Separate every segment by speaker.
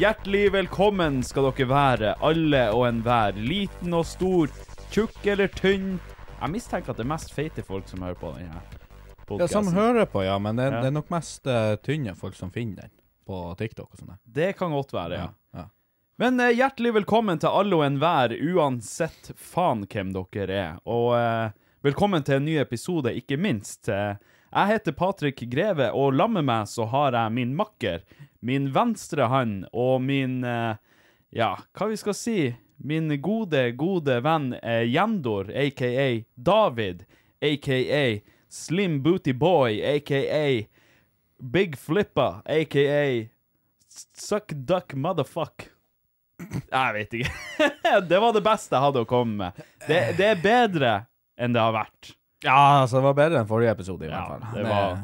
Speaker 1: Hjertelig velkommen skal dere være, alle og enhver. Liten og stor, tjukk eller tynn. Jeg mistenker at det er mest feite folk som hører på denne
Speaker 2: Ja, som hører på, ja, men det,
Speaker 1: Ja.
Speaker 2: det er nok mest uh, tynne folk som finner den på TikTok og sånn.
Speaker 1: Det kan godt være, ja.
Speaker 2: ja.
Speaker 1: Men uh, hjertelig velkommen til alle og enhver, uansett faen hvem dere er. Og uh, velkommen til en ny episode, ikke minst. Eh, jeg heter Patrik Greve, og sammen med meg så har jeg min makker, min venstre hand og min eh, Ja, hva vi skal si? Min gode, gode venn eh, Jendor, aka David, aka Slim Booty Boy, aka Big Flippa, aka Suck Duck Motherfuck. Jeg vet ikke. det var det beste jeg hadde å komme med. Det, det er bedre enn det har vært.
Speaker 2: Ja, altså, det var bedre enn forrige episode, i hvert fall.
Speaker 1: det var,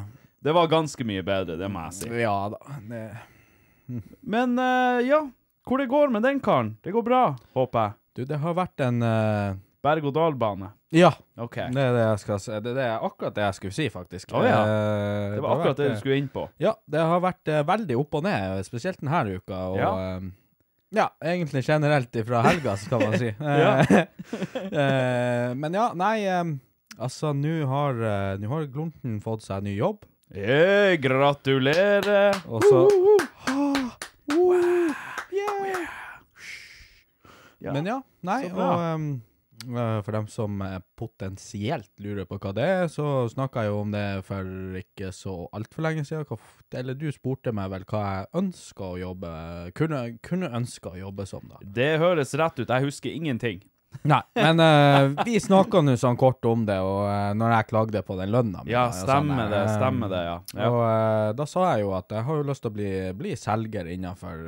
Speaker 1: det var ganske mye bedre, det må jeg si.
Speaker 2: Ja da. Det,
Speaker 1: Men eh, ja, hvor det går med den karen? Det går bra, håper jeg.
Speaker 2: du, det har vært en eh,
Speaker 1: Berg-og-dal-bane.
Speaker 2: Ja,
Speaker 1: OK.
Speaker 2: det er det jeg skal si. Det, det er akkurat det jeg skulle si, faktisk.
Speaker 1: Å, ja.
Speaker 2: Eh,
Speaker 1: Det var
Speaker 2: har
Speaker 1: akkurat
Speaker 2: vært,
Speaker 1: det
Speaker 2: eh,
Speaker 1: du skulle inn på.
Speaker 2: Ja, det har vært eh, veldig opp og ned, spesielt denne uka. Og
Speaker 1: Ja.
Speaker 2: eh, ja, egentlig generelt ifra helga, skal man si.
Speaker 1: Ja.
Speaker 2: Eh, men ja, nei eh, Altså, nå har, eh, nå har Glunten fått seg ny jobb,
Speaker 1: Yeah, gratulerer.
Speaker 2: og så
Speaker 1: Ja.
Speaker 2: Men ja, nei,
Speaker 1: Så bra.
Speaker 2: og um, eh, for dem som eh, potensielt lurer på hva det er, så snakka jeg jo om det for ikke så altfor lenge siden. Hva f- Eller du spurte meg vel hva jeg ønska å jobbe Kunne, kunne ønska å jobbe som, da.
Speaker 1: Det høres rett ut. Jeg husker ingenting.
Speaker 2: Nei, men uh, vi snakka nå sånn kort om det, og uh, når jeg klagde på den lønna
Speaker 1: Ja,
Speaker 2: stemmer sånn,
Speaker 1: stemmer det.
Speaker 2: eh,
Speaker 1: Stemmer det, ja. Ja.
Speaker 2: Og uh, da sa jeg jo at jeg har jo lyst til å bli, bli selger innafor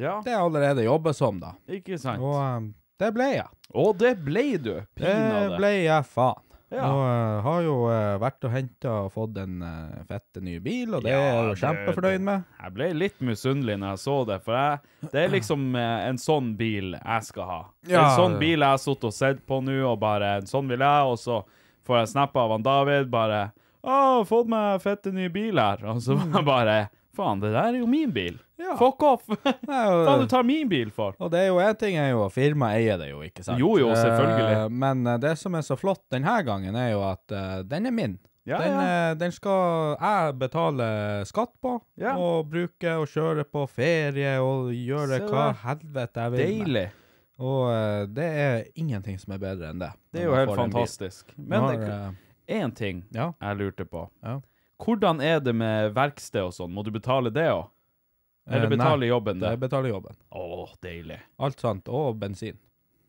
Speaker 1: ja.
Speaker 2: det jeg allerede jobber som, da.
Speaker 1: Ikke sant.
Speaker 2: Og det ble jeg.
Speaker 1: Og det ble du.
Speaker 2: Det ble jeg faen.
Speaker 1: Ja.
Speaker 2: Nå uh, har jo uh, vært og henta og fått en uh, fette ny bil, og det
Speaker 1: Ja,
Speaker 2: er jo kjempefornøyd med.
Speaker 1: Jeg ble litt misunnelig når jeg så det, for jeg, det er liksom eh, en sånn bil jeg skal ha.
Speaker 2: Ja.
Speaker 1: En sånn bil jeg har sittet og sett på nå, og bare sånn vil jeg, og så får jeg snap av han David, bare Å, fått meg fette ny bil her. Og så bare Faen, det der er jo min bil.
Speaker 2: Ja.
Speaker 1: Fuck off! Faen, du tar min bil for.
Speaker 2: og det er jo en ting er jo Firmaet eier det jo, ikke sant?
Speaker 1: Jo, jo, selvfølgelig.
Speaker 2: Eh, men eh, det som er så flott denne gangen, er jo at eh, den er min.
Speaker 1: Ja,
Speaker 2: den,
Speaker 1: ja.
Speaker 2: den skal jeg betale skatt på,
Speaker 1: Ja.
Speaker 2: og bruke og kjøre på ferie og gjøre hva helvete jeg vil med.
Speaker 1: Deilig.
Speaker 2: Og eh, det er ingenting som er bedre enn det.
Speaker 1: Det er jo helt fantastisk. Men én ting jeg lurte på.
Speaker 2: ja.
Speaker 1: Hvordan er det med verksted og sånn? Må du betale det òg? Eller betaler
Speaker 2: nei,
Speaker 1: jobben
Speaker 2: det
Speaker 1: det?
Speaker 2: betaler jobben.
Speaker 1: Å, deilig.
Speaker 2: Alt sant, og bensin.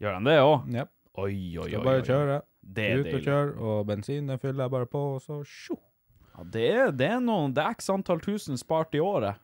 Speaker 1: Gjør han det òg?
Speaker 2: Yep.
Speaker 1: Oi, oi,
Speaker 2: Så
Speaker 1: Skal
Speaker 2: bare
Speaker 1: oi.
Speaker 2: kjøre,
Speaker 1: Det er
Speaker 2: ut og
Speaker 1: deilig.
Speaker 2: kjøre, og bensin den fyller jeg bare på, og så sjo.
Speaker 1: Ja, det, er, det er noen Det er x antall tusen spart i året.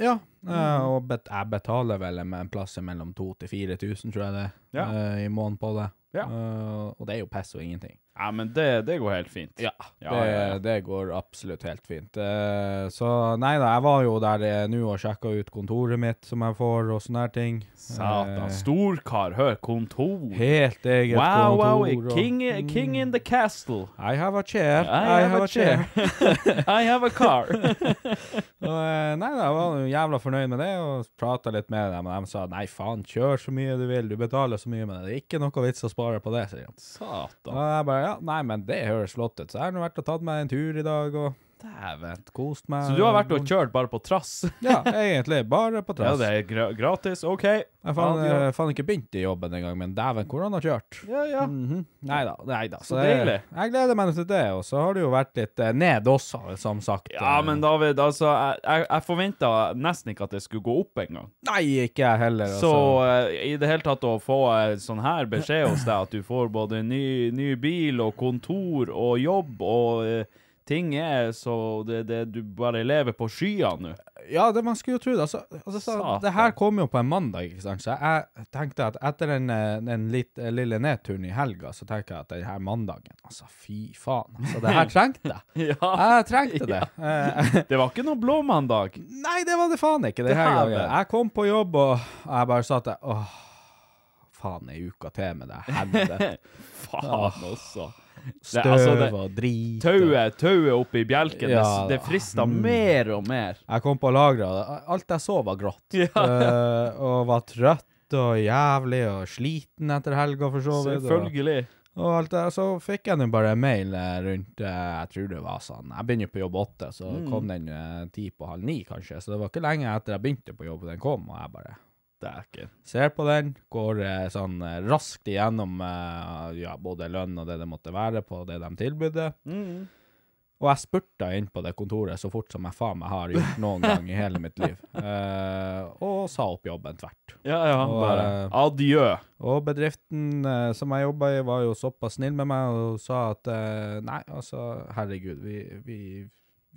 Speaker 2: Ja, eh, og bet jeg betaler vel med en plass mellom 2000 til 4000, tror jeg det,
Speaker 1: Ja.
Speaker 2: eh, i måneden på det.
Speaker 1: Ja.
Speaker 2: Uh, og det er jo pess og ingenting.
Speaker 1: Ja, men det, det går helt fint.
Speaker 2: Ja,
Speaker 1: Ja,
Speaker 2: det,
Speaker 1: ja,
Speaker 2: det går absolutt helt fint. Uh, så nei da, jeg var jo der eh, nå og sjekka ut kontoret mitt som jeg får, og sånne her ting.
Speaker 1: Satan.
Speaker 2: Uh,
Speaker 1: Storkar, hør, kontor.
Speaker 2: Helt eget
Speaker 1: Wow, wow,
Speaker 2: kontor. og-
Speaker 1: king, king in the castle.
Speaker 2: I have a chair.
Speaker 1: I have a chair. I have a car.
Speaker 2: Og, eh, nei jeg var jævla fornøyd med det, og prata litt med dem. Og de sa nei, faen, kjør så mye du vil, du betaler så mye men det. Er ikke noe vits å spare på det, sier de. Og
Speaker 1: Satan.
Speaker 2: jeg bare ja, nei, men det høres flott ut. Så jeg har nå vært og tatt meg en tur i dag og
Speaker 1: Dæven.
Speaker 2: kost meg.
Speaker 1: Så du har vært og kjørt bare på trass?
Speaker 2: Ja, egentlig. Bare på trass.
Speaker 1: Ja, det er gra gratis. OK.
Speaker 2: Jeg faen,
Speaker 1: ja.
Speaker 2: eh, faen ikke begynt i jobben engang, men dæven, hvor han har kjørt.
Speaker 1: Ja, ja.
Speaker 2: Mhm. Nei da, nei da.
Speaker 1: Så
Speaker 2: det-
Speaker 1: deilig.
Speaker 2: Jeg gleder meg til det, og så har det jo vært litt eh, ned også, som sagt.
Speaker 1: Ja,
Speaker 2: Eh,
Speaker 1: men David, altså, jeg, jeg, jeg forventa nesten ikke at det skulle gå opp engang.
Speaker 2: Nei, ikke jeg heller.
Speaker 1: Så
Speaker 2: Altså.
Speaker 1: eh, i det hele tatt å få sånn her beskjed hos deg, at du får både ny, ny bil og kontor og jobb og ting er så det, det, Du bare lever på skyene nå.
Speaker 2: Ja, det man skulle jo tro det. Altså, altså, så, det her kom jo på en mandag, ikke sant? så jeg tenkte at etter den, eh, den litt, eh, lille nedturen i helga, så tenker jeg at den her mandagen Altså, fy faen. Altså, det her trengte jeg.
Speaker 1: Ja.
Speaker 2: Jeg trengte det. Ja.
Speaker 1: Det var ikke noe blåmandag.
Speaker 2: Nei, det var det faen ikke det her
Speaker 1: Dæven.
Speaker 2: gangen. Jeg kom på jobb, og jeg bare satt der Åh, faen, ei uke til med det helvete.
Speaker 1: Faen også. Det- altså, det-
Speaker 2: Støv og drit. og-
Speaker 1: Tauet, tauet oppi bjelken,
Speaker 2: Ja.
Speaker 1: det, det frister
Speaker 2: Mm.
Speaker 1: mer og mer.
Speaker 2: Jeg kom på lageret, alt jeg så var grått.
Speaker 1: Ja.
Speaker 2: Uh, og var trøtt og jævlig og sliten etter helga, for så vidt.
Speaker 1: Selvfølgelig.
Speaker 2: Og alt det, så fikk jeg nå bare mail eh, rundt eh, Jeg tror det var sånn Jeg begynner på jobb åtte, så
Speaker 1: Mm.
Speaker 2: kom den ti på halv ni, kanskje. Så det var ikke lenge etter jeg begynte på jobb den kom, og jeg bare
Speaker 1: Dæken.
Speaker 2: ser på den, går eh, sånn eh, raskt igjennom eh, ja, både lønn og det det måtte være på det de tilbydde.
Speaker 1: Mm.
Speaker 2: Og jeg spurta inn på det kontoret så fort som jeg faen meg har gjort noen gang i hele mitt liv. Eh, og sa opp jobben tvert.
Speaker 1: Ja, ja,
Speaker 2: Og,
Speaker 1: bare
Speaker 2: eh,
Speaker 1: adjø.
Speaker 2: Og bedriften eh, som jeg jobba i, var jo såpass snill med meg og sa at eh, nei, altså, herregud, vi, vi,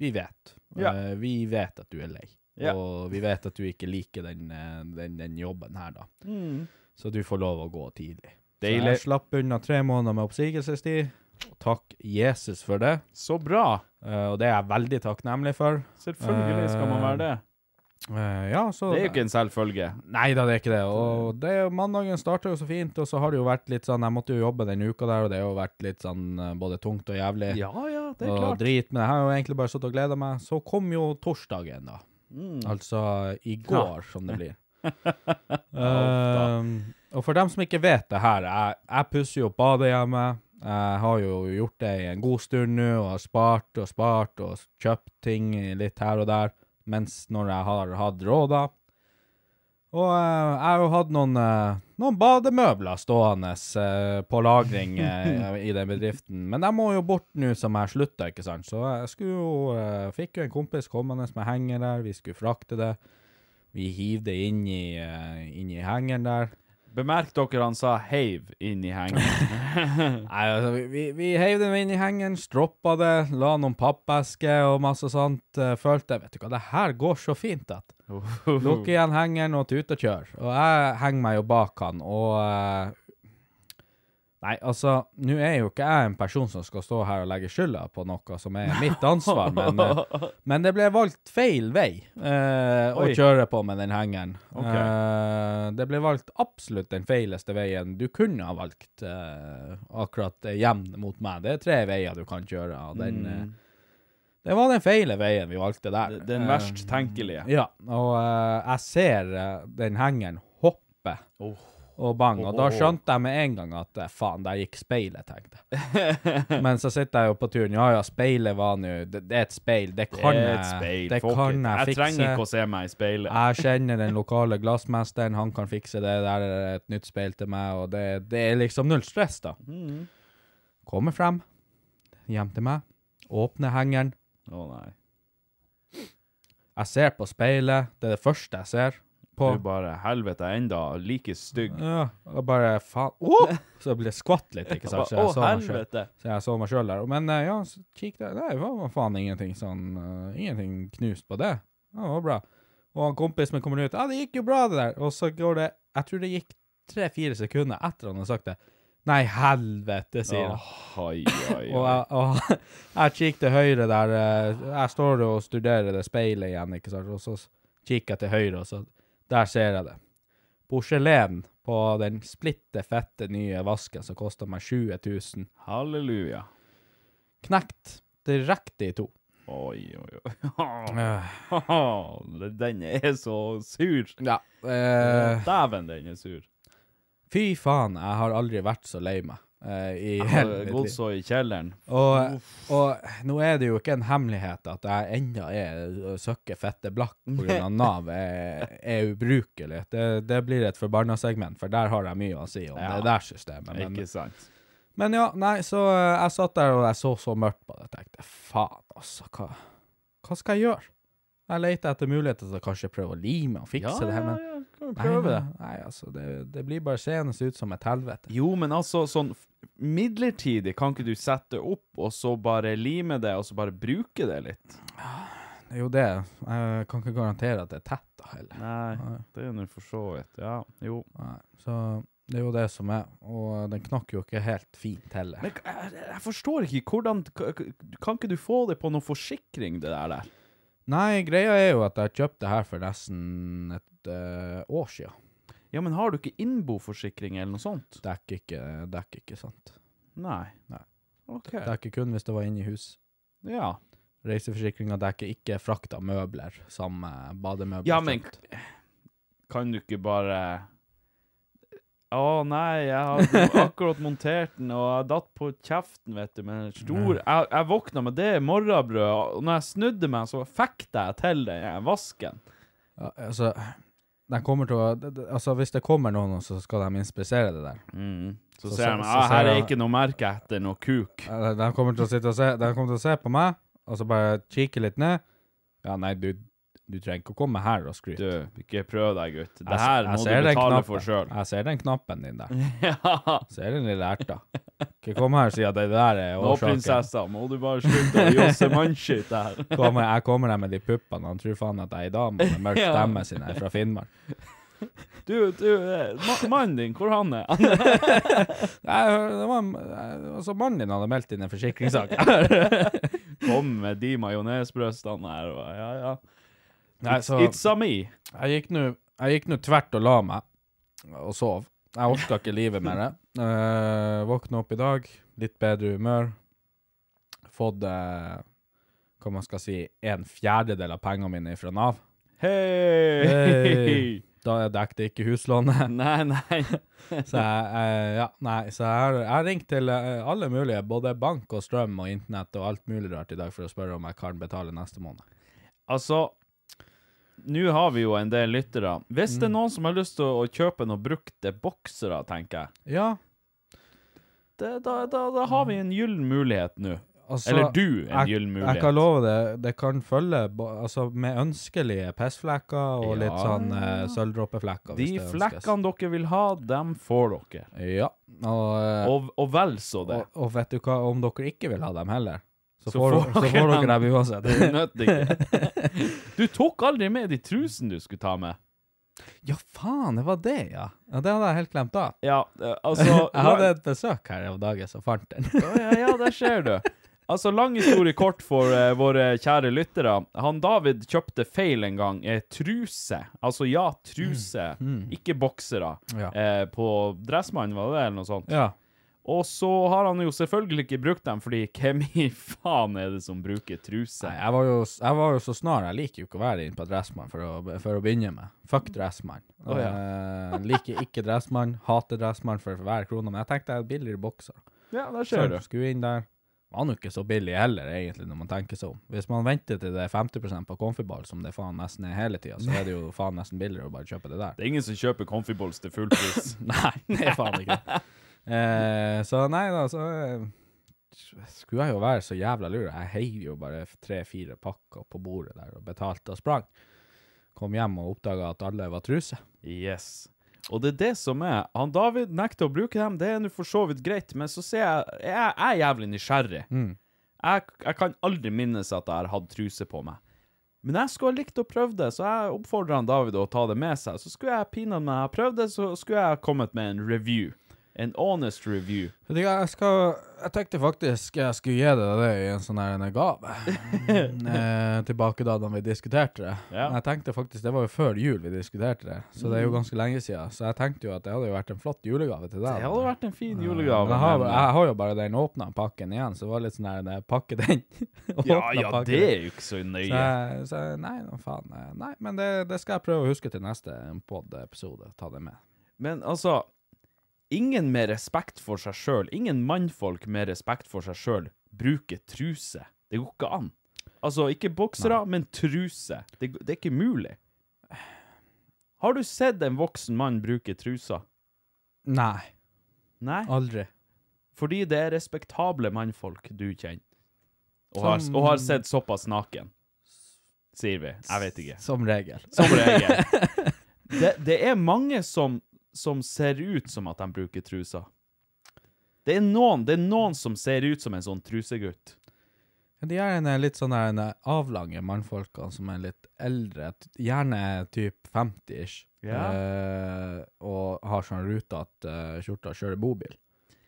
Speaker 2: vi vet.
Speaker 1: Ja.
Speaker 2: Eh, vi vet at du er lei.
Speaker 1: Ja.
Speaker 2: Og vi vet at du ikke liker den, eh, den, den jobben her, da.
Speaker 1: Mm.
Speaker 2: Så du får lov å gå tidlig. Så jeg slapp unna tre måneder med oppsigelsestid. Og takk Jesus for det.
Speaker 1: Så bra.
Speaker 2: Uh, og det er jeg veldig takknemlig for.
Speaker 1: Selvfølgelig skal man være det.
Speaker 2: Uh, ja, så
Speaker 1: Det er jo ikke en selvfølge.
Speaker 2: Nei da, det er ikke det. Og det, mandagen starta jo så fint, og så har det jo vært litt sånn Jeg måtte jo jobbe den uka der, og det har jo vært litt sånn eh, både tungt og jævlig.
Speaker 1: Ja, ja, det er
Speaker 2: og
Speaker 1: klart.
Speaker 2: drit, men jeg har jo egentlig bare sittet og gleda meg. Så kom jo torsdagen, da.
Speaker 1: Mm.
Speaker 2: Altså i går, som det blir. um, og for dem som ikke vet det her, jeg, jeg pusser jo opp badet hjemme. Jeg har jo gjort det i en god stund nå, og har spart og spart og kjøpt ting litt her og der, mens når jeg har hatt råd, da. Og eh, jeg har jo hatt noen, eh, noen bademøbler stående eh, på lagring i den bedriften. Men de må jo bort nå som jeg slutta, ikke sant. Så jeg skulle jo, fikk jo en kompis kommende med henger der, vi skulle frakte det. Vi hiv det inn i, inn i hengeren der.
Speaker 1: Bemerk dere han sa heiv inn i hengen.
Speaker 2: Nei, altså, vi, vi, vi heiv den inn i hengen, stroppa det, la noen pappesker og masse sånt. eh, følte vet du hva, det her går så fint at Lukk igjen hengeren og tut og kjør. Og jeg henger meg jo bak han, og eh, Nei, altså, nå er jo ikke jeg en person som skal stå her og legge skylda på noe som er mitt ansvar, men, eh, men det ble valgt feil vei eh, å kjøre på med den hengeren.
Speaker 1: Okay.
Speaker 2: Eh, det ble valgt absolutt den feileste veien du kunne ha valgt eh, akkurat eh, hjem mot meg. Det er tre veier du kan kjøre, den, eh,
Speaker 1: Mm.
Speaker 2: det var den feile veien vi valgte der.
Speaker 1: Den
Speaker 2: Eh,
Speaker 1: verst tenkelige.
Speaker 2: ja, og eh, jeg ser eh, den hengeren hoppe
Speaker 1: Oh.
Speaker 2: Og bang, og da
Speaker 1: Oh.
Speaker 2: skjønte jeg med en gang at eh, faen, der gikk speilet, tenkte jeg. Men så sitter jeg jo på turen, ja ja, speilet var nå, det, det er et speil, det kan jeg, det kan jeg fikse.
Speaker 1: Jeg trenger ikke å se meg i speilet.
Speaker 2: Jeg kjenner den lokale glassmesteren, han kan fikse det, der er et nytt speil til meg, og det, det er liksom null stress da.
Speaker 1: Mm.
Speaker 2: Kommer frem, hjem til meg, åpner hengeren,
Speaker 1: Å nei.
Speaker 2: jeg ser på speilet, det er det første jeg ser på.
Speaker 1: Du bare helvete enda like stygg.
Speaker 2: Ja, og bare faen oh! Så jeg ble skvatt litt, ikke sant? Så jeg så
Speaker 1: helvete.
Speaker 2: Så jeg så meg sjøl der. Men eh, ja, så kikk der. Nei, det var faen ingenting sånn uh, Ingenting knust på det. Ja, det var bra. Og han kompisen min kommer ut. Ja, det gikk jo bra, det der. Og så går det Jeg tror det gikk tre-fire sekunder etter han har sagt det. Nei, helvete, sier han.
Speaker 1: Oh, oi, oi,
Speaker 2: Og,
Speaker 1: oi.
Speaker 2: jeg- og jeg kikker til høyre der eh, Jeg står og studerer det speilet igjen, ikke sant, og så kikker jeg til høyre, og så Der ser jeg det. Porselen på den splitte fette nye vasken som kosta meg 20 000.
Speaker 1: Halleluja.
Speaker 2: Knekt direkte i to.
Speaker 1: Oi, oi, oi. Den er så sur.
Speaker 2: Ja. Eh,
Speaker 1: Dæven, den er sur.
Speaker 2: fy faen, jeg har aldri vært så lei meg i
Speaker 1: Jeg
Speaker 2: hele mitt liv.
Speaker 1: i kjelleren.
Speaker 2: Og, og nå er det jo ikke en hemmelighet at jeg ennå er søkke fette blakk pga. Nav er, er ubrukelig. Det, det blir et forbanna segment, for der har jeg mye å si om
Speaker 1: Ja.
Speaker 2: det der systemet. Men,
Speaker 1: Ikke sant?
Speaker 2: men ja, nei, så eh, jeg satt der og jeg så så mørkt på det. Jeg tenkte faen, altså, hva, hva skal jeg gjøre? Jeg leter etter muligheter til å kanskje prøve å lime og fikse det her, men
Speaker 1: ja, kan vi prøve det.
Speaker 2: Nei, altså, det, det blir bare seende ut som et helvete.
Speaker 1: Jo, men altså, sånn midlertidig, kan ikke du sette opp, og så bare lime det, og så bare bruke det litt?
Speaker 2: Det er jo det. Jeg kan ikke garantere at det er tett, da, heller.
Speaker 1: Nei, det er nå for så vidt. Ja, jo.
Speaker 2: Nei, så det er jo det som er, og den knakk jo ikke helt fint heller.
Speaker 1: Men jeg, jeg forstår ikke, hvordan Kan ikke du få det på noen forsikring, det der der?
Speaker 2: Nei, greia er jo at jeg kjøpte det her for nesten et eh, år siden.
Speaker 1: Ja, men har du ikke innboforsikring eller noe sånt?
Speaker 2: Dekker ikke, dekk ikke sant.
Speaker 1: Nei.
Speaker 2: Nei.
Speaker 1: OK.
Speaker 2: Dekker kun hvis det var inne i hus.
Speaker 1: Ja.
Speaker 2: Reiseforsikringa dekker ikke frakt av møbler, som eh, bademøbler.
Speaker 1: Ja, men kan du ikke bare Å nei, jeg hadde akkurat montert den, og jeg datt på kjeften, vet du, med en stor Jeg, jeg våkna med det morrabrød, og når jeg snudde meg, så fekta jeg til den vasken.
Speaker 2: ja, altså, de kommer til å Altså, hvis det kommer noen, så skal de inspisere det der.
Speaker 1: Mm. Så,
Speaker 2: Så
Speaker 1: ser de ah, her er ikke noe merke etter noe kuk.
Speaker 2: De kommer til å sitte og se De kommer til å se på meg, og så bare kikke litt ned. Ja, nei, du, du trenger ikke å komme her og skryte.
Speaker 1: Du, ikke prøv deg, gutt. Det her må du betale for sjøl.
Speaker 2: Jeg ser den knappen din der.
Speaker 1: ja.
Speaker 2: Ser den lille erta. Ikke kom her og si at det der er årsaken.
Speaker 1: Nå, prinsessa, må du bare slutte å josse mannskitt her.
Speaker 2: Kommer, jeg kommer der med de puppene, han tror faen at jeg er ei dame med mørk stemme sin er fra Finnmark.
Speaker 1: Du, du, eh, ma mannen din, hvor han er? Han
Speaker 2: det var altså Mannen din hadde meldt inn en forsikringssak.
Speaker 1: kom med de majonesbrøstene her, og ja, ja.
Speaker 2: Nei,
Speaker 1: It's,
Speaker 2: så
Speaker 1: it's a me.
Speaker 2: jeg gikk nå Jeg gikk nå tvert og la meg og sov. Jeg orka ikke livet med det. Uh, Våkna opp i dag, litt bedre humør. Fått uh, hva man skal si, en fjerdedel av pengene mine fra Nav.
Speaker 1: Hei!
Speaker 2: Hey. Da dekket ikke huslånet.
Speaker 1: Nei, nei.
Speaker 2: Så jeg, uh, ja, nei, så jeg har, ringt til eh, alle mulige, både bank og strøm og internett og alt mulig rart i dag for å spørre om jeg kan betale neste måned.
Speaker 1: Altså, nå har vi jo en del lyttere. Hvis
Speaker 2: Mm.
Speaker 1: det er noen som har lyst til å, kjøpe noen brukte boksere, tenker jeg,
Speaker 2: Ja,
Speaker 1: det, da, da, da har vi en gyllen mulighet nå.
Speaker 2: altså
Speaker 1: Eller du, en gyllen mulighet.
Speaker 2: jeg kan love det, det kan følge altså med ønskelige pissflekker og litt sånn eh, sølvdråpeflekker.
Speaker 1: De flekkene dere vil ha, dem får dere.
Speaker 2: Ja, og, eh,
Speaker 1: Og, og vel så det.
Speaker 2: og, og vet du hva, om dere ikke vil ha dem heller, så,
Speaker 1: Så
Speaker 2: får, så får dere
Speaker 1: dem.
Speaker 2: uansett.
Speaker 1: Det nytter ikke. Du tok aldri med de trusene du skulle ta med.
Speaker 2: ja, faen, det var det, ja. ja. Det hadde jeg helt glemt av.
Speaker 1: Ja, eh, altså
Speaker 2: Jeg hadde et besøk her om dagen som fant den.
Speaker 1: Ja, ja, der ser du. Altså, lang historie kort for uh, våre kjære lyttere. Han David kjøpte feil en gang. Eh, truse. Altså, ja, truse. Ikke boksere.
Speaker 2: Ja.
Speaker 1: Eh, på Dressmann, var det det, eller noe sånt?
Speaker 2: Ja.
Speaker 1: Og så har han jo selvfølgelig ikke brukt dem, fordi hvem i faen er det som bruker truse?
Speaker 2: Nei, jeg var, jo, jeg var jo så snar. Jeg liker jo ikke å være inne på Dressmann for å, for å begynne med. Fuck Dressmann.
Speaker 1: Oh, ja.
Speaker 2: Eh, liker ikke Dressmann. Hater Dressmann for hver krone. Men jeg tenkte jeg billigere bokser.
Speaker 1: Ja, der ser du.
Speaker 2: skulle inn der. Var nå ikke så billig heller, egentlig, når man tenker seg om. Hvis man venter til det er 50% på Comfyball, som det faen nesten er hele tida, så er det jo faen nesten billigere å bare kjøpe det der.
Speaker 1: Det er ingen som kjøper Comfyballs til full pris.
Speaker 2: Nei, det er faen ikke det. Eh, så nei da, så eh, skulle jeg jo være så jævla lur. Jeg heiv jo bare tre-fire pakker på bordet der og betalte og sprang. Kom hjem og oppdaga at alle var truse.
Speaker 1: Yes. Og det er det som er Han David nekter å bruke dem, det er nå for så vidt greit, men så ser jeg Jeg, er jævlig nysgjerrig. Jeg, jeg kan aldri minnes at jeg har hatt truse på meg. Men jeg skulle ha likt å prøve det, så jeg oppfordrer han David å ta det med seg. Så skulle jeg pinadø ha prøvd det, så skulle jeg kommet med en review. En honest review.
Speaker 2: Jeg skal Jeg tenkte faktisk jeg skulle gi deg det i en sånn her en gave. eh, tilbake da da vi diskuterte det.
Speaker 1: Ja.
Speaker 2: Jeg tenkte faktisk Det var jo før jul vi diskuterte det, så det er jo ganske lenge siden. Så jeg tenkte jo at det hadde jo vært en flott julegave til deg.
Speaker 1: Det hadde vært en fin julegave.
Speaker 2: Jeg har, jeg har jo bare den åpna pakken igjen, så det var litt sånn her jeg pakker den.
Speaker 1: ja, ja, det er jo ikke så
Speaker 2: Så,
Speaker 1: nøye.
Speaker 2: jeg- så jeg- nei, nå faen. eh, Nei, men det, det skal jeg prøve å huske til neste pod-episode. Ta det med.
Speaker 1: Men altså Ingen med respekt for seg sjøl, ingen mannfolk med respekt for seg sjøl, bruker truse. Det går ikke an. Altså, ikke boksere, men truse. Det, det er ikke mulig. Har du sett en voksen mann bruke truser?
Speaker 2: Nei,
Speaker 1: Nei?
Speaker 2: aldri.
Speaker 1: Fordi det er respektable mannfolk du kjenner. Og har, og har sett såpass naken. Sier vi. Jeg vet ikke.
Speaker 2: Som regel.
Speaker 1: Som regel. Det, det er mange som, som ser ut som at de bruker truser. Det er, noen, det er noen som ser ut som en sånn trusegutt.
Speaker 2: De er en, eh, litt sånn der, en eh, avlange mannfolkene som er litt eldre, gjerne typ 50-ish,
Speaker 1: Ja.
Speaker 2: uh, og har sånn rutete uh, kjorta kjører bobil.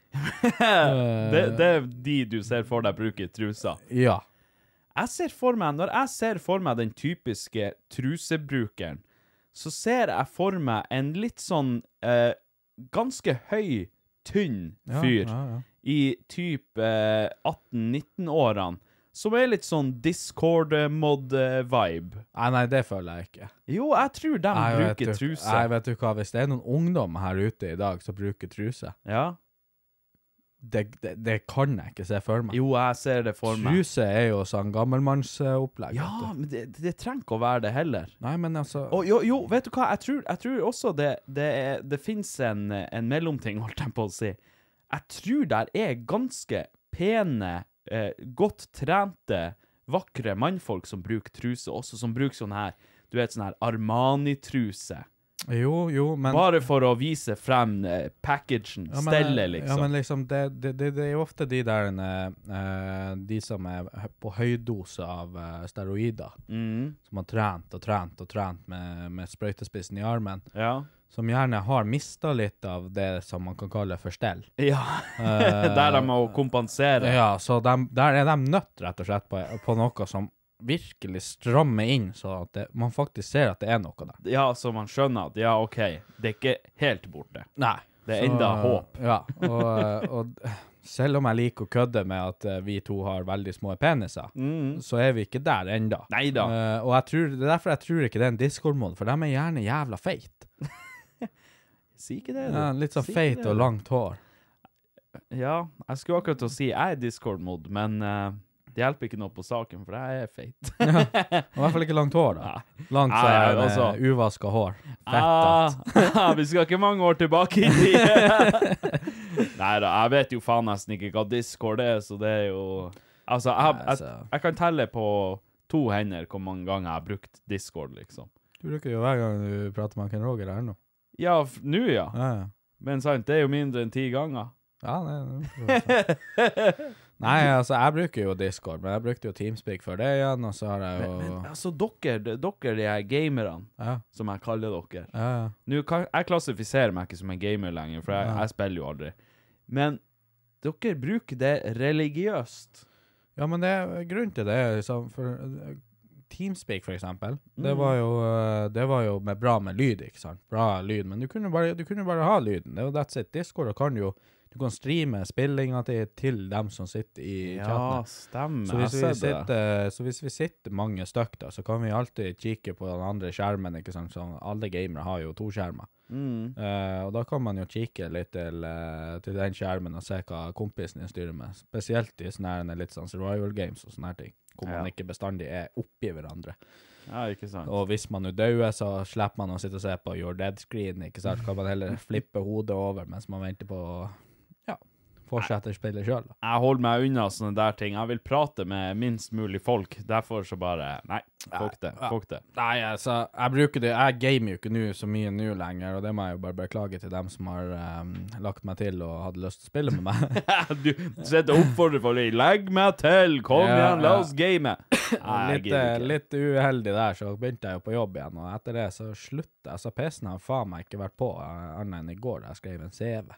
Speaker 1: det, det er de du ser for deg bruker truser.
Speaker 2: Ja.
Speaker 1: Jeg ser for meg, Når jeg ser for meg den typiske trusebrukeren, så ser jeg for meg en litt sånn eh, ganske høy tynn fyr
Speaker 2: ja, ja.
Speaker 1: i typ eh, 18-19-årene, som er litt sånn Discord-mod-vibe.
Speaker 2: Nei, nei, det føler jeg ikke.
Speaker 1: Jo, jeg tror de
Speaker 2: Nei,
Speaker 1: bruker truse.
Speaker 2: Nei, vet du hva, hvis det er noen ungdom her ute i dag som bruker truse,
Speaker 1: Ja.
Speaker 2: Det, det, det kan jeg ikke se for meg.
Speaker 1: Jo, jeg ser det for meg.
Speaker 2: Truse er jo sånn gammelmannsopplegg.
Speaker 1: Ja, men det, det trenger ikke å være det heller.
Speaker 2: Nei, men altså
Speaker 1: Og jo, jo, vet du hva, jeg tror, jeg tror også det, det, er- det finnes en, en mellomting, holdt jeg på å si. Jeg tror der er ganske pene, eh, godt trente, vakre mannfolk som bruker truse også, som bruker sånn her, du vet, sånn her Armani-truse.
Speaker 2: Jo, jo, men
Speaker 1: Bare for å vise frem eh, packagen,
Speaker 2: Ja, men-
Speaker 1: stellet,
Speaker 2: Ja,
Speaker 1: liksom.
Speaker 2: men liksom, det, det, det, det er jo ofte de der eh, De som er på høydose av eh, steroider,
Speaker 1: mm,
Speaker 2: som har trent og trent og trent med, med sprøytespissen i armen,
Speaker 1: ja.
Speaker 2: som gjerne har mista litt av det som man kan kalle for stell.
Speaker 1: Ja,
Speaker 2: Eh,
Speaker 1: der de må kompensere.
Speaker 2: Ja, så de, der er de nødt rett og slett på, på noe som virkelig strammer inn, så at det, man faktisk ser at det er noe der.
Speaker 1: Ja, så man skjønner at, ja, ok, det er ikke helt borte.
Speaker 2: Nei.
Speaker 1: Det er enda håp.
Speaker 2: Ja, og, eh, og selv om jeg liker å kødde med at eh, vi to har veldig små peniser,
Speaker 1: Mm.
Speaker 2: så er vi ikke der enda.
Speaker 1: Neida.
Speaker 2: Eh, og jeg tror, det er derfor jeg tror ikke det er en Discord-mod, for de er gjerne jævla feit.
Speaker 1: Si ikke det, du.
Speaker 2: Ja, litt sånn
Speaker 1: Si
Speaker 2: feit og langt hår.
Speaker 1: Ja, jeg skulle akkurat til å si jeg er Discord-mod, men eh, det hjelper ikke noe på saken, for jeg er feit.
Speaker 2: I hvert fall ikke langt hår, da. Langt så er det
Speaker 1: altså.
Speaker 2: uvaska hår. Fettete.
Speaker 1: Ah, vi skal ikke mange år tilbake i tid. Nei da, jeg vet jo faen nesten ikke hva Discord er, så det er jo Altså, jeg, jeg, jeg kan telle på to hender hvor mange ganger jeg har brukt Discord, liksom.
Speaker 2: Du bruker jo hver gang du prater med Ken Roger her nå.
Speaker 1: Ja, nå ja.
Speaker 2: Ja, ja.
Speaker 1: Men sant, det er jo mindre enn ti ganger.
Speaker 2: Ja, det, det Nei, altså, jeg bruker jo Discord, men jeg brukte jo Teamspeak før det igjen, og så har jeg jo
Speaker 1: Men altså, dere, dere de her gamerne,
Speaker 2: Ja,
Speaker 1: som jeg kaller dere
Speaker 2: ja, ja.
Speaker 1: Nå Jeg klassifiserer meg ikke som en gamer lenger, for jeg, jeg spiller jo aldri. Men dere bruker det religiøst.
Speaker 2: Ja, men det er grunnen til det. Liksom, for eh, Teamspeak, for eksempel, det,
Speaker 1: Mm.
Speaker 2: var jo, eh, det var jo med bra med lyd, ikke sant? Bra lyd, men du kunne bare, bare ha lyden. Det er jo that's it. Discord kan jo Du kan streame spillinga til, til dem som sitter i
Speaker 1: Ja,
Speaker 2: chatten.
Speaker 1: stemmer.
Speaker 2: Så hvis, vi sitter, så hvis vi sitter mange stykk, da, så kan vi alltid kikke på den andre skjermen. ikke sant? Så alle gamere har jo to skjermer.
Speaker 1: Mm.
Speaker 2: Uh, og da kan man jo kikke litt til, uh, til den skjermen og se hva kompisen din styrer med. Spesielt i sånne litt sånn survival games og sånne ting, hvor man ikke bestandig er oppi hverandre.
Speaker 1: Ja, ikke sant.
Speaker 2: Og hvis man nå dauer, så slipper man å sitte og se på Your Dead Screen, ikke sant? Kan man heller flippe hodet over mens man venter på å fortsette spillet sjøl, da.
Speaker 1: Jeg holder meg unna sånne der ting. Jeg vil prate med minst mulig folk. Derfor så bare Nei, fuck det. Fuck det.
Speaker 2: Nei, altså, jeg bruker det Jeg gamer jo ikke nå så mye nå lenger, og det må jeg jo bare beklage til dem som har um, lagt meg til og hadde lyst til å spille med meg.
Speaker 1: du sitter og oppfordrer folk. Legg meg til! Kom
Speaker 2: Ja,
Speaker 1: igjen, la oss game! Nei,
Speaker 2: litt, eh, litt uheldig der, så begynte jeg jo på jobb igjen, og etter det så slutta jeg. Så PC-en har faen meg ikke vært på eh, annet enn i går, da jeg skrev en CV.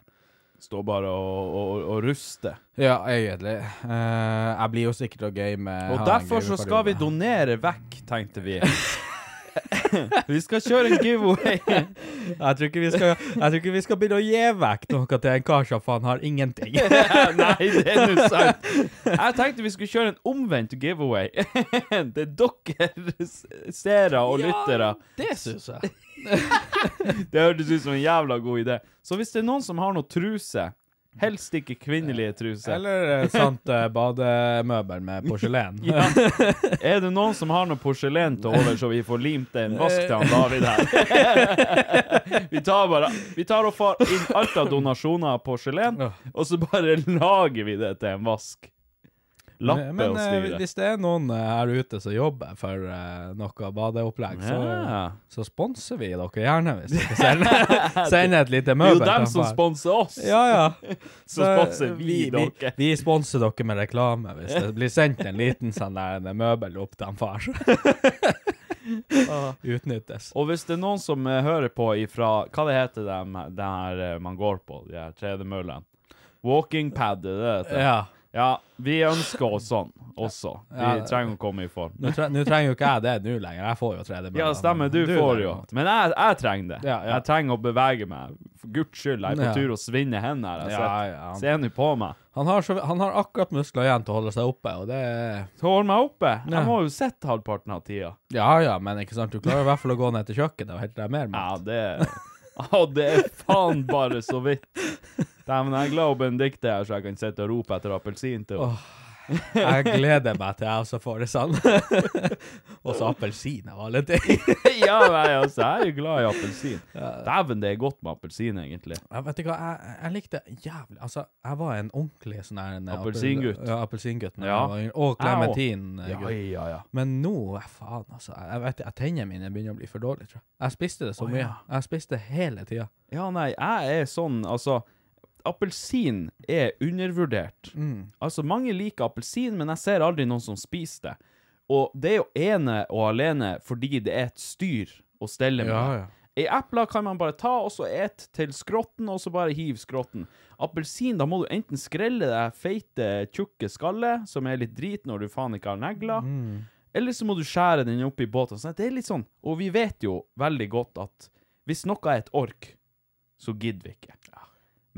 Speaker 1: Stå bare og, og, og ruste.
Speaker 2: Ja, egentlig. Uh, jeg blir jo sikkert å game.
Speaker 1: Og derfor så skal vi donere vekk, tenkte vi. vi skal kjøre en giveaway.
Speaker 2: Jeg tror, ikke vi skal, ikke vi skal begynne å gi vekk noe til en kar som faen har ingenting.
Speaker 1: Nei, det er nå sant. Jeg tenkte vi skulle kjøre en omvendt giveaway. det er dere seere og lyttere.
Speaker 2: det syns jeg.
Speaker 1: Det hørtes ut som en jævla god idé. Så hvis det er noen som har noe truse, helst ikke kvinnelige truser.
Speaker 2: Eller et sånt uh, bademøbel med porselen.
Speaker 1: ja. Er det noen som har noe porselen til over, så vi får limt en vask til han David her? vi tar bare Vi tar og får inn alt av donasjoner av porselen, og så bare lager vi det til en vask. Lappe
Speaker 2: Men
Speaker 1: og styre.
Speaker 2: Men hvis det er noen eh, her ute som jobber for eh, noe badeopplegg, så,
Speaker 1: Ja.
Speaker 2: så sponser vi dere gjerne hvis dere sender, sender et lite møbel.
Speaker 1: Det er jo dem som sponser oss.
Speaker 2: Ja, ja.
Speaker 1: Så sponser vi,
Speaker 2: vi,
Speaker 1: dere.
Speaker 2: vi sponser dere med reklame hvis det blir sendt en liten sånn der møbel opp til far. Utnyttes.
Speaker 1: Og hvis det er noen som eh, hører på ifra Hva det heter det eh, man går på, de her tredemøllene? Walking pad, er det det heter?
Speaker 2: Ja.
Speaker 1: Ja, vi ønsker oss sånn også. Vi
Speaker 2: Ja.
Speaker 1: trenger å komme i form.
Speaker 2: Nå tre, trenger jo ikke jeg det nå lenger. Jeg får jo tredemølla.
Speaker 1: Ja, stemmer. Du får jo. Men jeg, jeg trenger det.
Speaker 2: Ja, ja.
Speaker 1: Jeg trenger å bevege meg. For guds skyld, jeg er på
Speaker 2: Ja.
Speaker 1: tur å svinne hen her.
Speaker 2: Ja,
Speaker 1: ser- Se nå på meg.
Speaker 2: Han har, så, han har akkurat muskler igjen til å holde seg oppe, og det er
Speaker 1: Så hold meg oppe.
Speaker 2: Ja.
Speaker 1: Jeg må jo sitte halvparten av tida.
Speaker 2: Ja ja, men ikke sant, du klarer i hvert fall å gå ned til kjøkkenet og hente deg mer
Speaker 1: Ja,
Speaker 2: mat.
Speaker 1: det Å, det er faen bare så vidt. Dæven, jeg er glad Benedicte er her, så jeg kan sitte og rope etter appelsin til henne.
Speaker 2: Jeg gleder meg til jeg også får det sånn. og så appelsin av alle ting.
Speaker 1: ja, nei, altså, jeg er jo glad i appelsin. Dæven, det er godt med appelsin, egentlig.
Speaker 2: Jeg vet ikke hva, jeg, jeg likte jævlig Altså, jeg var en ordentlig sånn her
Speaker 1: Appelsingutt.
Speaker 2: Ja, appelsingutt.
Speaker 1: Ja.
Speaker 2: jeg. Og
Speaker 1: Jeg
Speaker 2: klementin.
Speaker 1: Ja, ja, ja.
Speaker 2: Men nå, faen altså, jeg vet ikke, tennene mine begynner å bli for dårlige, tror jeg. Jeg spiste det så mye. Jeg spiste det hele tida.
Speaker 1: Ja, nei, jeg er sånn, altså Appelsin er undervurdert.
Speaker 2: Mm.
Speaker 1: Altså, mange liker appelsin, men jeg ser aldri noen som spiser det. Og det er jo ene og alene fordi det er et styr å stelle med.
Speaker 2: Ja, ja.
Speaker 1: I epler kan man bare ta og så et til skrotten, og så bare hiv skrotten. Appelsin, da må du enten skrelle det feite, tjukke skallet, som er litt drit når du faen ikke har negler,
Speaker 2: Mm.
Speaker 1: eller så må du skjære den opp i båten. Det er litt sånn, og vi vet jo veldig godt at hvis noe er et ork, så gidder vi ikke.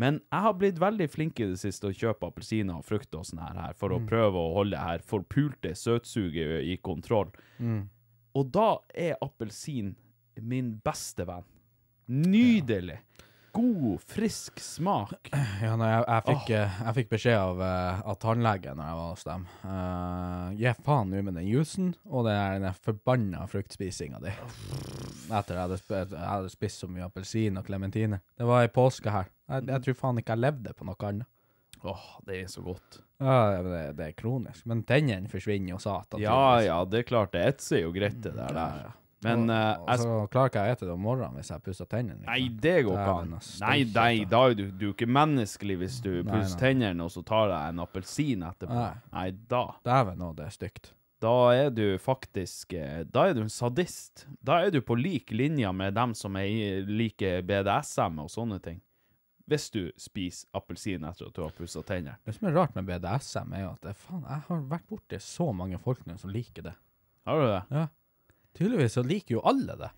Speaker 1: Men jeg har blitt veldig flink i det siste å kjøpe appelsiner og frukt og sånn her, for å prøve å holde det her forpulte søtsuget i kontroll.
Speaker 2: Mm.
Speaker 1: Og da er appelsin min beste venn. Nydelig. God, frisk smak.
Speaker 2: Ja, nei, jeg, jeg, fikk, oh. jeg fikk beskjed av, eh, av tannlegen når jeg var hos dem. Uh, Gi faen nå med den jusen og den den forbanna fruktspisinga di. Etter at jeg hadde spist så mye appelsin og klementine. Det var i påske her. Jeg, jeg tror faen ikke jeg levde på noe annet.
Speaker 1: Åh, det er så godt.
Speaker 2: Ja, det, det er kronisk. Men tennene forsvinner jo satan.
Speaker 1: Ja, ja, det er klart, det etser jo greit det der. Der. Men eh,
Speaker 2: og
Speaker 1: jeg
Speaker 2: så klarer ikke jeg å ete det om morgenen hvis jeg pusser tennene.
Speaker 1: Nei, det går ikke an. Nei, nei, da er du, du er ikke menneskelig hvis du pusser tennene og så tar deg en appelsin etterpå.
Speaker 2: Nei.
Speaker 1: Nei, da.
Speaker 2: Dæven òg, det er stygt.
Speaker 1: Da er du faktisk eh, Da er du en sadist. Da er du på lik linje med dem som er, i- liker BDSM og sånne ting. Hvis du spiser appelsin etter at du har pussa tennene.
Speaker 2: Det som er rart med BDSM, er at faen, jeg har vært borti så mange folk nå som liker det.
Speaker 1: Har du det?
Speaker 2: Ja. Tydeligvis så liker jo alle det.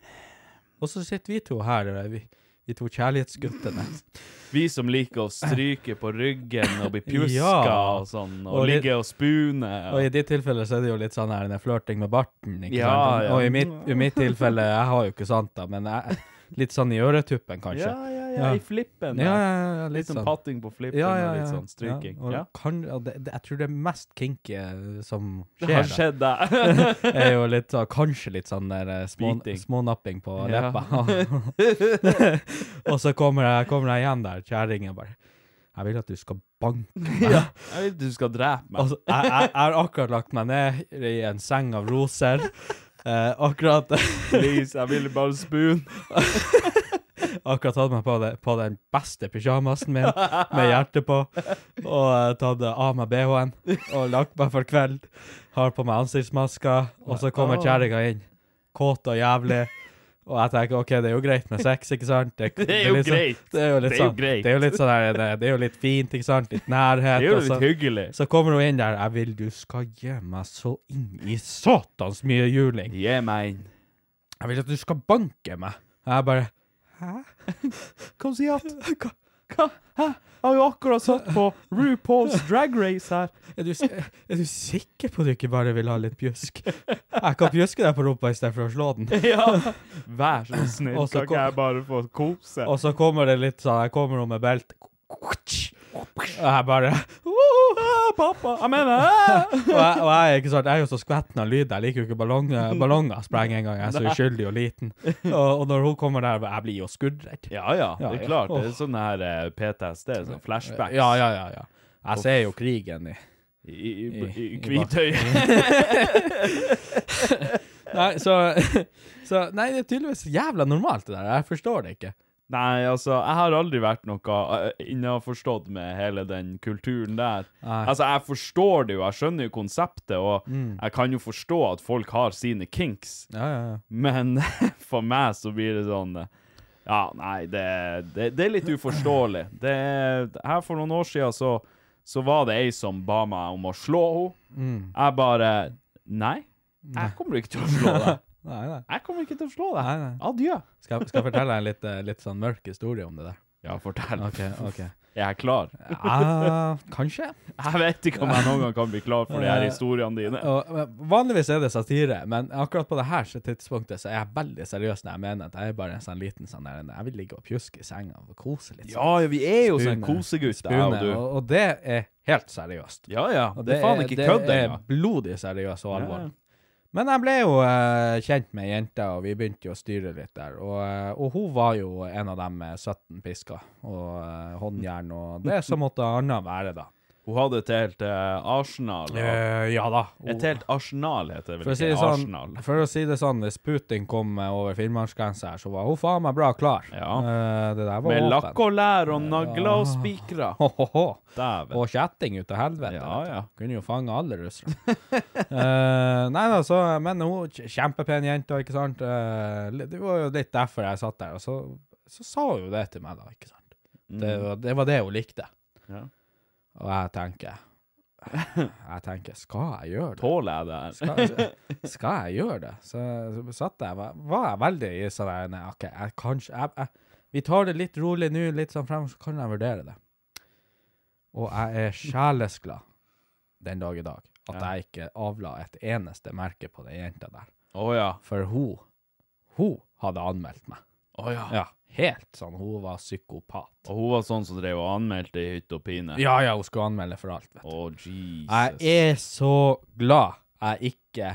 Speaker 2: Og så sitter vi to her, eh, vi, vi to kjærlighetsguttene.
Speaker 1: Vi som liker å stryke på ryggen og bli pjuska
Speaker 2: Ja.
Speaker 1: og sånn, og,
Speaker 2: Og
Speaker 1: ligge og spune.
Speaker 2: Og i ditt tilfelle så er det jo litt sånn her, den flørting med barten, ikke
Speaker 1: Ja,
Speaker 2: sant?
Speaker 1: ja.
Speaker 2: Og i mitt, i mitt tilfelle, jeg har jo ikke sant da, men jeg, litt sånn i øretuppen kanskje.
Speaker 1: ja, ja, i flippen.
Speaker 2: ja, ja, ja,
Speaker 1: Litt sånn patting på flippen og litt sånn stryking.
Speaker 2: Kan, det, det, jeg tror det mest kinky som skjer,
Speaker 1: Det har skjedd deg.
Speaker 2: da, er jo litt, sånn- kanskje litt sånn der eh, små, smånapping på leppa. og så kommer jeg, kommer jeg igjen der, kjæringen bare, jeg vil at du skal banke meg.
Speaker 1: ja. Jeg vil at du skal drepe meg.
Speaker 2: Altså, jeg, jeg, jeg har akkurat lagt meg ned i en seng av roser. Eh, akkurat,
Speaker 1: Please, jeg vil bare spoon.
Speaker 2: Akkurat tatt meg på, det, på den beste pyjamasen min med hjerte på. Og uh, tatt av meg BH-en og lagt meg for kveld. Har på meg ansiktsmasker, og så kommer kjerringa inn. Kåt og jævlig. Og jeg tenker OK, det er jo greit med sex, ikke sant?
Speaker 1: Det er jo
Speaker 2: litt sånn-
Speaker 1: greit.
Speaker 2: Det er jo litt
Speaker 1: jo
Speaker 2: sånn,
Speaker 1: greit.
Speaker 2: Det er jo litt sånn her, det, det er jo litt fint, ikke sant? Litt nærhet.
Speaker 1: Det er jo
Speaker 2: og så-
Speaker 1: litt hyggelig.
Speaker 2: Så kommer hun inn der. Jeg vil du skal gi meg så inn i satans mye juling.
Speaker 1: Gi meg inn.
Speaker 2: Jeg vil at du skal banke meg. Jeg bare Hæ?
Speaker 1: Hva sier at? Hva? Hæ? Jeg har jo akkurat satt på RuPaul's Drag Race her.
Speaker 2: Er du, er du sikker på at du ikke bare vil ha litt pjusk? Jeg kan pjuske deg på rumpa i stedet for å slå den.
Speaker 1: Ja. Vær så snill, kan ikke jeg bare få kose?
Speaker 2: Og så kommer det litt sånn Jeg kommer nå med belte. Og jeg bare
Speaker 1: pappa, jeg mener
Speaker 2: og jeg, og jeg er ikke sant, jeg er jo så skvetten av lyd. Jeg liker jo ikke ballonger, ballonger sprenger engang. Jeg er så uskyldig og liten. Og, og når hun kommer der, jeg blir jo skuddredd.
Speaker 1: Ja, ja, det er klart. Det er sånn her eh, PTSD, sånn flashbacks.
Speaker 2: Ja, ja, ja. ja. Jeg ser jo krigen i,
Speaker 1: i, i I- i Kvitøy.
Speaker 2: Nei, så, så Nei, det er tydeligvis jævla normalt, det der. Jeg forstår det ikke.
Speaker 1: Nei, altså, jeg har aldri vært noe uh, innforstått med hele den kulturen der.
Speaker 2: Nei.
Speaker 1: Altså, jeg forstår det jo, jeg skjønner jo konseptet, og
Speaker 2: Mm.
Speaker 1: jeg kan jo forstå at folk har sine kinks,
Speaker 2: Ja, ja, ja.
Speaker 1: men for meg så blir det sånn eh, Ja, nei, det, det, det er litt uforståelig. Det, her for noen år siden så, så var det ei som ba meg om å slå henne. Jeg bare Nei, jeg kommer ikke til å slå deg.
Speaker 2: Nei, nei.
Speaker 1: Jeg kommer ikke til å slå deg.
Speaker 2: Nei, nei.
Speaker 1: Adjø.
Speaker 2: Skal, skal jeg fortelle en litt, eh, litt sånn mørk historie om det der?
Speaker 1: Ja, fortell.
Speaker 2: OK. ok.
Speaker 1: Jeg er klar.
Speaker 2: Ja, kanskje.
Speaker 1: Jeg vet ikke om jeg noen gang kan bli klar for de her historiene dine.
Speaker 2: Eh, vanligvis er det satire, men akkurat på det her tidspunktet så er jeg veldig seriøs når jeg mener at jeg er bare en sånn liten sånn der Jeg vil ligge og pjuske i senga og kose litt. sånn.
Speaker 1: Ja, ja, vi er jo sånn kosegutt, jeg og du.
Speaker 2: og, og det er helt seriøst.
Speaker 1: Ja, ja. Det er faen ikke kødd
Speaker 2: Det er blodig seriøst og
Speaker 1: Ja, ja.
Speaker 2: Men jeg ble jo uh, kjent med jenta, og vi begynte jo å styre litt der. Og, eh, og hun var jo en av dem med 17 pisker og uh, håndjern og det som måtte annet være, da.
Speaker 1: Hun hadde et helt uh, arsenal. av-
Speaker 2: Eh, ja da.
Speaker 1: Et helt arsenal heter det vel
Speaker 2: si
Speaker 1: ikke?
Speaker 2: sånn,
Speaker 1: Arsenal.
Speaker 2: for å si det sånn, hvis Putin kom over Finnmarksgrensa her, så var hun faen meg bra klar.
Speaker 1: Ja.
Speaker 2: Uh, det der var
Speaker 1: Med
Speaker 2: åpen.
Speaker 1: lakk og lær og nagler og spikra.
Speaker 2: Ho, ho, ho.
Speaker 1: Dæven.
Speaker 2: Og kjetting ut til helvete.
Speaker 1: Ja, ja.
Speaker 2: Kunne jo fange alle russere. Nei da, så Men hun kj- kjempepen jente, ikke sant. Det var jo litt derfor jeg satt der. Og så, så sa hun jo det til meg, da, ikke sant. Det, var- det var det hun likte.
Speaker 1: Mm. Ja.
Speaker 2: Og jeg tenker Jeg tenker, skal jeg gjøre det?
Speaker 1: Tåler jeg det her?
Speaker 2: Skal, skal jeg gjøre det? Så, så satt jeg, var, var jeg veldig i sånn der, nei, OK, jeg kanskje jeg, jeg, Vi tar det litt rolig nå, litt sånn frem, så kan jeg vurdere det. Og jeg er sjelesglad den dag i dag at
Speaker 1: Ja.
Speaker 2: jeg ikke avla et eneste merke på den jenta der.
Speaker 1: Oh, ja.
Speaker 2: For hun, hun hadde anmeldt meg.
Speaker 1: Å ja.
Speaker 2: Ja, helt sånn. Hun var psykopat.
Speaker 1: Og hun var sånn som drev og anmeldte i hytte og pine?
Speaker 2: Ja, ja, hun skulle anmelde for alt, vet du.
Speaker 1: Å, Jesus.
Speaker 2: Jeg er så glad jeg ikke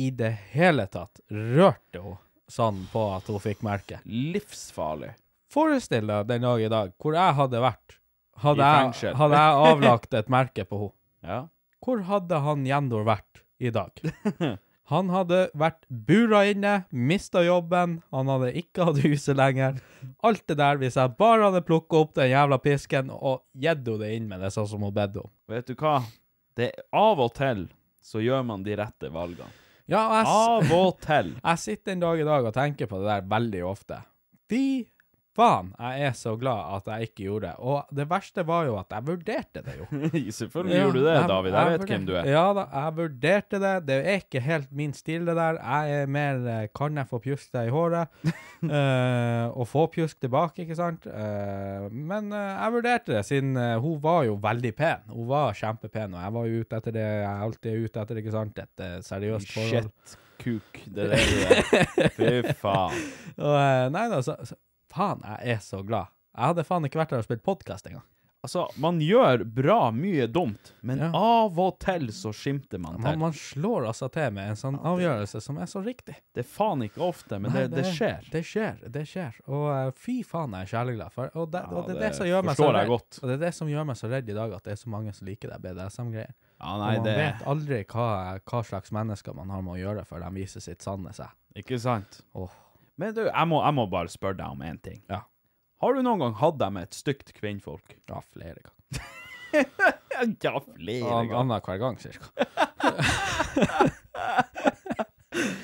Speaker 2: i det hele tatt rørte henne sånn på at hun fikk merke.
Speaker 1: Livsfarlig.
Speaker 2: Forestill deg den dag i dag hvor jeg hadde vært. Hadde, jeg, hadde jeg avlagt et merke på henne.
Speaker 1: Ja.
Speaker 2: Hvor hadde han Jendor vært i dag? Han hadde vært bura inne, mista jobben, han hadde ikke hatt huset lenger. Alt det der, hvis jeg bare hadde plukka opp den jævla pisken og gitt henne det inn med det, sånn som hun bedde om.
Speaker 1: Vet du hva? Det Av og til så gjør man de rette valgene.
Speaker 2: Ja, jeg,
Speaker 1: Av og til.
Speaker 2: Jeg sitter en dag i dag og tenker på det der veldig ofte. Fy faen, jeg er så glad at jeg ikke gjorde det. Og det verste var jo at jeg vurderte det jo.
Speaker 1: Selvfølgelig
Speaker 2: Ja,
Speaker 1: gjorde du det,
Speaker 2: jeg-
Speaker 1: David. Jeg vet hvem du er.
Speaker 2: Ja da, jeg vurderte det. Det er ikke helt min stil, det der. Jeg er mer eh, Kan jeg få pjusk deg i håret? uh, og få pjusk tilbake, ikke sant? Uh, men uh, jeg vurderte det, siden hun var jo veldig pen. Hun var kjempepen, og jeg var jo ute etter det. Jeg er alltid ute etter, ikke sant? Et seriøst forhold.
Speaker 1: Shit, kuk. Det der det du er. Fy faen.
Speaker 2: Og, nei da, så, så Faen, jeg er så glad. Jeg hadde faen ikke vært der og spilt podkast engang.
Speaker 1: Altså, man gjør bra mye dumt, men
Speaker 2: Ja.
Speaker 1: av og til så skimter man
Speaker 2: Man,
Speaker 1: til.
Speaker 2: man slår altså til med en sånn avgjørelse som er så riktig.
Speaker 1: Det er faen ikke ofte, men
Speaker 2: Nei,
Speaker 1: det, det skjer.
Speaker 2: Det skjer, det skjer. Og uh, fy faen, jeg er kjærliglad for Og det, og det er
Speaker 1: det
Speaker 2: som gjør meg så redd. Og det er det som gjør meg så redd i dag, at det er så mange som liker det BDSM-greier.
Speaker 1: Ja,
Speaker 2: Og
Speaker 1: nei,
Speaker 2: man
Speaker 1: det
Speaker 2: vet aldri hva, hva slags mennesker man har med å gjøre før de viser sitt sanne seg.
Speaker 1: Ikke sant?
Speaker 2: Åh.
Speaker 1: Men du, jeg må, jeg må bare spørre deg om én ting.
Speaker 2: Ja.
Speaker 1: Har du noen gang hatt deg med et stygt kvinnfolk?
Speaker 2: Ja, flere ganger.
Speaker 1: Ja, flere
Speaker 2: ganger. Annenhver gang, cirka.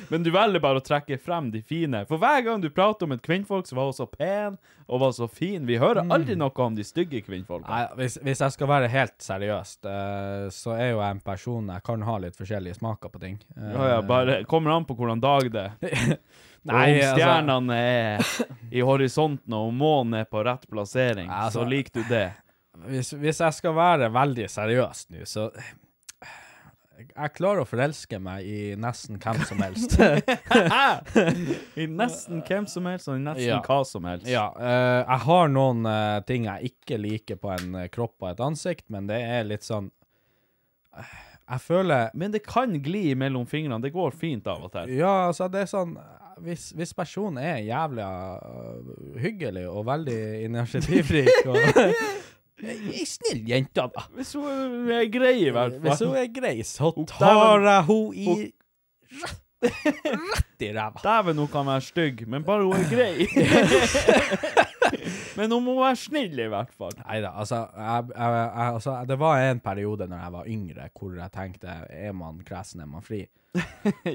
Speaker 1: Men du velger bare å trekke frem de fine. For hver gang du prater om et kvinnfolk som var så pen og var så fin Vi hører aldri noe om de stygge kvinnfolkene.
Speaker 2: Nei, hvis, hvis jeg skal være helt seriøst, eh, så er jo jeg en person Jeg kan ha litt forskjellige smaker på ting. Eh,
Speaker 1: Ja, ja, bare kommer an på hvordan dag det er.
Speaker 2: Nei,
Speaker 1: om stjernene
Speaker 2: altså-
Speaker 1: stjernene er i horisonten og månen er på rett plassering,
Speaker 2: altså-
Speaker 1: så liker du det.
Speaker 2: hvis, hvis jeg skal være veldig seriøs nå, så Jeg klarer å forelske meg i nesten hvem som helst.
Speaker 1: I nesten hvem som helst, og i nesten
Speaker 2: Ja.
Speaker 1: hva som helst.
Speaker 2: ja, Uh, jeg har noen uh, ting jeg ikke liker på en eh, kropp og et ansikt, men det er litt sånn uh, Jeg føler
Speaker 1: Men det kan gli mellom fingrene. Det går fint av og til.
Speaker 2: Ja, altså, det er sånn Hvis, hvis personen er jævlig uh, hyggelig og veldig initiativrik og Ei snill jente, da.
Speaker 1: Hvis hun er grei, i hvert fall.
Speaker 2: Hvis hun er grei, så tar jeg henne i rett, i ræva.
Speaker 1: Dæven, hun kan være stygg, men bare hun er grei. men hun må være snill, i hvert fall.
Speaker 2: Nei da, altså, jeg, jeg, jeg, altså Det var en periode når jeg var yngre, hvor jeg tenkte er man kresen, er man fri.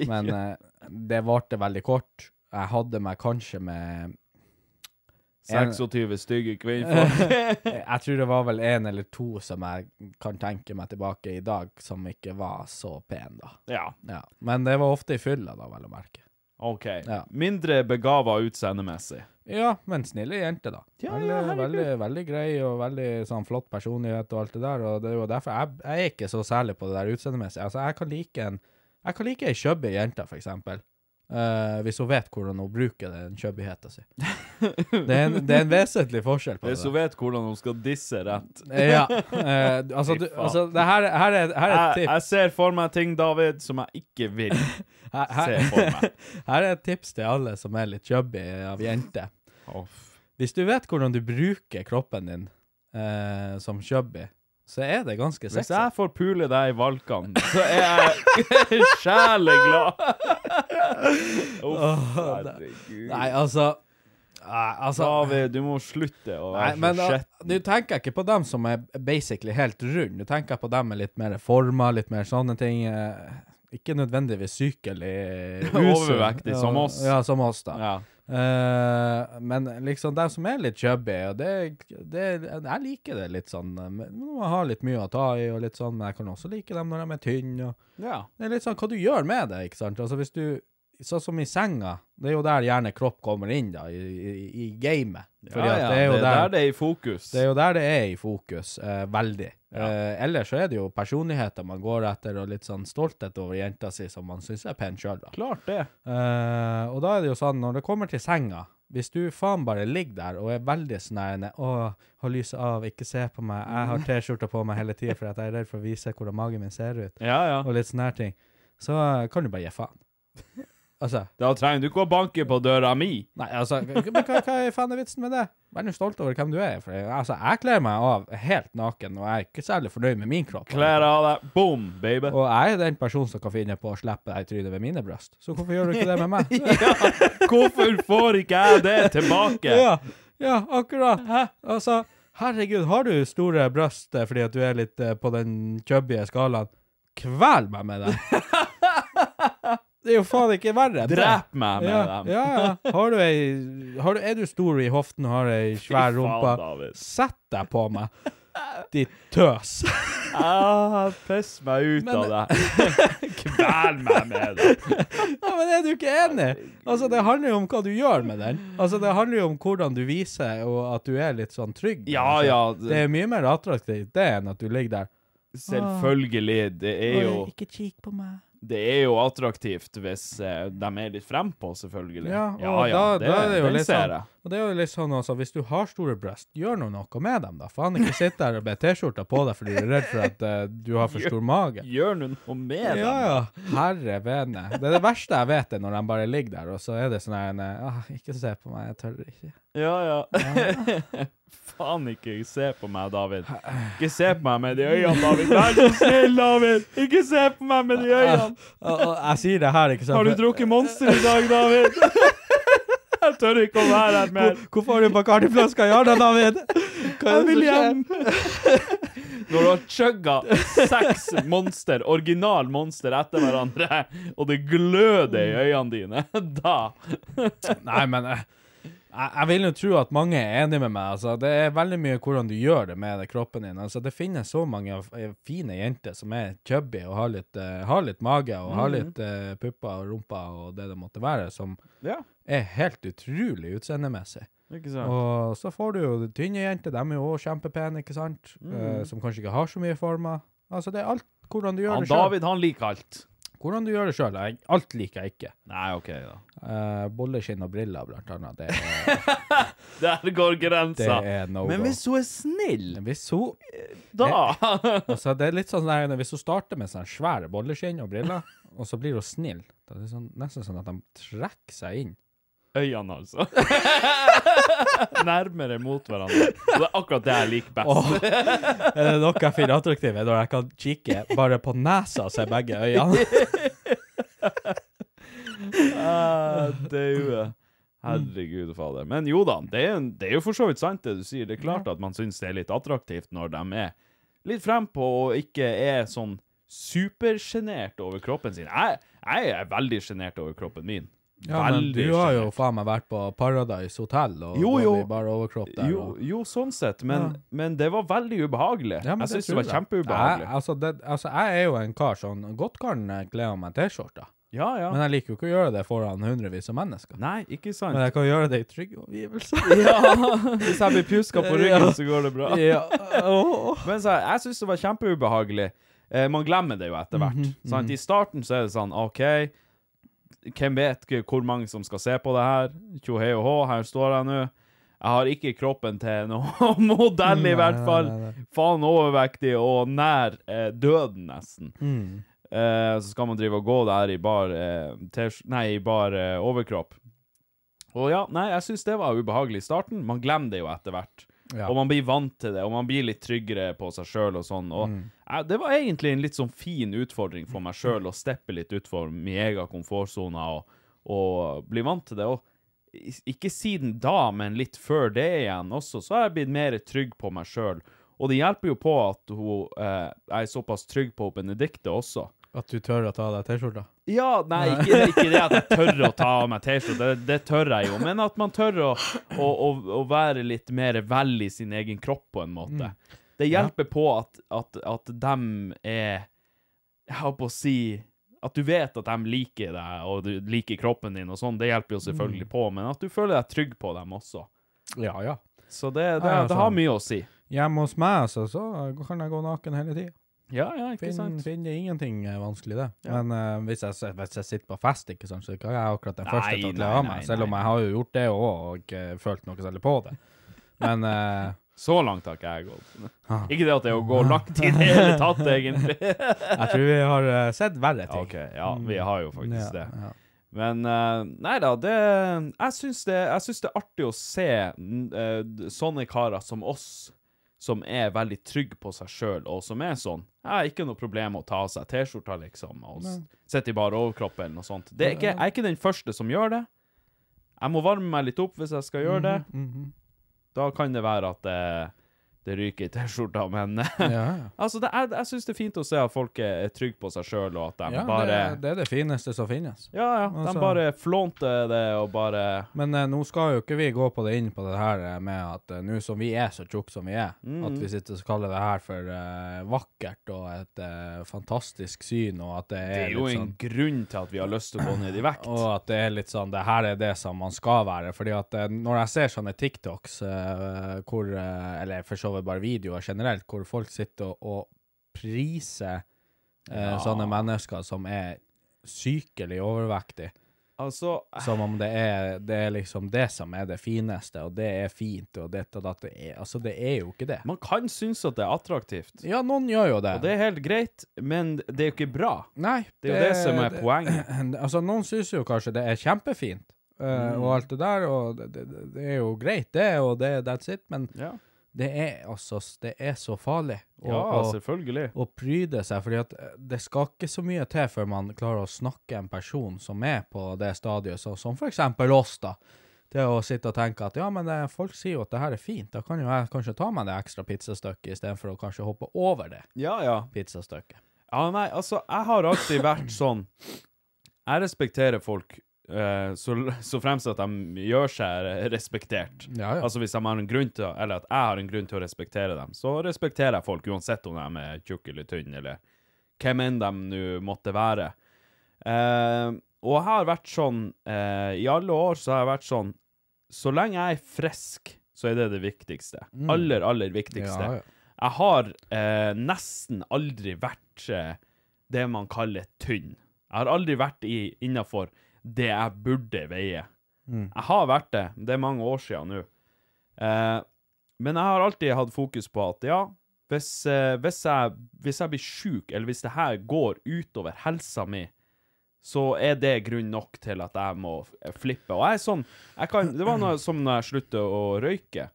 Speaker 2: Men eh, det varte veldig kort. Jeg hadde meg kanskje med
Speaker 1: 26 stygge kvinnfolk.
Speaker 2: Jeg tror det var vel en eller to som jeg kan tenke meg tilbake i dag, som ikke var så pen, da.
Speaker 1: ja,
Speaker 2: Ja. Men det var ofte i fylla, da, vel å merke.
Speaker 1: OK.
Speaker 2: Ja.
Speaker 1: Mindre begava utseendemessig.
Speaker 2: Ja, men snille jente, da.
Speaker 1: Ja,
Speaker 2: veldig,
Speaker 1: ja,
Speaker 2: veldig, veldig grei og veldig sånn flott personlighet og alt det der. Og det er jo derfor jeg, jeg er ikke så særlig på det der utseendemessig. Altså, jeg kan like en Jeg kan like ei chubby jente, for eksempel. Uh, hvis hun vet hvordan hun bruker den chubbyheten sin. Det er, en, det er en vesentlig forskjell på
Speaker 1: Hvis hun vet hvordan hun skal disse rett.
Speaker 2: Ja. Uh, altså, du, altså det her, her, er, her er et tips.
Speaker 1: jeg ser for meg ting, David, som jeg ikke vil
Speaker 2: Her,
Speaker 1: se for meg.
Speaker 2: her er et tips til alle som er litt chubby av jenter. Hvis du vet hvordan du bruker kroppen din uh, som chubby, så er det ganske
Speaker 1: Hvis jeg får pule deg i valkene, så er jeg sjeleglad. Uff, herregud.
Speaker 2: Nei, altså Nei, altså
Speaker 1: David, du må slutte å være
Speaker 2: men
Speaker 1: så skjetten.
Speaker 2: Nå tenker jeg ikke på dem som er basically helt rund. Nå tenker jeg på dem med litt mer former, litt mer sånne ting. eh, Ikke nødvendigvis sykelig usunn.
Speaker 1: Overvektig, som oss.
Speaker 2: Ja, som oss, da.
Speaker 1: Ja.
Speaker 2: Eh, men liksom de som er litt chubby, og det, det Jeg liker det litt sånn men Man har litt mye å ta i, og litt sånn, men jeg kan også like dem når de er tynne.
Speaker 1: ja.
Speaker 2: Det er litt sånn hva du gjør med det, ikke sant? Altså hvis du Sånn som i senga, det er jo der gjerne kropp kommer inn, da, i, i, i gamet. Fordi
Speaker 1: ja, ja.
Speaker 2: det er jo
Speaker 1: det er
Speaker 2: der,
Speaker 1: der det er i fokus.
Speaker 2: det er jo der det er i fokus, eh, veldig.
Speaker 1: Ja.
Speaker 2: Eh, ellers så er det jo personligheter man går etter, og litt sånn stolthet over jenta si som man syns er pen sjøl, da.
Speaker 1: Klart det.
Speaker 2: Eh, og da er det jo sånn, når det kommer til senga Hvis du faen bare ligger der og er veldig sånn Å, hold lyset av, ikke se på meg. Jeg har T-skjorta på meg hele tida for at jeg er redd for å vise hvordan magen min ser ut.
Speaker 1: Ja, ja.
Speaker 2: Og litt sånne her ting. Så kan du bare gi faen. Altså
Speaker 1: Da trenger du ikke å banke på døra mi.
Speaker 2: Nei, altså, men hva, hva er faen er vitsen med det? Vær nå stolt over hvem du er. For altså, jeg kler meg av helt naken, og jeg er ikke særlig fornøyd med min kropp.
Speaker 1: Klær av deg. Boom, baby.
Speaker 2: Og jeg er den personen som kan finne på å slippe deg i trynet ved mine bryst. Så hvorfor gjør du ikke det med meg?
Speaker 1: ja, hvorfor får ikke jeg det tilbake?
Speaker 2: Ja, ja, akkurat. Altså, herregud, har du store bryst fordi at du er litt eh, på den chubby skalaen? Kvel meg med det. Det er jo faen ikke verre.
Speaker 1: Drep meg med
Speaker 2: ja,
Speaker 1: dem.
Speaker 2: Ja, ja. Har du ei har du, Er du stor i hoften og har ei svær rumpe, sett deg på meg. Ditt tøs.
Speaker 1: Ah, piss meg ut
Speaker 2: Men-
Speaker 1: av det. Kvel meg med det.
Speaker 2: Ja, men er du ikke enig? Altså, Det handler jo om hva du gjør med den. Altså, Det handler jo om hvordan du viser og at du er litt sånn trygg.
Speaker 1: Ja,
Speaker 2: altså.
Speaker 1: ja.
Speaker 2: Det er mye mer attraktivt det enn at du ligger der.
Speaker 1: Selvfølgelig. Det er jo
Speaker 2: Ikke kikk på meg.
Speaker 1: Det er jo attraktivt hvis eh, de er litt frempå, selvfølgelig.
Speaker 2: Ja, og
Speaker 1: ja, ja,
Speaker 2: da-
Speaker 1: det,
Speaker 2: da er det jo litt sånn-. Og det er jo litt sånn også, Hvis du har store bryst, gjør nå noe med dem, da. Faen ikke sitt der og be T-skjorta på deg fordi du er redd for at uh, du har for stor mage.
Speaker 1: Gjør nå noe med
Speaker 2: Ja,
Speaker 1: dem.
Speaker 2: ja. ja. Herre vene. Det er det verste jeg vet, er når de bare ligger der, og så er det sånn her ah, Ikke se på meg, jeg tør ikke.
Speaker 1: Ja, ja. Faen ikke se på meg, David. Ikke se på meg med de øynene, David. Vær så snill, David! Ikke se på meg med de øynene!
Speaker 2: Og jeg sier det her, ikke sant
Speaker 1: Har du drukket Monster i dag, David? Jeg tør ikke å være her mer.
Speaker 2: Hvorfor har du Bacardi-flaska i armen, David? Hva er det som skjer?
Speaker 1: Når du har chugga seks monster, original monster etter hverandre, og det gløder i øynene dine, da
Speaker 2: Nei, men eh, jeg, jeg vil jo tro at mange er enig med meg. Altså, det er veldig mye hvordan du gjør det med det kroppen din. Altså, det finnes så mange eh, fine jenter som er chubby og har litt, uh, har litt mage og har litt uh, pupper og rumper og det det måtte være, som
Speaker 1: Ja,
Speaker 2: er helt utrolig utseendemessig. Og så får du jo de tynne jenter, de er jo også kjempepene, ikke sant? Eh, som kanskje ikke har så mye former. Altså, det er alt hvordan du gjør
Speaker 1: Han
Speaker 2: det sjøl.
Speaker 1: David, han liker alt.
Speaker 2: Hvordan du gjør det sjøl. Alt liker jeg ikke.
Speaker 1: Nei, OK, da.
Speaker 2: Uh, bolleskinn og briller, blant annet. Det er,
Speaker 1: Der går
Speaker 2: det
Speaker 1: grensa.
Speaker 2: er no
Speaker 1: Men
Speaker 2: go.
Speaker 1: hvis hun er snill,
Speaker 2: Hvis hun
Speaker 1: da
Speaker 2: altså, Det er litt sånn der, Hvis hun starter med sånn svære bolleskinn og briller, og så blir hun snill, da er det sånn, nesten sånn at de trekker seg inn.
Speaker 1: Øynene, altså. Nærmere mot hverandre. Og det er akkurat det jeg liker best.
Speaker 2: Åh, er det noe jeg finner attraktivt, er når jeg kan kikke bare på nesa og se begge øynene.
Speaker 1: Ah, daue. Herregud fader. Men jo da, det er, det er jo for så vidt sant det du sier. Det er klart at man syns det er litt attraktivt når de er litt frempå og ikke er sånn supersjenert over kroppen sin. Jeg, jeg er veldig sjenert over kroppen min.
Speaker 2: Ja, men du har jo faen meg vært på Paradise Hotel og
Speaker 1: Jo, jo.
Speaker 2: bare overkropp der.
Speaker 1: Jo,
Speaker 2: og...
Speaker 1: jo, sånn sett, men,
Speaker 2: Ja.
Speaker 1: men det var veldig ubehagelig.
Speaker 2: Ja,
Speaker 1: jeg syns det var kjempeubehagelig.
Speaker 2: Jeg, altså, det, altså, jeg er jo en kar som godt kan eh, kle av meg T-skjorta,
Speaker 1: Ja, ja.
Speaker 2: men jeg liker jo ikke å gjøre det foran hundrevis av mennesker.
Speaker 1: Nei, ikke sant.
Speaker 2: Men jeg kan gjøre det i trygge omgivelser.
Speaker 1: ja, Hvis jeg blir pjuska på ryggen, så går det bra.
Speaker 2: ja. Oh.
Speaker 1: Men så, jeg syns det var kjempeubehagelig. Eh, man glemmer det jo etter hvert.
Speaker 2: Mhm,
Speaker 1: sant? I starten så er det sånn OK, hvem vet hvor mange som skal se på det her? Tjo hei og hå, her står jeg nå. Jeg har ikke kroppen til noen modell, i hvert fall.
Speaker 2: Nei, nei, nei.
Speaker 1: Faen overvektig og nær eh, døden, nesten.
Speaker 2: Mm.
Speaker 1: Eh, så skal man drive og gå der i bar, eh, nei, i bar eh, overkropp. Og ja, nei, jeg syns det var ubehagelig i starten. Man glemmer det jo etter hvert.
Speaker 2: Ja.
Speaker 1: Og man blir vant til det, og man blir litt tryggere på seg sjøl og sånn. Og
Speaker 2: Mm.
Speaker 1: jeg, det var egentlig en litt sånn fin utfordring for meg sjøl å steppe litt utfor min egen komfortsone og, og bli vant til det. Og ikke siden da, men litt før det igjen også, så har jeg blitt mer trygg på meg sjøl. Og det hjelper jo på at hun eh, er såpass trygg på Benedicte også.
Speaker 2: At du tør å ta av deg T-skjorta?
Speaker 1: Ja, nei, ikke, ikke det at jeg tør å ta av meg T-skjorta, det, det tør jeg jo, men at man tør å, å, å, å være litt mer vel i sin egen kropp, på en måte. Det hjelper på at, at, at dem er Jeg holdt på å si At du vet at de liker deg, og du liker kroppen din og sånn, det hjelper jo selvfølgelig på, men at du føler deg trygg på dem også.
Speaker 2: Ja, ja.
Speaker 1: Så det, det,
Speaker 2: Ja, ja,
Speaker 1: det har
Speaker 2: sånn.
Speaker 1: mye å si.
Speaker 2: Hjemme hos meg, altså, så kan jeg gå naken hele tida.
Speaker 1: Ja, ja, ikke
Speaker 2: Finn,
Speaker 1: sant?
Speaker 2: finner ingenting eh, vanskelig, det.
Speaker 1: Ja.
Speaker 2: Men eh, hvis, jeg, hvis jeg sitter på fest, ikke sant, så er jeg akkurat den første til å kle
Speaker 1: nei,
Speaker 2: av
Speaker 1: nei,
Speaker 2: meg. Selv om
Speaker 1: nei.
Speaker 2: jeg har jo gjort det òg, og ikke følt noe særlig på det. Men eh,
Speaker 1: Så langt har ikke jeg gått.
Speaker 2: ah,
Speaker 1: Ikke det at det er å gå langt i det hele tatt, egentlig.
Speaker 2: jeg tror vi har eh, sett verre ting.
Speaker 1: OK, ja, vi har jo faktisk det.
Speaker 2: ja.
Speaker 1: Men uh, nei da, det Jeg syns det, jeg syns det er artig å se eh, sånne karer som oss, som er veldig trygg på seg sjøl, og som er sånn Jeg har ikke noe problem med å ta av seg T-skjorta, liksom, og sitte i bare overkropp eller noe sånt. Det er ikke, jeg er ikke den første som gjør det. Jeg må varme meg litt opp hvis jeg skal gjøre det.
Speaker 2: Mhm,
Speaker 1: Da kan det være at det, det ryker i T-skjorta, men.
Speaker 2: Ja,
Speaker 1: altså, det er, jeg syns det er fint å se at folk er, er trygge på seg sjøl, og at de
Speaker 2: ja
Speaker 1: bare
Speaker 2: det, det er det fineste som finnes.
Speaker 1: Ja, ja. De
Speaker 2: Altså-
Speaker 1: bare flånter det og bare
Speaker 2: Men eh, nå skal jo ikke vi gå på det inn på det her eh, med at eh, nå som vi er så tjukke som vi er,
Speaker 1: Mhm.
Speaker 2: at vi sitter og kaller det her for eh, vakkert og et eh, fantastisk syn, og at det
Speaker 1: Det
Speaker 2: er,
Speaker 1: er jo en
Speaker 2: sånn
Speaker 1: grunn til at vi har lyst til å gå ned i vekt.
Speaker 2: og at det er litt sånn Det her er det som man skal være. Fordi at eh, når jeg ser sånne TikToks, hvor Eller for så vidt bare videoer generelt, hvor folk sitter og, og priser eh,
Speaker 1: Ja.
Speaker 2: sånne mennesker som er sykelig overvektige.
Speaker 1: Altså,
Speaker 2: Som om det er, det er liksom det som er det fineste, og det er fint, og dette og datt. Altså, det er jo ikke det.
Speaker 1: man kan synes at det er attraktivt.
Speaker 2: Ja, noen gjør jo det.
Speaker 1: Og det er helt greit, men det er jo ikke bra.
Speaker 2: Nei.
Speaker 1: Det er jo det som er poenget.
Speaker 2: Altså, noen synes jo kanskje det er kjempefint, uh,
Speaker 1: Mm.
Speaker 2: og alt det der, og det, det, det er jo greit, det, og det, that's it, men
Speaker 1: Ja,
Speaker 2: det er altså Det er så farlig å,
Speaker 1: ja
Speaker 2: å,
Speaker 1: selvfølgelig.
Speaker 2: å pryde seg, fordi at eh, det skal ikke så mye til før man klarer å snakke en person som er på det stadiet, så, som for eksempel oss, da. Det å sitte og tenke at ja, men det, folk sier jo at det her er fint, da kan jo jeg kanskje ta meg det ekstra pizzastykket istedenfor å kanskje hoppe over det
Speaker 1: Ja, ja.
Speaker 2: pizzastykket.
Speaker 1: Ja, nei, altså, jeg har alltid vært sånn Jeg respekterer folk eh, så, så fremst at de gjør seg respektert.
Speaker 2: Ja, ja.
Speaker 1: Altså hvis de har en grunn til Eller at jeg har en grunn til å respektere dem, så respekterer jeg folk uansett om de er tjukke eller tynne, eller hvem enn de nå måtte være. Eh, og jeg har vært sånn eh, I alle år så har jeg vært sånn Så lenge jeg er frisk, så er det det viktigste. Aller, aller viktigste.
Speaker 2: Mm. Ja.
Speaker 1: Jeg har eh, nesten aldri vært eh, det man kaller tynn. Jeg har aldri vært innafor det jeg burde veie.
Speaker 2: Mm.
Speaker 1: Jeg har vært det. Det er mange år siden nå. Eh, men jeg har alltid hatt fokus på at ja, hvis, eh, hvis, jeg, hvis jeg blir sjuk, eller hvis det her går utover helsa mi, så er det grunn nok til at jeg må flippe. Og jeg er sånn jeg kan, Det var noe, som når jeg sluttet å røyke.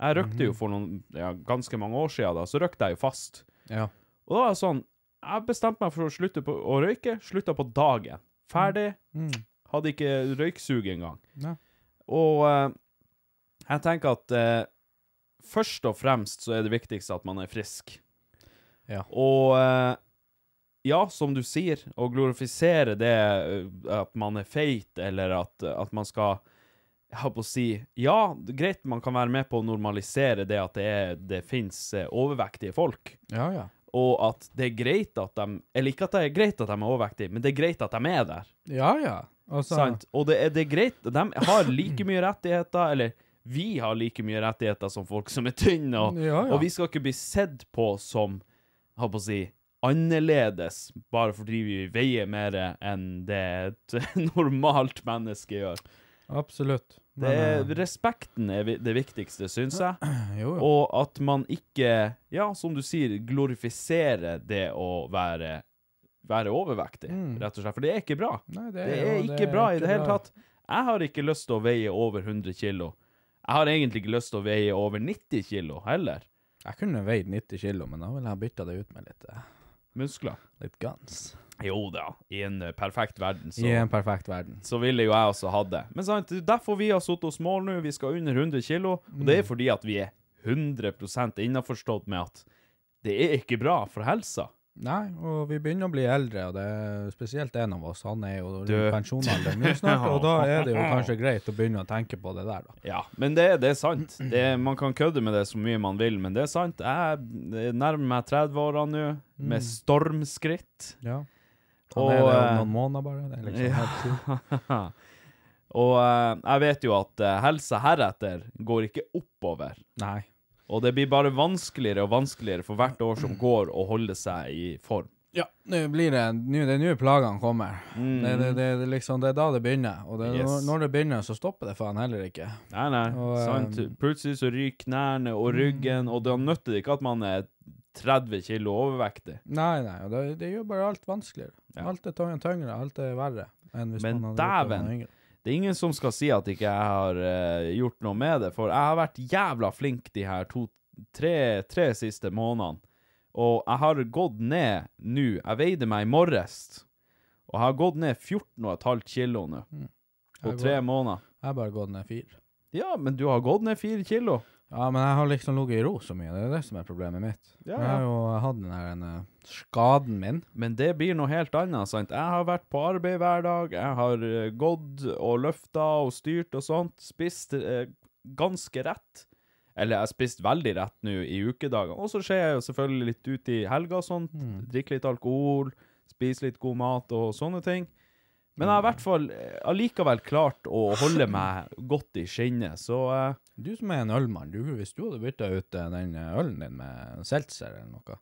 Speaker 1: Jeg røykte jo for noen, ja, ganske mange år siden, da, så røykte jeg jo fast.
Speaker 2: Ja.
Speaker 1: Og da var det sånn Jeg bestemte meg for å slutte på, å røyke. Slutta på dagen. Ferdig.
Speaker 2: Mm.
Speaker 1: Hadde ikke røyksug engang.
Speaker 2: Ja.
Speaker 1: Og eh, jeg tenker at eh, først og fremst så er det viktigste at man er frisk.
Speaker 2: Ja.
Speaker 1: Og eh, ja, som du sier, å glorifisere det eh, at man er feit, eller at, at man skal jeg holdt på å si Ja, greit man kan være med på å normalisere det at det, er, det fins overvektige folk,
Speaker 2: Ja, ja.
Speaker 1: og at det er greit at de Eller ikke at det er greit at de er overvektige, men det er greit at de er der.
Speaker 2: Ja, ja. Altså,
Speaker 1: Sant? Og det er, det er greit. De har like mye rettigheter, eller vi har like mye rettigheter som folk som er tynne, og,
Speaker 2: Ja, ja.
Speaker 1: og vi skal ikke bli sett på som, holdt på å si, annerledes, bare fordi vi veier mer enn det et normalt menneske gjør.
Speaker 2: Absolutt.
Speaker 1: Det
Speaker 2: Men,
Speaker 1: er,
Speaker 2: eh,
Speaker 1: respekten er det viktigste, syns jeg.
Speaker 2: jo, jo.
Speaker 1: Og at man ikke, ja, som du sier, glorifiserer det å være, være overvektig,
Speaker 2: Mm.
Speaker 1: rett og slett. For det er ikke bra.
Speaker 2: Nei,
Speaker 1: Det er
Speaker 2: jo-
Speaker 1: ikke bra i det hele
Speaker 2: bra.
Speaker 1: tatt. Jeg har ikke lyst til å veie over 100 kilo. Jeg har egentlig ikke lyst til å veie over 90 kilo heller.
Speaker 2: Jeg kunne veid 90 kilo, men da ville jeg bytta det ut med litt, eh,
Speaker 1: Muskler.
Speaker 2: litt guns.
Speaker 1: Jo da, i en eh, perfekt verden så,
Speaker 2: I en perfekt verden.
Speaker 1: så ville jo jeg også hatt det. Men sant, er derfor vi har satt oss mål nå. Vi skal under 100 kilo. Og
Speaker 2: Mm.
Speaker 1: det er fordi at vi er 100% innforstått med at det er ikke bra for helsa.
Speaker 2: Nei, og vi begynner å bli eldre, og det er spesielt en av oss. Han er jo i
Speaker 1: Du-
Speaker 2: pensjonsalder nå snart, og da er det jo kanskje greit å begynne å tenke på det der, da.
Speaker 1: Ja, men det, det er sant. Det, man kan kødde med det så mye man vil, men det er sant. Jeg nærmer meg 30-årene nå, med stormskritt.
Speaker 2: Ja.
Speaker 1: Og,
Speaker 2: er det
Speaker 1: eh,
Speaker 2: om noen måneder bare? Det er liksom
Speaker 1: Ja.
Speaker 2: helt sjukt.
Speaker 1: og eh, jeg vet jo at eh, helsa heretter går ikke oppover.
Speaker 2: Nei.
Speaker 1: Og det blir bare vanskeligere og vanskeligere for hvert år som går å holde seg i form.
Speaker 2: Ja, nå blir det nå, Det er nå plagene kommer.
Speaker 1: Mm.
Speaker 2: Det, det, det, det, liksom, det er da det begynner. Og det,
Speaker 1: Yes.
Speaker 2: når, når det begynner, så stopper det faen heller ikke.
Speaker 1: Nei, nei,
Speaker 2: Og,
Speaker 1: sant. Plutselig så ryker knærne og ryggen, og da nytter det ikke at man er 30 kilo overvektig.
Speaker 2: Nei, nei, det, det gjør bare alt vanskeligere.
Speaker 1: Ja.
Speaker 2: Alt er tyngre, alt er verre. Enn hvis
Speaker 1: Men
Speaker 2: man hadde
Speaker 1: dæven. Det er ingen som skal si at ikke jeg har uh, gjort noe med det, for jeg har vært jævla flink de her to, tre, tre siste månedene. Og jeg har gått ned nå. Jeg veide meg i morges, og jeg har gått ned 14,5 kilo nå. På tre måneder.
Speaker 2: Jeg har bare gått ned fire.
Speaker 1: Ja, men du har gått ned fire kilo.
Speaker 2: Ja, men jeg har liksom ligget i ro så mye. Det er det som er problemet mitt.
Speaker 1: Ja,
Speaker 2: Jeg har jo hatt den her en, eh, skaden min.
Speaker 1: Men det blir noe helt annet, sant? Jeg har vært på arbeid hver dag, jeg har eh, gått og løfta og styrt og sånt, spist eh, ganske rett. Eller jeg har spist veldig rett nå i ukedagene. Og så ser jeg jo selvfølgelig litt ut i helga og sånt, drikke litt alkohol, spise litt god mat og sånne ting. Men jeg har i hvert fall eh, allikevel klart å holde meg godt i skinnet, så eh,
Speaker 2: Du som er en ølmann, du, hvis du hadde bytta ut eh, den eh, ølen din med seltzer eller noe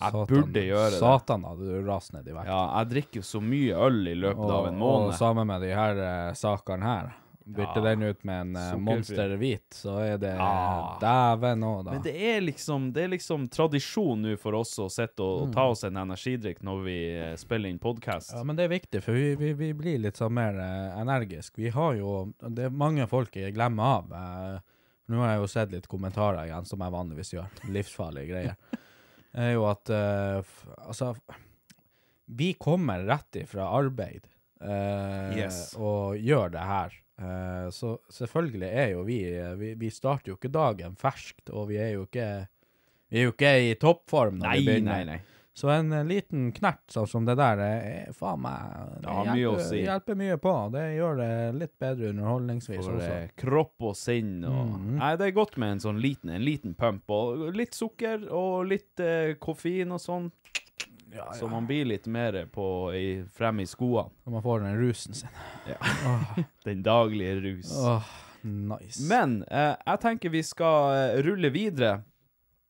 Speaker 1: Jeg burde gjøre det.
Speaker 2: Satan hadde du rast ned i vekt.
Speaker 1: ja, jeg drikker jo så mye øl i løpet av en
Speaker 2: Og
Speaker 1: måned.
Speaker 2: sammen med de her eh, sakene her. Bytte
Speaker 1: Ja.
Speaker 2: den ut med en
Speaker 1: uh,
Speaker 2: Monster hvit, så er det
Speaker 1: Ja.
Speaker 2: dæven òg, da.
Speaker 1: Men det er liksom, det er liksom tradisjon nå for oss å sitte og, og ta oss en energidrikk når vi eh, spiller inn podkast.
Speaker 2: Ja, men det er viktig, for vi, vi, vi blir litt sånn mer uh, energisk. Vi har jo Det er mange folk jeg glemmer av. Uh, nå har jeg jo sett litt kommentarer igjen, som jeg vanligvis gjør. Livsfarlige greier. er jo at Altså, vi kommer rett ifra arbeid eh,
Speaker 1: Yes.
Speaker 2: og gjør det her. Eh, så selvfølgelig er jo vi, vi Vi starter jo ikke dagen ferskt, og vi er jo ikke vi er jo ikke i toppform når
Speaker 1: Nei,
Speaker 2: vi begynner.
Speaker 1: nei, nei.
Speaker 2: Så en eh, liten knert sånn som det der, er faen meg
Speaker 1: Det mye å
Speaker 2: hjelper,
Speaker 1: si.
Speaker 2: hjelper mye på. Det gjør det litt bedre underholdningsvis
Speaker 1: For
Speaker 2: også.
Speaker 1: Kropp og sinn og
Speaker 2: Mhm.
Speaker 1: Nei, det er godt med en sånn liten, en liten pump. Og litt sukker og litt eh, koffein og sånn,
Speaker 2: Ja,
Speaker 1: så man blir litt mer på i, frem i skoene.
Speaker 2: Når man får den rusen sin.
Speaker 1: Den daglige rus.
Speaker 2: Oh, nice.
Speaker 1: Men eh, jeg tenker vi skal eh, rulle videre.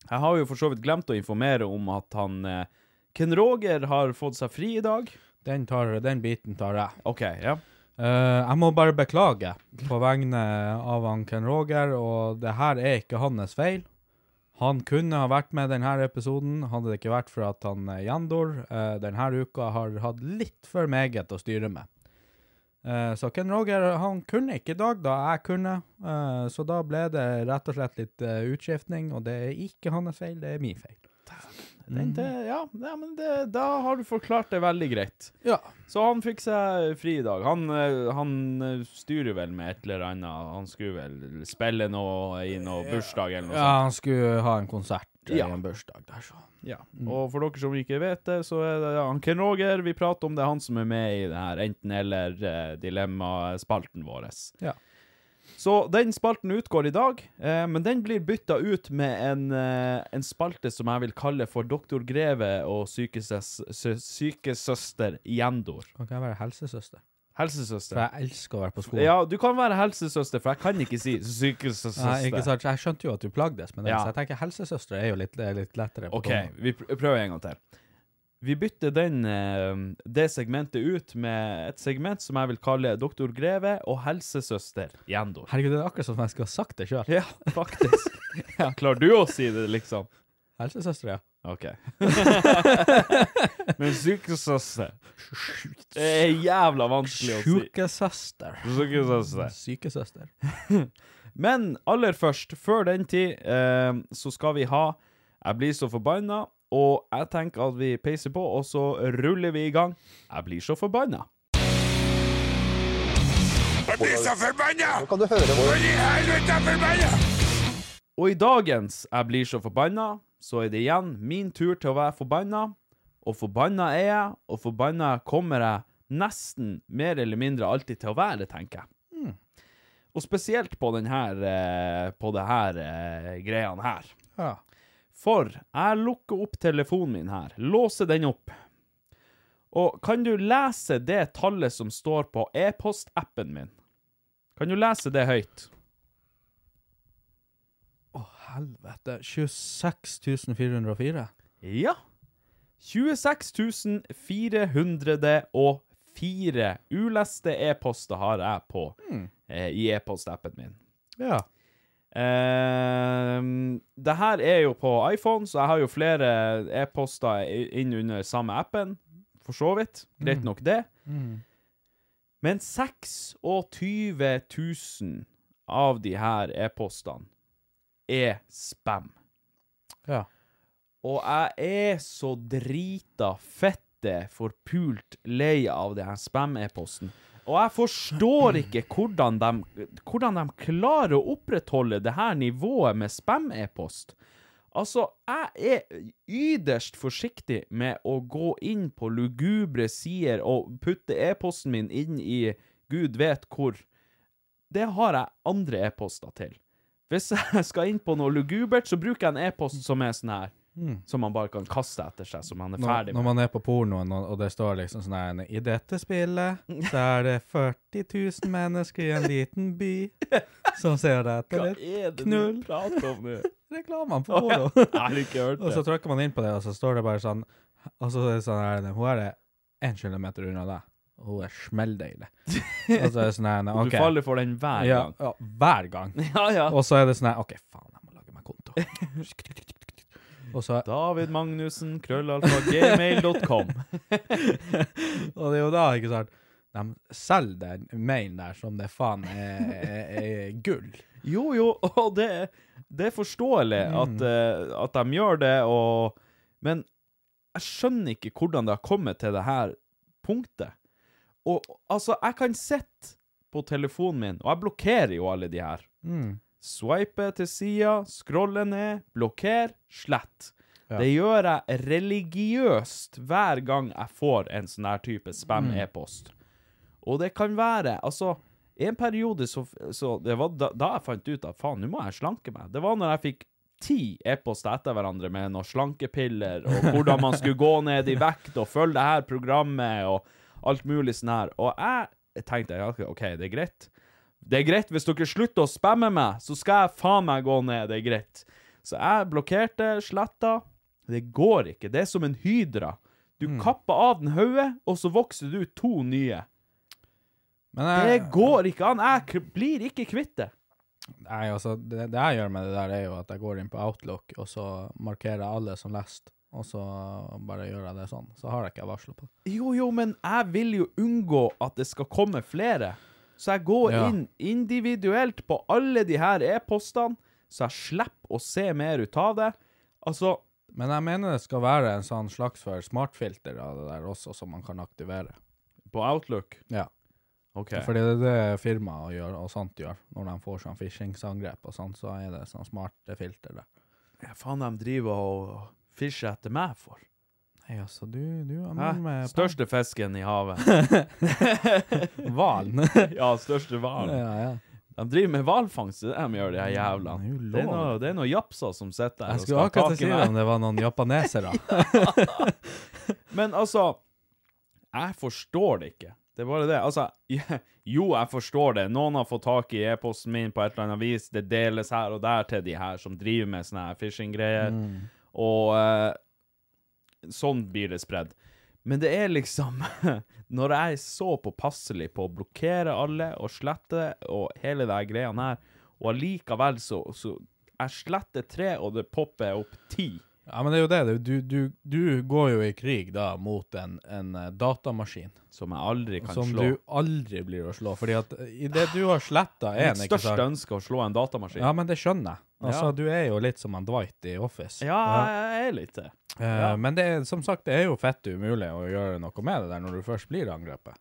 Speaker 1: Jeg har jo for så vidt glemt å informere om at han eh, Ken Roger har fått seg fri i dag.
Speaker 2: den, tar, den biten tar jeg.
Speaker 1: OK, ja.
Speaker 2: Uh, jeg må bare beklage på vegne av han Ken Roger, og det her er ikke hans feil. Han kunne ha vært med denne episoden, hadde det ikke vært for at han eh, Jandor eh, denne uka har hatt litt for meget å styre med. Eh, så Ken Roger han kunne ikke i dag, da jeg kunne. Eh, så da ble det rett og slett litt eh, utskiftning, og det er ikke hans feil, det er min feil.
Speaker 1: Den, det, ja, ja, men det, da har du forklart det veldig greit.
Speaker 2: Ja.
Speaker 1: Så han fikk seg fri i dag. Han, eh, han eh, styrer vel med et eller annet. Han skulle vel spille noe i noe bursdag eller noe sånt.
Speaker 2: Ja, han skulle ha en konsert eh,
Speaker 1: Ja.
Speaker 2: i en bursdag der, så.
Speaker 1: Ja. Og for dere som ikke vet det, så er det han Ken Roger vi prater om. Det han som er med i det her enten-eller-dilemmaspalten vår.
Speaker 2: Ja.
Speaker 1: Så den spalten utgår i dag, eh, men den blir bytta ut med en, eh, en spalte som jeg vil kalle for Doktor Greve og sykesøster Jendor.
Speaker 2: Kan ikke jeg være helsesøster?
Speaker 1: Helsesøster.
Speaker 2: For jeg elsker å være på skolen.
Speaker 1: Ja, du kan være helsesøster, for jeg kan ikke si sykesøster.
Speaker 2: Nei, ikke sant? Jeg skjønte jo at du plagdes med det,
Speaker 1: Ja.
Speaker 2: så jeg tenker helsesøster er jo litt, litt lettere. på
Speaker 1: OK, vi prøver en gang til. Vi bytter den, eh, det segmentet ut med et segment som jeg vil kalle Doktor Greve og helsesøster Jendor.
Speaker 2: Herregud, det er akkurat som om jeg skulle ha sagt det sjøl.
Speaker 1: Ja, faktisk. ja, klarer du å si det, liksom?
Speaker 2: Helsesøster, ja.
Speaker 1: OK. Men sykesøster Det er jævla vanskelig å si.
Speaker 2: Sjukesøster.
Speaker 1: Sykesøster.
Speaker 2: Sykesøster.
Speaker 1: Men aller først, før den tid, eh, så skal vi ha Jeg blir så forbanna, og jeg tenker at vi peiser på, og så ruller vi i gang. Jeg blir så forbanna.
Speaker 3: Jeg blir så forbanna! Nå kan du høre hvor i helvete er forbanna!
Speaker 1: Og i dagens Jeg blir så forbanna, så er det igjen min tur til å være forbanna. Og forbanna er jeg, og forbanna kommer jeg nesten mer eller mindre alltid til å være, tenker jeg. Og spesielt på denne, eh, på det her eh, greiene her.
Speaker 2: Ja.
Speaker 1: For jeg lukker opp telefonen min her, låser den opp. Og kan du lese det tallet som står på e-postappen min? Kan du lese det høyt?
Speaker 2: Å, helvete. 26 404.
Speaker 1: Ja. 26 404 uleste e-poster har jeg på eh, i e-postappen min.
Speaker 2: Ja.
Speaker 1: Ehm, det her er jo på iPhone, så jeg har jo flere e-poster inn under samme appen. For så vidt. Greit nok, det. Men 26 000 av de her e-postene er spam.
Speaker 2: Ja.
Speaker 1: Og jeg er så drita fette forpult lei av det her spam-e-posten. Og jeg forstår ikke hvordan de, hvordan de klarer å opprettholde det her nivået med spam-e-post. Altså, jeg er yderst forsiktig med å gå inn på lugubre sider og putte e-posten min inn i gud vet hvor. Det har jeg andre e-poster til. Hvis jeg skal inn på noe lugubert, så bruker jeg en e-post som er sånn her. Som man bare kan kaste etter seg, som man er
Speaker 2: ferdig
Speaker 1: ferdig
Speaker 2: når
Speaker 1: med.
Speaker 2: man er på pornoen, og, og det står liksom sånn her I dette spillet så er det 40 000 mennesker i en liten by som ser etter
Speaker 1: Hva
Speaker 2: et
Speaker 1: er det du prater om nå?
Speaker 2: reklamene på porno.
Speaker 1: Jeg har ikke hørt det.
Speaker 2: og så
Speaker 1: det.
Speaker 2: trykker man inn på det, og så står det bare sånn Og så er det sånn her Hun er én kilometer unna deg, hun er smelldeilig. og så er det sånn her
Speaker 1: Du faller for den hver
Speaker 2: Ja,
Speaker 1: gang.
Speaker 2: ja, hver gang.
Speaker 1: Ja, ja.
Speaker 2: Og så er det sånn her OK, faen, jeg må lage meg konto. Så
Speaker 1: David Magnussen, krøllalfa, gmail.com.
Speaker 2: Og det er jo da, ikke sant De selger den mailen der som det faen er, er, er gull.
Speaker 1: Jo, jo, og det, det er forståelig at, eh, at de gjør det, og Men jeg skjønner ikke hvordan det har kommet til det her punktet. Og altså, jeg kan sitte på telefonen min, og jeg blokkerer jo alle de her.
Speaker 2: Mm.
Speaker 1: Swipe til sida, scrolle ned, blokker, slett.
Speaker 2: Ja.
Speaker 1: Det gjør jeg religiøst hver gang jeg får en sånn her type spam-e-post. Og det kan være Altså, i en periode så, så Det var da, da jeg fant ut at faen, nå må jeg slanke meg. Det var når jeg fikk ti e-poster etter hverandre med noen slankepiller, og hvordan man skulle gå ned i vekt og følge det her programmet og alt mulig sånn her. Og jeg tenkte ja, OK, det er greit. Det er greit hvis dere slutter å spamme meg, så skal jeg faen meg gå ned. Det er greit. Så jeg blokkerte, sletta. Det går ikke. Det er som en hydra. Du kapper av den hodet, og så vokser det ut to nye.
Speaker 2: Men
Speaker 1: Det går ikke an. Jeg blir ikke kvitt det.
Speaker 2: Nei, altså, det, det jeg gjør med det der, er jo at jeg går inn på Outlook, og så markerer jeg alle som lest, og så bare gjør jeg det sånn. Så har jeg ikke varsla på det.
Speaker 1: Jo, jo, men jeg vil jo unngå at det skal komme flere. Så jeg går
Speaker 2: Ja.
Speaker 1: inn individuelt på alle de her e-postene, så jeg slipper å se mer ut av det. Altså,
Speaker 2: Men jeg mener det skal være en sånn slags for smartfilter av det der også, som man kan aktivere.
Speaker 1: på Outlook.
Speaker 2: Ja.
Speaker 1: OK.
Speaker 2: Fordi det er det firmaet gjør, og sånt gjør. Når de får sånn phishingsangrep og sånt, så er det sånn smarte filter der.
Speaker 1: Ja, faen de driver og fisher etter meg for?
Speaker 2: Nei, altså, du, du er med, med
Speaker 1: Største fisken i havet.
Speaker 2: Hvalen.
Speaker 1: ja, største hvalen.
Speaker 2: ja, ja.
Speaker 1: De driver med hvalfangst, det de gjør, de her
Speaker 2: Det er
Speaker 1: jævlene. Det er
Speaker 2: noen
Speaker 1: noe, det er japser som sitter der
Speaker 2: Jeg
Speaker 1: og
Speaker 2: skulle
Speaker 1: skal ha
Speaker 2: akkurat
Speaker 1: tak
Speaker 2: si
Speaker 1: i
Speaker 2: det
Speaker 1: meg.
Speaker 2: om det var noen japanesere.
Speaker 1: Men altså, jeg forstår det ikke. Det er bare det. Altså, jo, jeg forstår det. Noen har fått tak i e-posten min på et eller annet vis. Det deles her og der til de her som driver med sånne her phishing-greier. Og eh, sånn blir det spredd. Men det er liksom Når jeg er så påpasselig på å blokkere alle og slette og hele de greiene her, og allikevel så, så Jeg sletter tre, og det popper opp ti.
Speaker 2: Ja, men det er jo det. Du, du, du går jo i krig da mot en, en eh, datamaskin
Speaker 1: Som jeg aldri kan
Speaker 2: som
Speaker 1: slå.
Speaker 2: du aldri blir å slå. Fordi at i det du har sletta én
Speaker 1: Mitt største
Speaker 2: ikke
Speaker 1: ønske å slå en datamaskin.
Speaker 2: Ja, men det skjønner jeg. Altså,
Speaker 1: Ja.
Speaker 2: Du er jo litt som en Dwight i Office.
Speaker 1: Ja, jeg er litt det.
Speaker 2: Uh,
Speaker 1: ja.
Speaker 2: Men det er, som sagt, det er jo fett umulig å gjøre noe med det der når du først blir angrepet.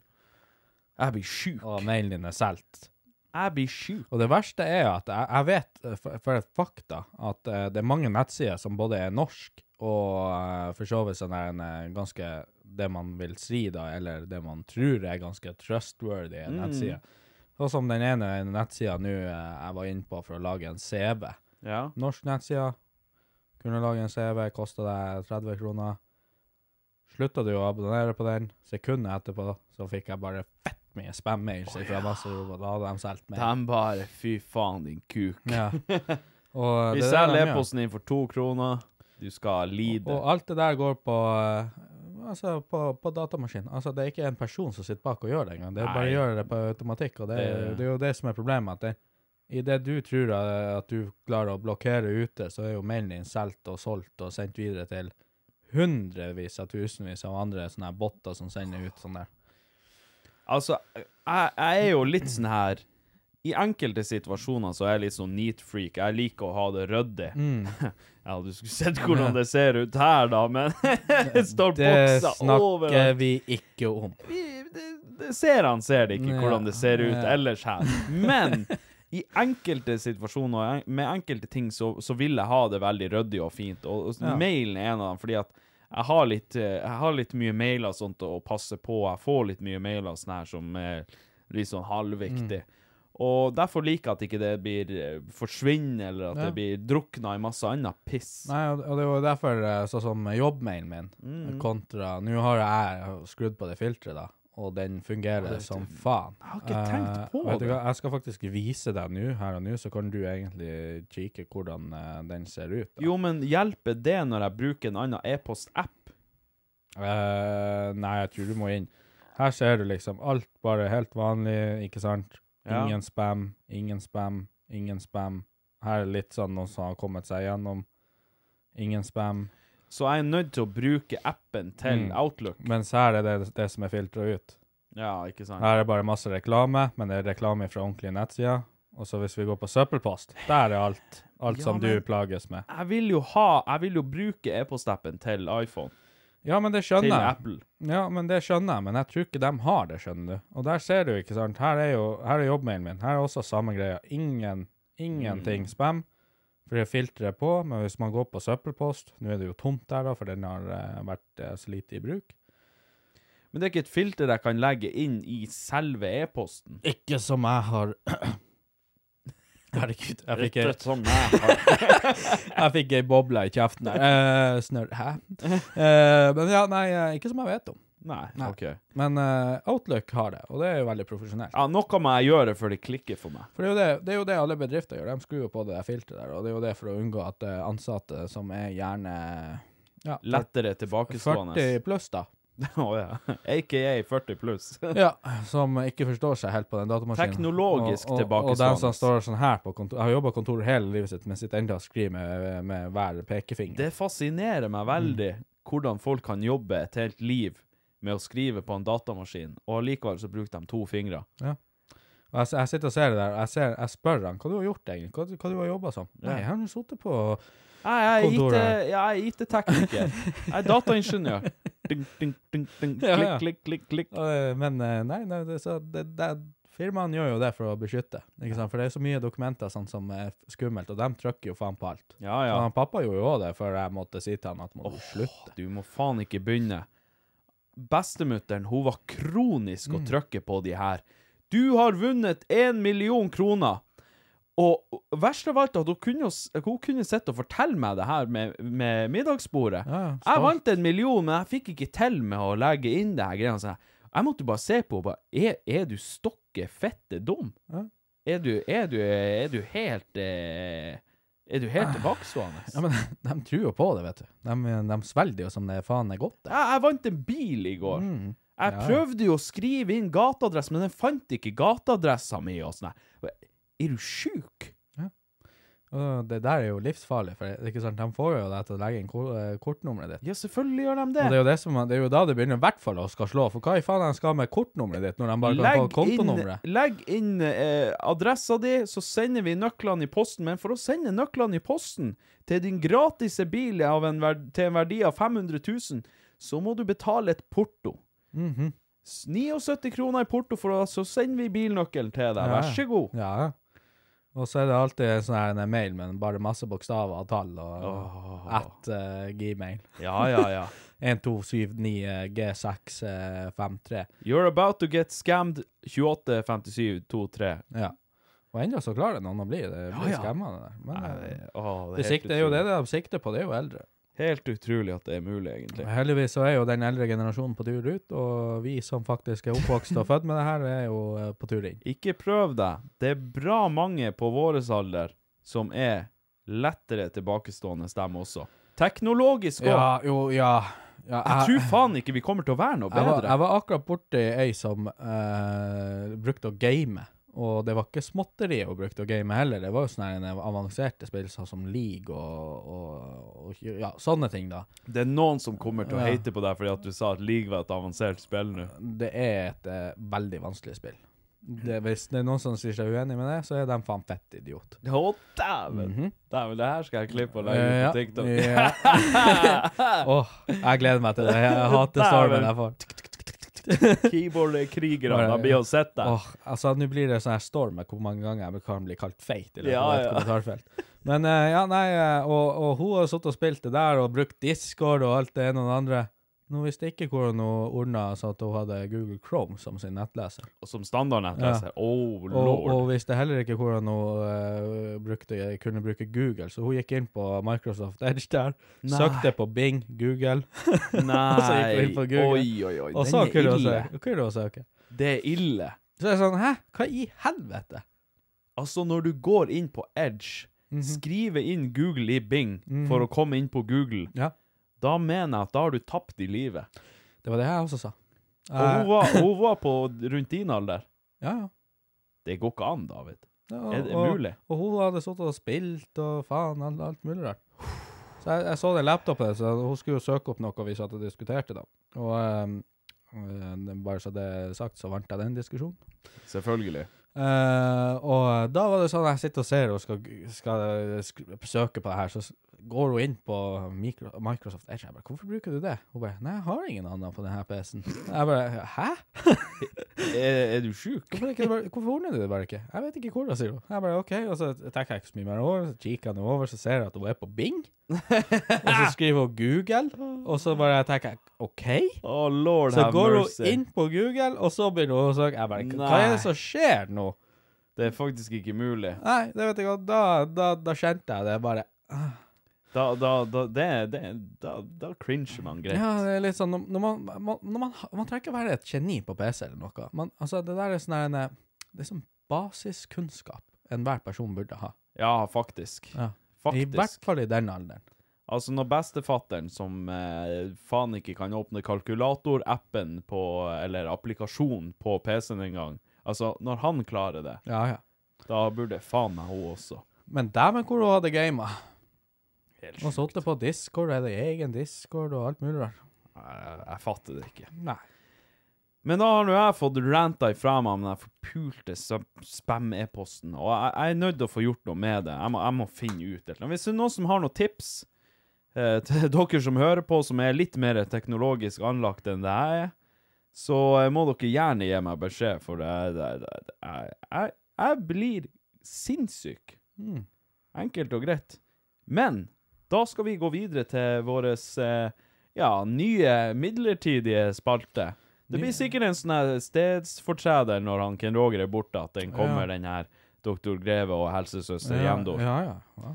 Speaker 1: Jeg blir sjuk.
Speaker 2: Og mailen din er solgt.
Speaker 1: Jeg blir sjuk.
Speaker 2: Og det verste er at jeg, jeg vet eh, for, for et fakta at eh, det er mange nettsider som både er norsk og eh, for så vidt sånn er en eh, ganske det man vil si da, eller det man tror er ganske trustworthy
Speaker 1: Mm.
Speaker 2: nettsider. Sånn som den ene nettsida nå eh, jeg var inne på for å lage en CV.
Speaker 1: Ja.
Speaker 2: Norsk nettside. Kunne lage en CV, kosta deg 30 kroner. Slutta du å abonnere på den, sekundet etterpå så fikk jeg bare fett mye spam-mails fra masse. Da hadde de solgt mer.
Speaker 1: De bare Fy faen, din kuk.
Speaker 2: Ja. Og
Speaker 1: Vi
Speaker 2: er
Speaker 1: selger e-posten din for to kroner. Du skal lide.
Speaker 2: Og alt det der går på eh, Altså på, på datamaskin. Altså Det er ikke en person som sitter bak og gjør det engang. Det er bare å gjøre det på automatikk. Og det,
Speaker 1: Det-
Speaker 2: det er jo det som er problemet. At det, i det du tror at du klarer å blokkere ute, så er jo mailen din solgt og solgt og sendt videre til hundrevis av tusenvis av andre sånne botter som sender ut sånn der.
Speaker 1: Altså, jeg, jeg er jo litt sånn her I enkelte situasjoner så er jeg litt sånn neat freak. Jeg liker å ha det ryddig. Ja, du skulle sett hvordan det ser ut her, da, men det står
Speaker 2: Det snakker vi ikke om.
Speaker 1: Vi- det- det ser han ser det ikke, hvordan det ser ut ellers her. Men i enkelte situasjoner, med enkelte ting, så, så vil jeg ha det veldig ryddig og fint. Og, og
Speaker 2: Ja.
Speaker 1: mailen er en av dem, fordi at jeg har litt, eh, jeg har litt mye mailer og sånt å passe på. Jeg får litt mye mailer sånn her som er litt sånn halvviktig.
Speaker 2: Mm.
Speaker 1: Og derfor liker jeg at ikke det blir eh, forsvinner, eller at
Speaker 2: Ja.
Speaker 1: det blir drukna i masse annet piss.
Speaker 2: Nei, og og det var derfor, eh, sånn som jobbmailen min,
Speaker 1: Mm.
Speaker 2: kontra Nå har jeg skrudd på det filteret, da, og den fungerer
Speaker 1: ja,
Speaker 2: som faen.
Speaker 1: Jeg har ikke tenkt
Speaker 2: Eh,
Speaker 1: på
Speaker 2: du
Speaker 1: det.
Speaker 2: Jeg skal faktisk vise deg nå, her og nå, så kan du egentlig kikke hvordan uh, den ser ut. Da.
Speaker 1: Jo, men hjelper det når jeg bruker en annen e-post-app?
Speaker 2: Eh, nei, jeg tror du må inn. Her ser du liksom alt bare helt vanlig, ikke sant?
Speaker 1: Ja.
Speaker 2: Ingen spam, ingen spam, ingen spam. Her er litt sånn noen som har kommet seg gjennom. Ingen spam.
Speaker 1: Så jeg er nødt til å bruke appen til
Speaker 2: Mm.
Speaker 1: Outlook.
Speaker 2: Mens her er det det som er filtra ut.
Speaker 1: Ja, ikke sant?
Speaker 2: Her er bare masse reklame, men det er reklame fra ordentlige nettsider. Og så hvis vi går på søppelpost, der er alt. Alt
Speaker 1: Ja,
Speaker 2: som du plages med.
Speaker 1: Jeg vil jo ha Jeg vil jo bruke e-postappen til iPhone.
Speaker 2: Ja, men det skjønner jeg.
Speaker 1: Til Apple.
Speaker 2: Ja, men det skjønner jeg, men jeg tror ikke de har det, skjønner du. Og der ser du, ikke sant. Her er jo her er jobbmailen min. Her er også samme greia. Ingen, ingenting spam. For det filteret er på, men hvis man går på søppelpost Nå er det jo tomt der, da, for den har eh, vært eh, så lite i bruk.
Speaker 1: Men det er ikke et filter jeg kan legge inn i selve e-posten.
Speaker 2: Ikke som jeg har Herregud, jeg fikk
Speaker 1: Rett som jeg.
Speaker 2: Jeg fikk ei boble i kjeften der. Uh, snørr. Hæ? Uh, men ja, nei, ikke som jeg vet om.
Speaker 1: Nei,
Speaker 2: Nei.
Speaker 1: OK.
Speaker 2: Men uh, Outlook har det, og det er jo veldig profesjonelt.
Speaker 1: Ja, noe må jeg gjøre før det klikker for meg.
Speaker 2: For det er, jo det, det er jo det alle bedrifter gjør. De skrur jo på det der filteret der, og det er jo det for å unngå at eh, ansatte som er gjerne ja,
Speaker 1: Lettere tilbakestående.
Speaker 2: 40 pluss, da.
Speaker 1: Å ja. AKA 40 pluss.
Speaker 2: Ja, som ikke forstår seg helt på den datamaskinen.
Speaker 1: Teknologisk
Speaker 2: og, og, Og
Speaker 1: tilbakestående.
Speaker 2: den som står sånn her på kontor har jobba kontor hele livet sitt, men sitter enda og skriver med, med hver pekefinger.
Speaker 1: Det fascinerer meg veldig hvordan folk kan jobbe et helt liv med å skrive på en datamaskin, og allikevel så bruker de to fingre.
Speaker 2: Og jeg, jeg sitter og ser det der, og jeg, ser, jeg spør han hva du har gjort egentlig, hva, hva du har jobba som.
Speaker 1: Ja.
Speaker 2: Nei, jeg har sittet på Kontoret.
Speaker 1: jeg er IT-tekniker. Jeg er dataingeniør. Ding, ding, ding, ding.
Speaker 2: Ja,
Speaker 1: Klikk,
Speaker 2: ja.
Speaker 1: klikk, klikk, klikk.
Speaker 2: øh, Men øh, nei, nei det, så det, det Firmaene gjør jo det for å beskytte, ikke sant? for det er så mye dokumenter sånn som er skummelt, og de trykker jo faen på alt.
Speaker 1: Ja, ja.
Speaker 2: Så han pappa gjorde jo òg det før jeg måtte si til han at må du slutte.
Speaker 1: Du må faen ikke begynne. Bestemutteren, hun var kronisk og trykke på de her. Du har vunnet én million kroner! Og verst av alt, at hun kunne, hun kunne sitte og fortelle meg det her med, med middagsbordet.
Speaker 2: Ja,
Speaker 1: jeg vant en million, men jeg fikk ikke til med å legge inn det her greiene. Så jeg måtte bare se på henne er, er du stokke fette dum?
Speaker 2: Ja.
Speaker 1: Er, du, er, du, er du helt eh, Er du helt tilbakestående?
Speaker 2: Ja, men de tror jo på det, vet du. De, de svelger jo som det faen er godt. det.
Speaker 1: Jeg, jeg vant en bil i går.
Speaker 2: Mm.
Speaker 1: Jeg
Speaker 2: Ja.
Speaker 1: prøvde jo å skrive inn gateadresse, men den fant ikke gateadressa mi. og sånn. Er du sjuk?
Speaker 2: Det der er jo livsfarlig, for det er ikke sant? de får jo deg til å legge inn eh, kortnummeret ditt.
Speaker 1: Ja, selvfølgelig gjør de det.
Speaker 2: Og det er jo, det, som, det er jo da det begynner i hvert fall å skal slå, for hva i faen de skal med kortnummeret ditt når de bare kan få
Speaker 1: inn,
Speaker 2: kontonummeret?
Speaker 1: legg inn eh, adressa di, så sender vi nøklene i posten. Men for å sende nøklene i posten til din gratis bil av en til en verdi av 500 000, så må du betale et porto.
Speaker 2: Mm
Speaker 1: -hmm. 79 kroner i porto, for å, så sender vi bilnøkkelen til deg.
Speaker 2: Ja.
Speaker 1: Vær så god.
Speaker 2: Ja, Ja. Og så er det alltid en sånn her mail med bare masse bokstaver og tall og
Speaker 1: oh.
Speaker 2: at uh, gmail.
Speaker 1: Ja, ja, ja.
Speaker 2: 1279G653.
Speaker 1: You're about to get scammed 285723.
Speaker 2: Ja. Og ennå så klarer noen å bli det. Blir
Speaker 1: ja.
Speaker 2: ja. det der. Men
Speaker 1: Nei,
Speaker 2: eh,
Speaker 1: det, å,
Speaker 2: det,
Speaker 1: det,
Speaker 2: sikter, er jo det de sikter på, det er jo eldre.
Speaker 1: Helt utrolig at det er mulig, egentlig.
Speaker 2: Heldigvis så er jo den eldre generasjonen på tur ut, og vi som faktisk er oppvokst og født med det her, er jo eh, på tur inn.
Speaker 1: Ikke prøv deg. Det er bra mange på våres alder som er lettere tilbakestående stemme også. Teknologisk òg.
Speaker 2: Ja, jo, ja. ja
Speaker 1: Jeg tror faen ikke vi kommer til å være noe
Speaker 2: jeg var,
Speaker 1: bedre.
Speaker 2: jeg var akkurat borti ei som uh, brukte å game, og det var ikke småtteri hun brukte å game heller. Det var jo sånne avanserte spill sånn som League og, og, og ja, sånne ting, da.
Speaker 1: Det er noen som kommer til å
Speaker 2: Ja.
Speaker 1: hate på deg fordi at du sa at League var et avansert spill nå.
Speaker 2: Det er et eh, veldig vanskelig spill. Det, hvis det er noen som sier seg uenig med det, så er de faen fett idiot.
Speaker 1: Å, dæven!
Speaker 2: Mhm.
Speaker 1: Dæven, det her skal jeg klippe og legge
Speaker 2: Eh,
Speaker 1: ut på TikTok.
Speaker 2: Ja. oh, jeg gleder meg til det. Jeg hater stormen jeg får.
Speaker 1: Keyboard-krigerne blir å sett deg.
Speaker 2: Åh, altså Nå blir det sånn her storm hvor mange ganger jeg kan bli kalt feit i løpet
Speaker 1: Ja,
Speaker 2: av et
Speaker 1: ja.
Speaker 2: kommentarfelt. Men eh, ja, nei, eh, og, og hun har sittet og spilt det der og brukt Discord og alt det ene og det andre. Nå visste jeg ikke hvordan hun ordna så at hun hadde Google Chrome som sin nettleser.
Speaker 1: Og som standardnettleser. Oh,
Speaker 2: Og,
Speaker 1: lord.
Speaker 2: og visste heller ikke hvordan hun uh, brukte, kunne bruke Google, så hun gikk inn på Microsoft Edge der,
Speaker 1: Nei.
Speaker 2: søkte på Bing, Google,
Speaker 1: Nei.
Speaker 2: så gikk hun inn på Google.
Speaker 1: Oi, oi, oi.
Speaker 2: og så kunne
Speaker 1: er
Speaker 2: hun søke. kunne hun søke.
Speaker 1: Det er ille.
Speaker 2: Så er det sånn, hæ, hva i helvete?
Speaker 1: Altså, når du går inn på Edge,
Speaker 2: Mhm.
Speaker 1: skriver inn Google i Bing
Speaker 2: Mhm.
Speaker 1: for å komme inn på Google,
Speaker 2: Ja.
Speaker 1: Da mener jeg at da har du tapt i livet.
Speaker 2: Det var det jeg også sa.
Speaker 1: Og hun
Speaker 2: Eh,
Speaker 1: var, hun var på rundt din alder.
Speaker 2: ja, ja.
Speaker 1: Det går ikke an, David.
Speaker 2: Ja,
Speaker 1: Er det mulig?
Speaker 2: Og hun hadde sittet og spilt og faen, alt, alt mulig rart. Så jeg, jeg så den laptopen, så hun skulle jo søke opp noe vi satt og diskuterte da. Og eh, bare så det er sagt, så vant jeg den diskusjonen.
Speaker 1: Selvfølgelig.
Speaker 2: Uh, og da var det sånn jeg sitter og ser og skal, skal skal søke på det her, så går hun inn på Micro Microsoft Edge. Jeg bare 'Hvorfor bruker du det?' Hun bare 'Nei, jeg har ingen annen på denne PC-en'. Jeg bare 'Hæ?'
Speaker 1: Er, er du sjuk?
Speaker 2: Hvorfor, ikke, hvorfor ordner du det bare ikke? Jeg vet ikke hvordan, sier hun. Jeg bare OK, og så tenker jeg ikke så mye mer over. Så kikker jeg over, så ser jeg at hun er på Bing. og så skriver hun Google, og så bare tenker jeg OK.
Speaker 1: Å, lord
Speaker 2: Så går
Speaker 1: mercy.
Speaker 2: hun inn på Google, og så begynner hun å søke. Jeg bare Hva er det som skjer nå?
Speaker 1: Det er faktisk ikke mulig.
Speaker 2: Nei, det vet jeg godt. Da, da, da kjente jeg det bare
Speaker 1: Da, da, da, det, det, da, da cringer man greit.
Speaker 2: Ja, det er litt sånn Når, man, man, når man, man trenger ikke å være et geni på PC eller noe. Man, altså, det der er sånn en, Det er sånn basiskunnskap enhver person burde ha.
Speaker 1: Ja, faktisk.
Speaker 2: Ja. I hvert fall i den alderen.
Speaker 1: Altså, når bestefatteren, som eh, faen ikke kan åpne kalkulatorappen på, eller applikasjonen på PC-en engang, altså, når han klarer det,
Speaker 2: Ja, ja.
Speaker 1: da burde faen meg hun også.
Speaker 2: Men dæven hvor hun hadde gama.
Speaker 1: Helt
Speaker 2: Og det på Discord, er det egen Discord og alt mulig der.
Speaker 1: Jeg, jeg fatter det ikke.
Speaker 2: Nei.
Speaker 1: Men da har nå jeg fått ranta ifra meg om den forpulte spam-e-posten, og jeg, jeg er nødt til å få gjort noe med det. Jeg må, jeg må finne ut et eller annet. Hvis det er noen som har noen tips eh, til dere som hører på, som er litt mer teknologisk anlagt enn det jeg er, så eh, må dere gjerne gi meg beskjed, for det, det, jeg, jeg blir sinnssyk.
Speaker 2: Mm.
Speaker 1: Enkelt og greit. Men da skal vi gå videre til vår ja, nye midlertidige spalte. Det blir sikkert en sånn stedsfortreder når han Ken Roger er borte, at den kommer,
Speaker 2: Ja.
Speaker 1: den her doktor Greve og helsesøster
Speaker 2: Ja,
Speaker 1: Jendor.
Speaker 2: ja, ja. ja.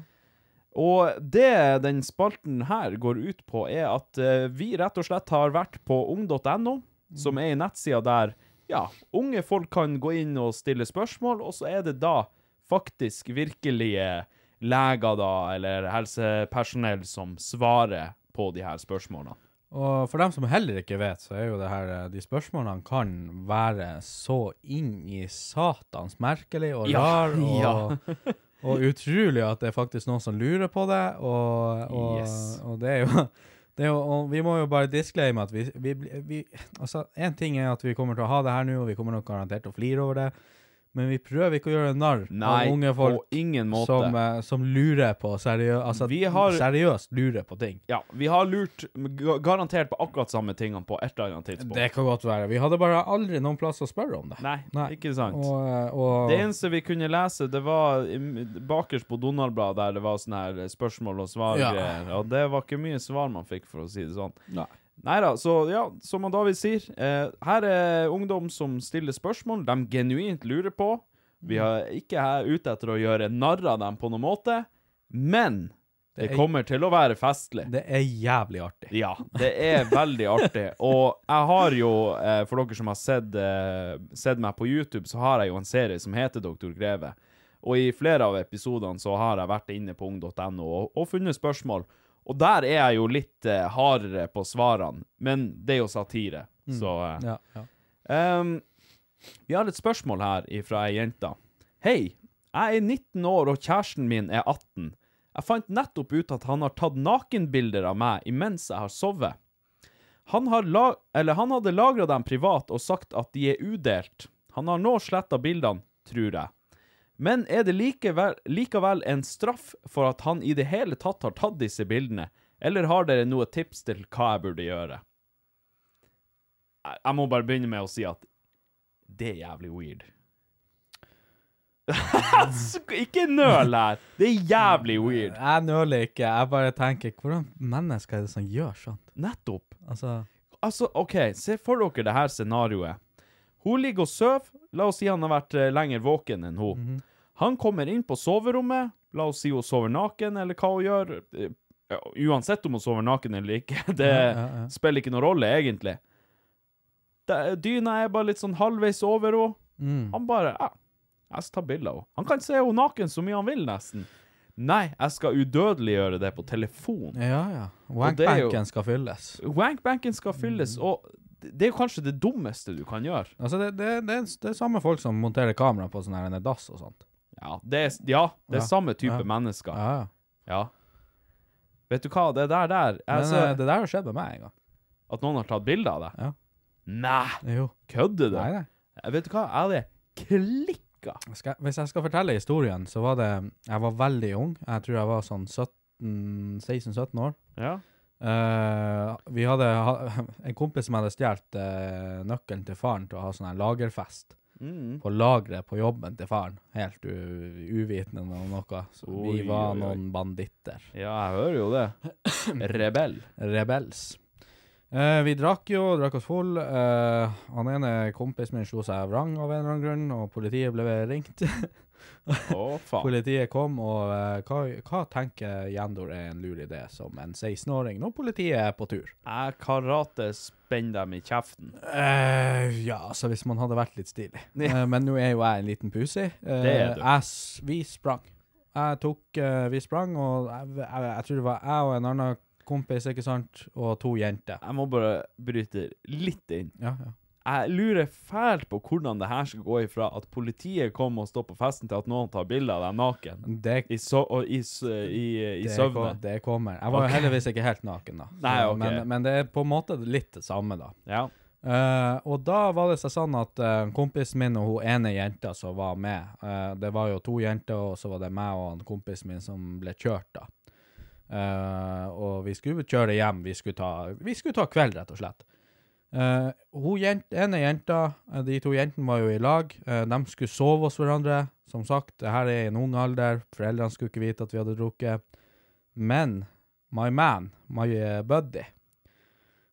Speaker 1: Og det den spalten her går ut på, er at eh, vi rett og slett har vært på ung.no, som er en nettsida der ja, unge folk kan gå inn og stille spørsmål, og så er det da faktisk virkelige leger da, eller helsepersonell som svarer på de her spørsmålene.
Speaker 2: Og for dem som heller ikke vet, så er jo det her eh, De spørsmålene kan være så inn i satans merkelig og
Speaker 1: Ja,
Speaker 2: rar og,
Speaker 1: ja.
Speaker 2: og utrolig at det er faktisk noen som lurer på det, og, og,
Speaker 1: Yes.
Speaker 2: og det er jo det og vi må jo bare disclaime at vi, vi, vi Altså, én ting er at vi kommer til å ha det her nå, og vi kommer nok garantert til å flire over det, men vi prøver ikke å gjøre narr av unge folk
Speaker 1: på ingen måte.
Speaker 2: som, eh, som lurer på seriø altså,
Speaker 1: Vi har-
Speaker 2: seriøst lurer på ting.
Speaker 1: Ja, vi har lurt garantert på akkurat samme tingene på et eller annet tidspunkt.
Speaker 2: Det kan godt være. Vi hadde bare aldri noen plass å spørre om det.
Speaker 1: Nei,
Speaker 2: Nei.
Speaker 1: ikke sant.
Speaker 2: Og, eh, og,
Speaker 1: Det eneste vi kunne lese, det var bakerst på Donald-bladet, der det var sånne her spørsmål og svar.
Speaker 2: Ja.
Speaker 1: Og det var ikke mye svar man fikk, for å si det sånn.
Speaker 2: Nei.
Speaker 1: Nei da, så ja, som han David sier, eh, her er ungdom som stiller spørsmål de genuint lurer på. Vi er ikke her ute etter å gjøre narr av dem på noen måte, men det
Speaker 2: Det er-
Speaker 1: kommer til å være festlig.
Speaker 2: Det er jævlig artig.
Speaker 1: Ja, det er veldig artig. Og jeg har jo, eh, for dere som har sett, eh, sett meg på YouTube, så har jeg jo en serie som heter Doktor Greve. Og i flere av episodene så har jeg vært inne på ung.no og, og funnet spørsmål. Og der er jeg jo litt eh, hardere på svarene, men det er jo satire, så eh,
Speaker 2: Ja, ja.
Speaker 1: Um, vi har et spørsmål her fra ei jente. Hei, jeg er 19 år og kjæresten min er 18. Jeg fant nettopp ut at han har tatt nakenbilder av meg imens jeg har sovet. Han, har lag eller han hadde lagra dem privat og sagt at de er udelt. Han har nå sletta bildene, tror jeg. Men er det likevel, likevel en straff for at han i det hele tatt har tatt disse bildene, eller har dere noe tips til hva jeg burde gjøre? Jeg må bare begynne med å si at det er jævlig weird. ikke nøl her! Det er jævlig weird.
Speaker 2: Jeg nøler ikke. Jeg bare tenker Hvordan mennesker er det som gjør sånt?
Speaker 1: Nettopp.
Speaker 2: Altså
Speaker 1: Altså, OK, se for dere det her scenarioet. Hun ligger og sover. La oss si han har vært eh, lenger våken enn hun.
Speaker 2: Mhm.
Speaker 1: Han kommer inn på soverommet. La oss si hun sover naken, eller hva hun gjør. Eh, Uansett om hun sover naken eller ikke. Det
Speaker 2: Ja, ja, ja.
Speaker 1: spiller ikke noen rolle, egentlig. Det, dyna er bare litt sånn halvveis over henne.
Speaker 2: mm.
Speaker 1: Han bare ja, jeg skal ta bilde av henne. Han kan se henne naken så mye han vil, nesten. Nei, jeg skal udødeliggjøre det på telefon.
Speaker 2: Ja, ja. Wankbanken skal fylles.
Speaker 1: Wankbanken skal fylles, og det er jo kanskje det dummeste du kan gjøre.
Speaker 2: Altså, det, det, det, er, det er samme folk som monterer kamera på sånn her en dass og sånt.
Speaker 1: Ja, det er, ja, det er
Speaker 2: Ja,
Speaker 1: samme type
Speaker 2: ja.
Speaker 1: mennesker.
Speaker 2: Ja, ja.
Speaker 1: Vet du hva, det der der altså,
Speaker 2: Men, det der har skjedd med meg en gang.
Speaker 1: At noen har tatt bilde av deg?
Speaker 2: Ja.
Speaker 1: Nei,
Speaker 2: Jo.
Speaker 1: kødder du?
Speaker 2: Nei, nei.
Speaker 1: Vet du hva, jeg hadde klikka.
Speaker 2: Skal, hvis jeg skal fortelle historien, så var det Jeg var veldig ung. Jeg tror jeg var sånn 16-17 år.
Speaker 1: Ja.
Speaker 2: Eh, vi hadde ha, en kompis som hadde stjålet uh, nøkkelen til faren til å ha sånn lagerfest
Speaker 1: Mm.
Speaker 2: på lageret på jobben til faren. Helt uvitende om noe. Så
Speaker 1: Oi,
Speaker 2: vi var
Speaker 1: oi, oi.
Speaker 2: noen banditter.
Speaker 1: ja, jeg hører jo det. Rebell.
Speaker 2: Rebels. Uh, vi drakk jo, drakk oss full. Han ene kompisen min slo seg vrang av en eller annen grunn, og politiet ble ringt.
Speaker 1: Faen.
Speaker 2: Politiet kom, og uh, hva, hva tenker Jendor er en lur idé som en 16-åring når politiet er på tur?
Speaker 1: Jeg karate spenner dem i kjeften.
Speaker 2: Uh, ja, altså hvis man hadde vært litt stilig.
Speaker 1: Ja.
Speaker 2: Uh, men nå er jo jeg en liten pussy. Eh,
Speaker 1: Det er du.
Speaker 2: jeg vi sprang. Jeg tok eh, Vi sprang, og jeg, jeg, jeg tror det var jeg og en annen kompis, ikke sant, og to jenter.
Speaker 1: Jeg må bare bryte litt inn.
Speaker 2: Ja, ja.
Speaker 1: Jeg lurer fælt på hvordan det her skal gå ifra at politiet kommer og står på festen, til at noen tar bilde av deg naken.
Speaker 2: Det,
Speaker 1: I, so i, i, i
Speaker 2: det,
Speaker 1: søvne.
Speaker 2: Kom, det kommer. Jeg var jo heldigvis ikke helt naken, da.
Speaker 1: Nei, okay.
Speaker 2: men, men det er på en måte litt det samme, da.
Speaker 1: Ja.
Speaker 2: Uh, og da var det sånn at uh, kompisen min og hun ene jenta som var med uh, Det var jo to jenter, og så var det meg og en kompisen min som ble kjørt, da. Uh, og vi skulle kjøre hjem. Vi skulle ta, vi skulle ta kveld, rett og slett. Eh, hun jent, ene jenta, eh, de to jentene var jo i lag. Uh, de skulle sove hos hverandre. Som sagt, det her er i en ung alder. Foreldrene skulle ikke vite at vi hadde drukket. Men my man, my buddy,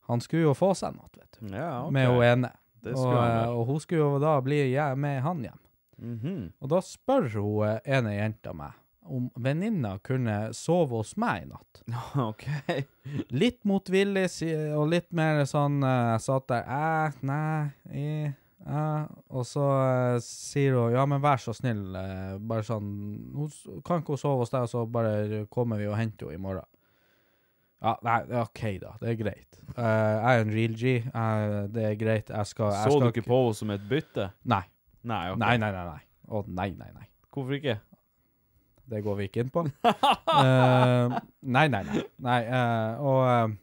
Speaker 2: han skulle jo få seg noe, vet du.
Speaker 1: Ja, okay.
Speaker 2: Med hun ene. Og, og hun skulle jo da bli med han hjem.
Speaker 1: Mhm.
Speaker 2: Og da spør hun ene jenta meg om venninna kunne sove hos meg i natt.
Speaker 1: OK.
Speaker 2: Litt motvillig og litt mer sånn eh, Jeg satt der eh, nei, i, eh. Og så uh, sier hun ja, men vær så snill, uh, bare sånn hun, Kan ikke hun sove hos deg, så bare kommer vi og henter henne i morgen? Ja, nei, OK, da. Det er greit. Uh, jeg er en real G. eh, det er greit. Jeg skal, jeg
Speaker 1: Så
Speaker 2: skal
Speaker 1: du ikke på henne som et bytte?
Speaker 2: Nei.
Speaker 1: Nei, okay.
Speaker 2: Nei, nei, nei. nei. Å, nei, nei, nei.
Speaker 1: Hvorfor ikke?
Speaker 2: Det går vi ikke inn på. uh, nei, nei, nei. nei uh, og eh,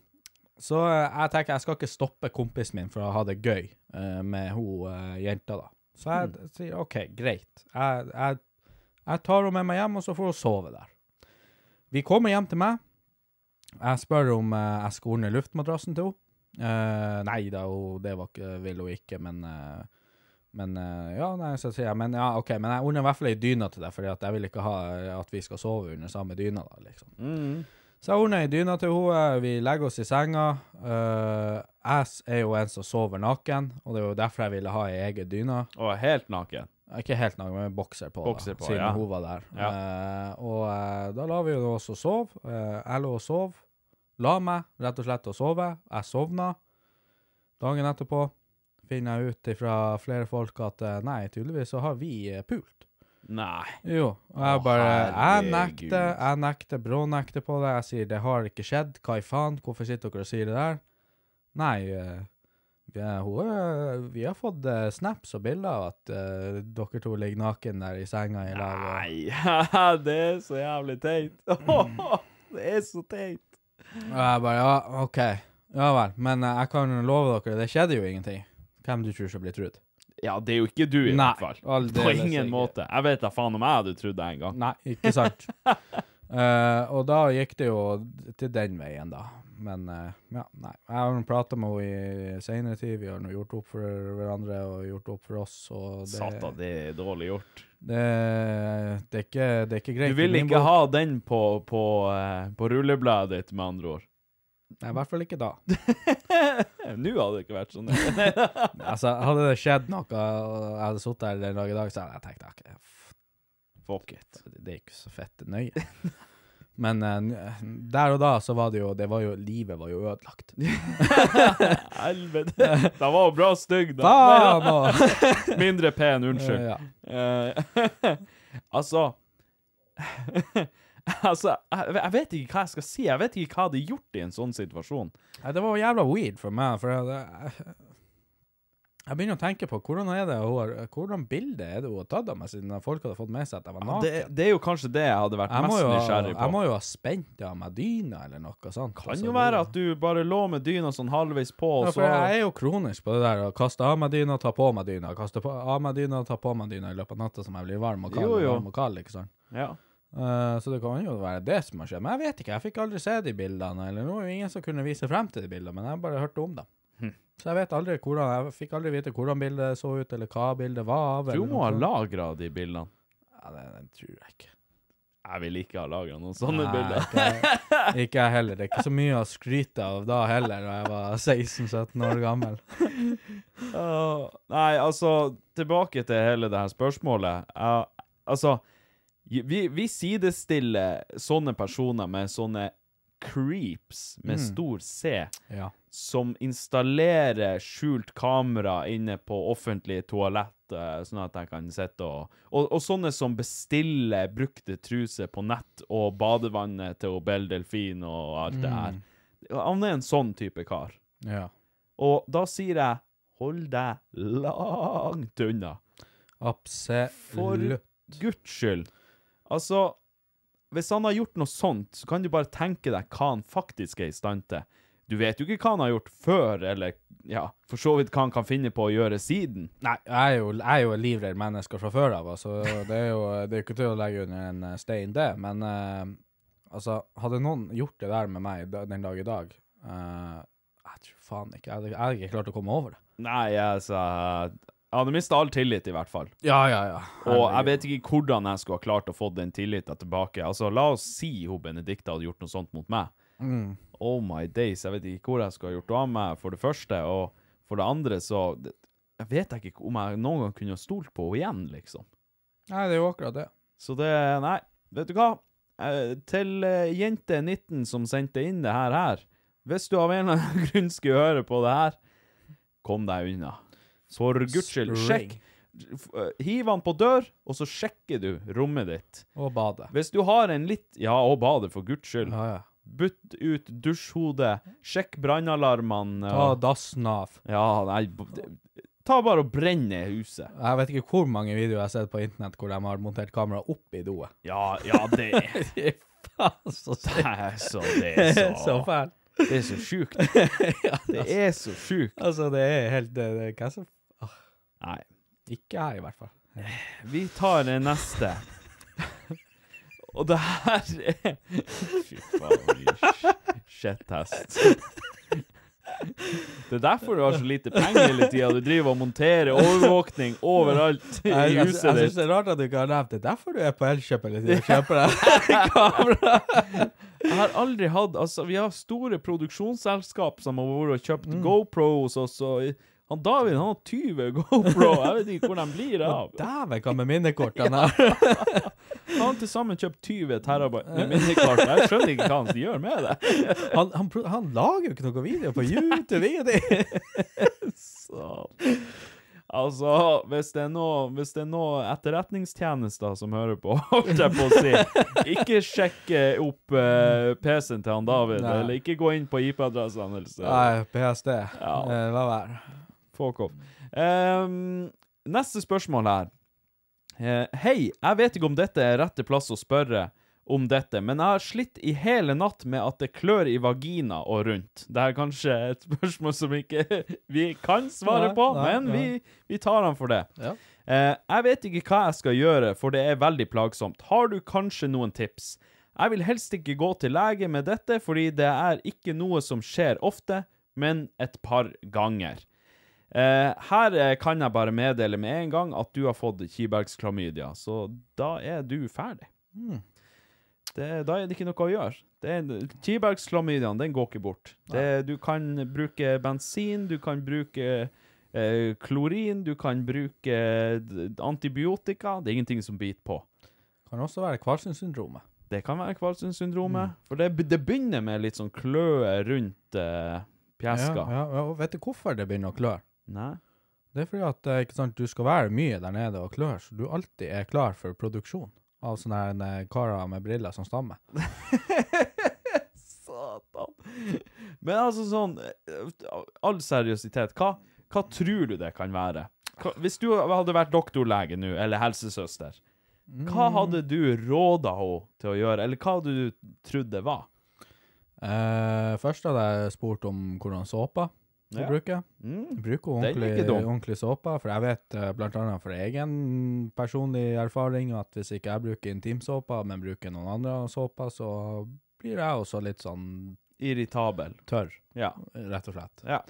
Speaker 2: Så jeg tenker jeg skal ikke stoppe kompisen min for å ha det gøy uh, med hun jenta, da. Så jeg
Speaker 1: mm.
Speaker 2: sier OK, greit. Jeg, jeg, jeg tar henne med meg hjem, og så får hun sove der. Vi kommer hjem til meg. Jeg spør om jeg skal ordne luftmadrassen til henne. Nei da, hun, det var ikke, vil hun ikke, men men eh, ja, nei, så sier jeg Men ja, OK, men jeg ordner i hvert fall ei dyne til deg, for jeg vil ikke ha eh, at vi skal sove under samme dyna, da, liksom.
Speaker 1: Mm.
Speaker 2: Så jeg ordner ei dyne til henne, vi legger oss i senga. Uh, jeg er jo en som sover naken, og det er jo derfor jeg ville ha ei egen dyne.
Speaker 1: Og helt naken.
Speaker 2: Ikke helt naken, men bokser på,
Speaker 1: Bokser
Speaker 2: da, siden
Speaker 1: ja.
Speaker 2: hun var der.
Speaker 1: Ja.
Speaker 2: Uh, og uh, da la vi jo oss og sove. Eh, jeg lå og sov. La meg rett og slett og sove. Jeg sovna. Dagen etterpå finner jeg ut fra flere folk at eh, nei, tydeligvis så har vi eh, pult.
Speaker 1: Nei.
Speaker 2: Jo, og jeg bare Jeg nekter, jeg nekter, brånekter på det. Jeg sier det har ikke skjedd. Hva i faen? Hvorfor sitter dere og sier det der? Nei, eh, vi, hun, vi har fått snaps og bilder av at uh, dere to ligger naken der i senga i lag.
Speaker 1: Nei, det er så jævlig teit. det er så teit.
Speaker 2: Og jeg bare ja, OK. Ja vel. Men jeg kan love dere, det skjedde jo ingenting. Hvem du tror som blir trudd?
Speaker 1: Ja, det er jo ikke du, i
Speaker 2: Nei,
Speaker 1: hvert fall. På ingen
Speaker 2: ikke.
Speaker 1: måte. Jeg vet da faen om jeg hadde trodd det en gang.
Speaker 2: Nei, ikke sant. uh, og da gikk det jo til den veien, da. Men uh, ja, nei. Jeg har prata med henne i senere tid. Vi har gjort opp for hverandre og gjort opp for oss. Og det,
Speaker 1: Satan, det er dårlig gjort.
Speaker 2: det, det, er ikke, det er ikke greit.
Speaker 1: Du vil ikke ha den på, på, eh, på rullebladet ditt, med andre ord.
Speaker 2: Nei, I hvert fall ikke da.
Speaker 1: Nå hadde det ikke vært sånn.
Speaker 2: Altså, Hadde det skjedd noe, og jeg hadde sittet her den dag i dag, så hadde jeg tenkt ok,
Speaker 1: Fuck it.
Speaker 2: det er ikke så fett nøye. Men uh, der og da så var det jo Det var jo Livet var jo ødelagt.
Speaker 1: Helvete. Den var jo bra stygg, da.
Speaker 2: Faen!
Speaker 1: Mindre pen, unnskyld. Eh, altså Altså, jeg, jeg vet ikke hva jeg skal si. Jeg vet ikke hva jeg hadde gjort i en sånn situasjon.
Speaker 2: Nei, det var jævla weird for meg, for jeg, jeg, jeg begynner å tenke på hvordan er det har, hvordan bilde er det hun har tatt av meg, siden folk hadde fått med seg at jeg var naken.
Speaker 1: Det, det er jo kanskje det jeg hadde vært
Speaker 2: jeg,
Speaker 1: mest
Speaker 2: jo,
Speaker 1: nysgjerrig på.
Speaker 2: jeg må jo ha spent av meg dyna eller noe sånt.
Speaker 1: Kan
Speaker 2: altså,
Speaker 1: jo være at du bare lå med dyna sånn halvveis på, og
Speaker 2: ja, for
Speaker 1: så
Speaker 2: jeg er jo kronisk på det der å kaste av meg dyna, ta på meg dyna, kaste på, av meg dyna, ta på meg dyna i løpet av natta som jeg blir varm og kald,
Speaker 1: Jo, jo.
Speaker 2: varm og kald, ikke sant?
Speaker 1: Ja.
Speaker 2: Eh, så det kan jo være det som har skjedd. Men jeg vet ikke, jeg fikk aldri se de bildene, eller det var jo ingen som kunne vise frem til de bildene, men jeg bare hørte om dem.
Speaker 1: Hm.
Speaker 2: Så jeg vet aldri hvordan, jeg fikk aldri vite hvordan bildet så ut, eller hva bildet var av.
Speaker 1: Du
Speaker 2: eller
Speaker 1: må ha lagra de bildene.
Speaker 2: Ja, det, det tror jeg ikke.
Speaker 1: Jeg vil ikke ha lagra noen sånne
Speaker 2: Nei,
Speaker 1: bilder.
Speaker 2: Ikke jeg heller. Det er ikke så mye å skryte av da heller, da jeg var 16-17 år gammel.
Speaker 1: Uh, nei, altså, tilbake til hele det her spørsmålet. Uh, altså, vi, vi sidestiller sånne personer med sånne creeps med
Speaker 2: Mm.
Speaker 1: stor C,
Speaker 2: Ja.
Speaker 1: som installerer skjult kamera inne på offentlige toalett, eh, sånn at jeg kan sitte og, og Og sånne som bestiller brukte truser på nett og badevannet til Belle Delfin og alt det her. Han er en sånn type kar.
Speaker 2: ja.
Speaker 1: Og da sier jeg hold deg langt unna. For Guds skyld. Altså, hvis han har gjort noe sånt, så kan du bare tenke deg hva han faktisk er i stand til. Du vet jo ikke hva han har gjort før, eller ja, for så vidt hva han kan finne på å gjøre siden.
Speaker 2: Nei, jeg er jo, jeg er jo livredd menneske fra før av, altså. Det er jo det er ikke til å legge under en eh, stein, det. Men uh, altså, hadde noen gjort det der med meg den dag i dag uh, Jeg tror faen ikke. Jeg hadde, jeg hadde ikke klart å komme over det.
Speaker 1: Nei, altså Jeg hadde mista all tillit, i hvert fall.
Speaker 2: Ja, ja, ja.
Speaker 1: Og jeg vet ikke hvordan jeg skulle ha klart å få den tilliten tilbake. Altså, La oss si hun Benedicte hadde gjort noe sånt mot meg.
Speaker 2: Mm.
Speaker 1: Oh my days, jeg vet ikke hvor jeg skulle ha gjort av meg, for det første. Og for det andre så Jeg vet ikke om jeg noen gang kunne ha stolt på henne igjen, liksom.
Speaker 2: Nei, det er jo akkurat det.
Speaker 1: Så det Nei, vet du hva? Eh, Til eh, jente 19 som sendte inn det her her Hvis du av en eller annen grunn skulle høre på det her, kom deg unna. For guds skyld, sjekk. Hiv han på dør, og så sjekker du rommet ditt.
Speaker 2: Og bade.
Speaker 1: Hvis du har en litt Ja, og bade, for guds skyld.
Speaker 2: Ja, ja.
Speaker 1: Bytt ut dusjhodet, sjekk brannalarmene.
Speaker 2: Ta dassen av.
Speaker 1: Ja, nei Ta bare og brenn ned huset.
Speaker 2: Jeg vet ikke hvor mange videoer jeg har sett på internett hvor de har montert kamera opp i doet.
Speaker 1: Ja, ja, det
Speaker 2: Fy faen, så
Speaker 1: Det er så Det er så,
Speaker 2: Så fælt.
Speaker 1: Det er så sjukt. Det er så sjukt.
Speaker 2: Altså, det er helt det, det, Hva som
Speaker 1: Nei.
Speaker 2: Ikke her, i hvert fall.
Speaker 1: Vi tar det neste. Og det her er Fy faen, din shithest. Det er derfor du har så lite penger hele tida. Du driver og monterer overvåkning overalt i
Speaker 2: Jeg, jeg, jeg
Speaker 1: huset
Speaker 2: syns det er rart at du ikke har nevnt det. Derfor du er på Elkjøp hele tiden og kjøper deg kamera.
Speaker 1: Jeg har aldri hatt Altså, vi har store produksjonsselskap som har vært og kjøpt GoPros, og så Han David han har 20 GoPro. Jeg vet ikke hvor de blir av.
Speaker 2: Dæven, hva med minnekortene her?
Speaker 1: Han har til sammen kjøpt 20 terabyte med minnekort. Jeg skjønner ikke hva han gjør med det.
Speaker 2: Han, han, han lager jo ikke noen video på YouTube.
Speaker 1: Så Altså, hvis det er noe, hvis er noe etterretningstjenester som hører på, holdt jeg på å si, ikke sjekke opp uh, PC-en til han David,
Speaker 2: Nei.
Speaker 1: eller ikke gå inn på IP-adressen hans.
Speaker 2: Nei, PST.
Speaker 1: Ja.
Speaker 2: Eh, Hva være?
Speaker 1: Fuck off. Um, neste spørsmål her. Uh, Hei, jeg vet ikke om dette er rette plass å spørre om dette, men jeg har slitt i hele natt med at det klør i vagina og rundt. Det er kanskje et spørsmål som ikke vi kan svare
Speaker 2: Nei,
Speaker 1: på,
Speaker 2: nei,
Speaker 1: men
Speaker 2: nei.
Speaker 1: vi, vi tar den for det.
Speaker 2: Ja.
Speaker 1: Uh, jeg vet ikke hva jeg skal gjøre, for det er veldig plagsomt. Har du kanskje noen tips? Jeg vil helst ikke gå til lege med dette, fordi det er ikke noe som skjer ofte, men et par ganger. Eh, her eh, kan jeg bare meddele med en gang at du har fått kibergsklamydia, så da er du ferdig. Det, da er det ikke noe å gjøre. Det er- Kibergsklamydiaen, den går ikke bort. Det, du kan bruke bensin, du kan bruke eh, klorin, du kan bruke antibiotika. Det er ingenting som biter på.
Speaker 2: Kan også være kvalsynssyndromet.
Speaker 1: Det kan være kvalsynssyndromet. For det, det begynner med litt sånn kløe rundt eh, pjeska.
Speaker 2: Ja, ja, ja, og vet du hvorfor det begynner å klø?
Speaker 1: Nei?
Speaker 2: Det er fordi at eh, ikke sant, du skal være mye der nede og klør, så du alltid er klar for produksjon av sånne her, eh, karer med briller som stammer.
Speaker 1: Satan. Men altså sånn eh, All seriøsitet, hva, hva tror du det kan være? Hva, hvis du hadde vært doktorlege nå, eller helsesøster, hva hadde du råda henne til å gjøre, eller hva hadde du trodd det var?
Speaker 2: Eh, først hadde jeg spurt om hvordan såpa du
Speaker 1: Ja.
Speaker 2: bruker.
Speaker 1: Mm.
Speaker 2: Bruker
Speaker 1: Den er
Speaker 2: ordentlig, ordentlig såpe, for jeg vet bl.a. blant annet for egen personlig erfaring at hvis ikke jeg bruker intimsåpe, men bruker noen andre såper, så blir jeg også litt sånn
Speaker 1: Irritabel.
Speaker 2: tørr,
Speaker 1: Ja.
Speaker 2: rett og slett.
Speaker 1: ja.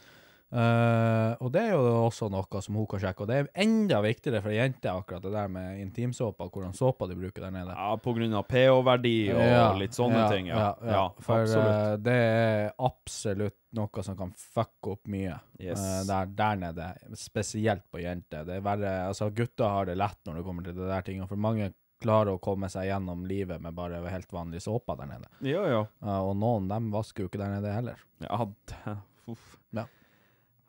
Speaker 2: Eh, og det er jo også noe som hun kan sjekke, og det er enda viktigere for jenter, jente, akkurat det der med intimsåpa, hvordan såpa de bruker der nede.
Speaker 1: ja på grunn av pH-verdi og
Speaker 2: Ja,
Speaker 1: litt sånne
Speaker 2: ja,
Speaker 1: ting. Ja, ja,
Speaker 2: For eh, det er absolutt noe som kan fucke opp mye
Speaker 1: Yes.
Speaker 2: uh, der, der nede, spesielt på jenter. Det er verre, altså Gutter har det lett når det kommer til det der tingene, for mange klarer å komme seg gjennom livet med bare helt vanlig såpe der nede.
Speaker 1: Ja, ja.
Speaker 2: Eh, og noen dem vasker jo ikke der nede heller.
Speaker 1: Ja, det, uff.
Speaker 2: Ja.